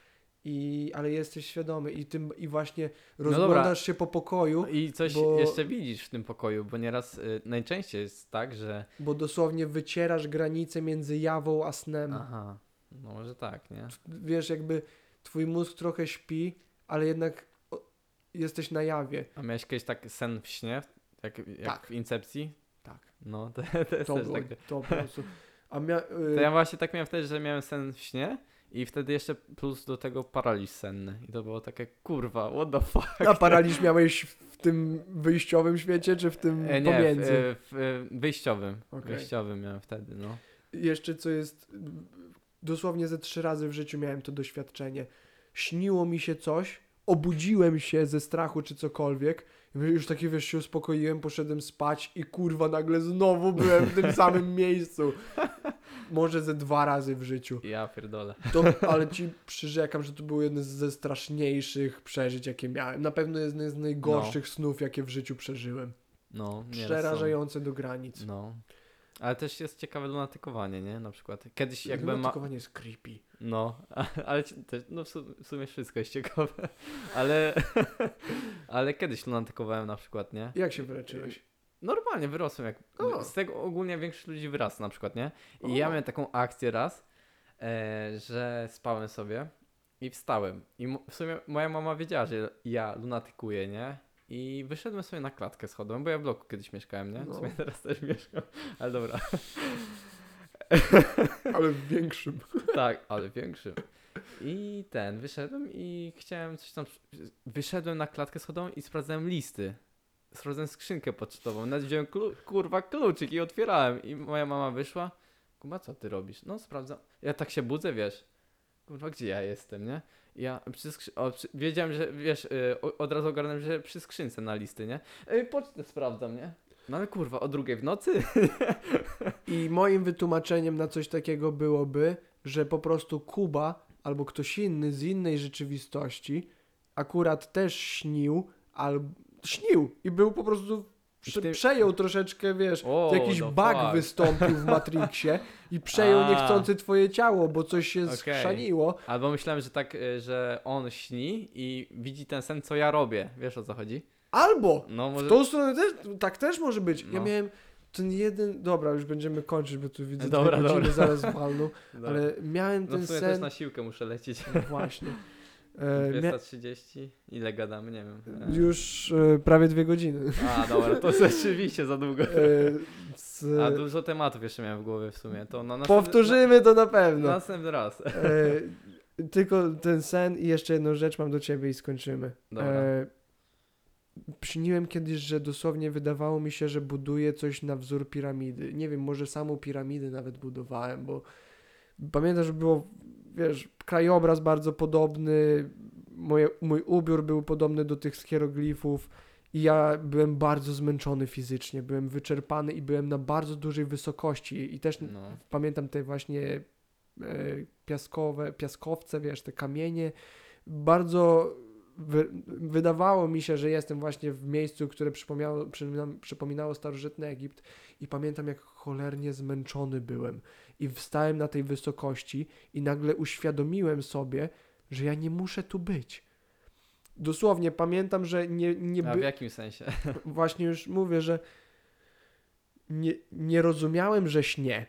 i, ale jesteś świadomy i tym i właśnie No rozglądasz się po pokoju, I coś bo- jeszcze widzisz w tym pokoju, bo nieraz y, najczęściej jest tak, że. bo dosłownie wycierasz granicę między jawą a snem. Aha, no może tak, nie? Wiesz, jakby twój mózg trochę śpi, ale jednak jesteś na jawie. A miałeś kiedyś tak sen w śnie, jak, jak Tak. w Incepcji? Tak. No, to, <laughs> to jest To, też było, takie. to po prostu. A mia, y, <laughs> To ja właśnie tak miałem wtedy, że miałem sen w śnie i wtedy jeszcze plus do tego paraliż senny. I to było takie, kurwa, what the fuck? a paraliż miałeś w tym wyjściowym świecie, czy w tym E, nie, w, pomiędzy? e, w e, wyjściowym. Okej. Wyjściowym miałem wtedy, no. Jeszcze co jest, dosłownie ze trzy razy w życiu miałem to doświadczenie. Śniło mi się coś, obudziłem się ze strachu czy cokolwiek już taki, wiesz, się uspokoiłem, poszedłem spać i kurwa, nagle znowu byłem w tym <laughs> samym miejscu. Może ze dwa razy w życiu. Ja pierdolę. To, ale ci przyrzekam, że to był jeden ze straszniejszych przeżyć, jakie miałem. Na pewno jeden z najgorszych snów, jakie w życiu przeżyłem. No, Przerażające do granic. są. No. Ale też jest ciekawe lunatykowanie, nie? Na przykład. Kiedyś jakby ma... Lunatykowanie jest creepy. No, <laughs> ale też, no w, su- w sumie wszystko jest ciekawe. <laughs> Ale, <laughs> ale kiedyś lunatykowałem na przykład, nie? Jak się wyleczyłeś? Normalnie wyrosłem jak. O. Z tego ogólnie większość ludzi wyrasta na przykład, nie? I O. ja miałem taką akcję raz, e, że spałem sobie i wstałem. I w sumie moja mama wiedziała, że ja lunatykuję, nie? I wyszedłem sobie na klatkę schodową, bo ja w bloku kiedyś mieszkałem, nie? W No. sumie teraz też mieszkam, ale dobra. <laughs> Ale w większym. tak, ale większym. I ten, wyszedłem i chciałem coś tam. Wyszedłem na klatkę schodową i sprawdzałem listy. Sprawdzałem skrzynkę pocztową. Nawet wziąłem klu- kurwa kluczyk i otwierałem. I moja mama wyszła. Kurwa, co ty robisz? No, sprawdzam. Ja tak się budzę, wiesz. Kurwa, gdzie ja jestem, nie? Ja przy skrzy- o, przy... wiedziałem, że wiesz, y, o- od razu ogarnąłem, że przy skrzynce na listy, nie? Ej, pocztę sprawdzam, nie? No ale kurwa, o drugiej w nocy? <laughs> I moim wytłumaczeniem na coś takiego byłoby, że po prostu Kuba albo ktoś inny z innej rzeczywistości akurat też śnił, albo śnił i był po prostu prze, Ty- przejął troszeczkę, wiesz, O, jakiś no bug fuck. wystąpił w <laughs> Matrixie i przejął A. niechcący twoje ciało, bo coś się Okej. schrzaniło. Albo myślałem, że tak, y, że on śni i widzi ten sen, co ja robię. Wiesz o co chodzi? Albo No w może... tą stronę też, tak też może być. Ja No. miałem ten jeden, dobra, już będziemy kończyć, bo tu widzę Dobra, dwie dobra. zaraz walną, <laughs> ale miałem No ten w sumie sen... też na siłkę muszę lecieć. No właśnie. <laughs> E, mia... 230? Ile gadamy? Nie wiem. E, Już e, prawie dwie godziny. A, dobra, to <laughs> rzeczywiście za długo. E, z... A dużo tematów jeszcze miałem w głowie w sumie. To na następny, Powtórzymy to na pewno. następny raz. E, tylko ten sen i jeszcze jedną rzecz mam do ciebie i skończymy. Dobra. E, śniłem kiedyś, że dosłownie wydawało mi się, że buduję coś na wzór piramidy. Nie wiem, może samą piramidę nawet budowałem, bo pamiętam, że było, wiesz, krajobraz bardzo podobny, moje, mój ubiór był podobny do tych hieroglifów i ja byłem bardzo zmęczony fizycznie, byłem wyczerpany i byłem na bardzo dużej wysokości i też No. pamiętam te właśnie e, piaskowe, piaskowce, wiesz, te kamienie. Bardzo wy, wydawało mi się, że jestem właśnie w miejscu, które przypominało, przypominało starożytny Egipt i pamiętam, jak cholernie zmęczony byłem. I wstałem na tej wysokości i nagle uświadomiłem sobie, że ja nie muszę tu być. Dosłownie pamiętam, że nie, nie A by... w jakim sensie? <laughs> właśnie już mówię, że nie, nie rozumiałem, że śnie.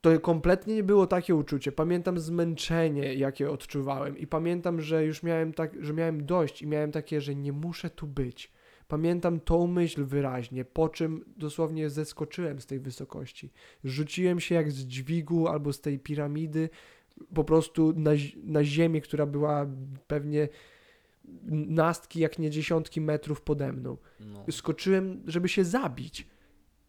To kompletnie nie było takie uczucie. Pamiętam zmęczenie, jakie odczuwałem i pamiętam, że już miałem tak, że miałem dość i miałem takie, że nie muszę tu być. Pamiętam tą myśl wyraźnie, po czym dosłownie zeskoczyłem z tej wysokości. Rzuciłem się jak z dźwigu albo z tej piramidy po prostu na, na ziemię, która była pewnie nastki, jak nie dziesiątki metrów pode mną No. skoczyłem, żeby się zabić.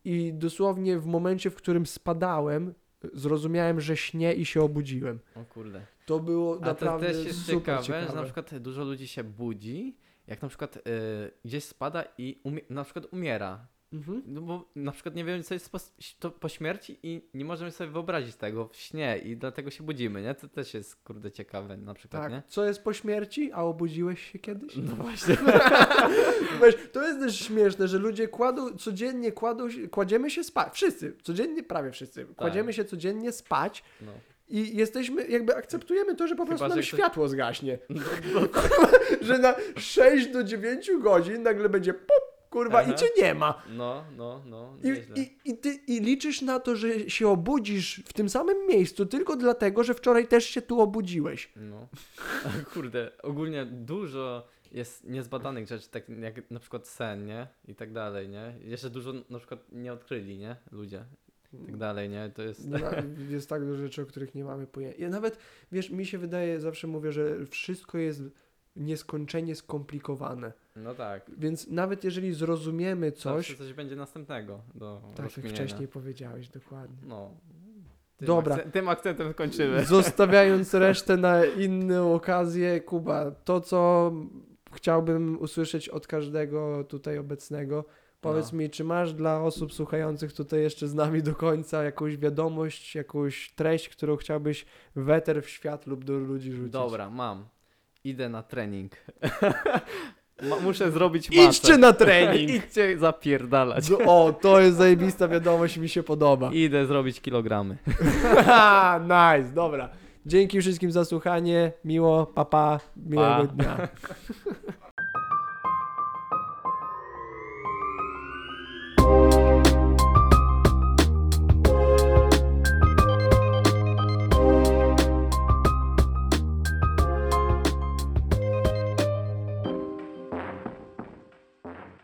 I dosłownie w momencie, w którym spadałem, zrozumiałem, że śnie i się obudziłem. O kurde. To było A to naprawdę też jest super ciekawe, ciekawe. że na przykład dużo ludzi się budzi, jak na przykład y, gdzieś spada i umie- na przykład umiera. Mhm. No bo na przykład nie wiemy, co jest po, to po śmierci i nie możemy sobie wyobrazić tego w śnie i dlatego się budzimy, nie? To też jest, kurde, ciekawe na przykład, Tak. nie? Co jest po śmierci? A obudziłeś się kiedyś? No <laughs> właśnie. <laughs> Weź, to jest też śmieszne, że ludzie kładą, codziennie kładą się, kładziemy się spać. Wszyscy, codziennie, prawie wszyscy. Kładziemy się codziennie spać No. I jesteśmy, jakby akceptujemy to, że po Chyba, prostu nam że ktoś- światło zgaśnie. <laughs> No, no, że na 6 do 9 godzin nagle będzie pop, kurwa, Aha. i cię nie ma. no, no, no, I, i, i, ty, I liczysz na to, że się obudzisz w tym samym miejscu tylko dlatego, że wczoraj też się tu obudziłeś. No. <laughs> Kurde, ogólnie dużo jest niezbadanych rzeczy, tak jak na przykład sen, nie? I tak dalej, nie? Jeszcze dużo na przykład nie odkryli, nie? Ludzie. I tak dalej, nie? To jest... Na, jest tak dużo rzeczy, o których nie mamy pojęcia. Ja nawet, wiesz, mi się wydaje, zawsze mówię, że wszystko jest nieskończenie skomplikowane. No tak. Więc nawet jeżeli zrozumiemy coś, Zawsze coś będzie następnego do tak jak wcześniej powiedziałeś, dokładnie. No. Tym Dobra. Akce- tym akcentem kończymy. <laughs> Zostawiając resztę na inną okazję, Kuba, to co chciałbym usłyszeć od każdego tutaj obecnego. Powiedz No. mi, czy masz dla osób słuchających tutaj jeszcze z nami do końca jakąś wiadomość, jakąś treść, którą chciałbyś w eter, w świat lub do ludzi rzucić? Dobra, mam. Idę na trening. <laughs> Muszę zrobić matę. Idźcie na trening! <laughs> Idźcie zapierdalać. No, O, to jest zajebista wiadomość, mi się podoba. <laughs> Idę zrobić kilogramy. nice, dobra. Dzięki wszystkim za słuchanie. Miło, papa, miłego Pa. dnia.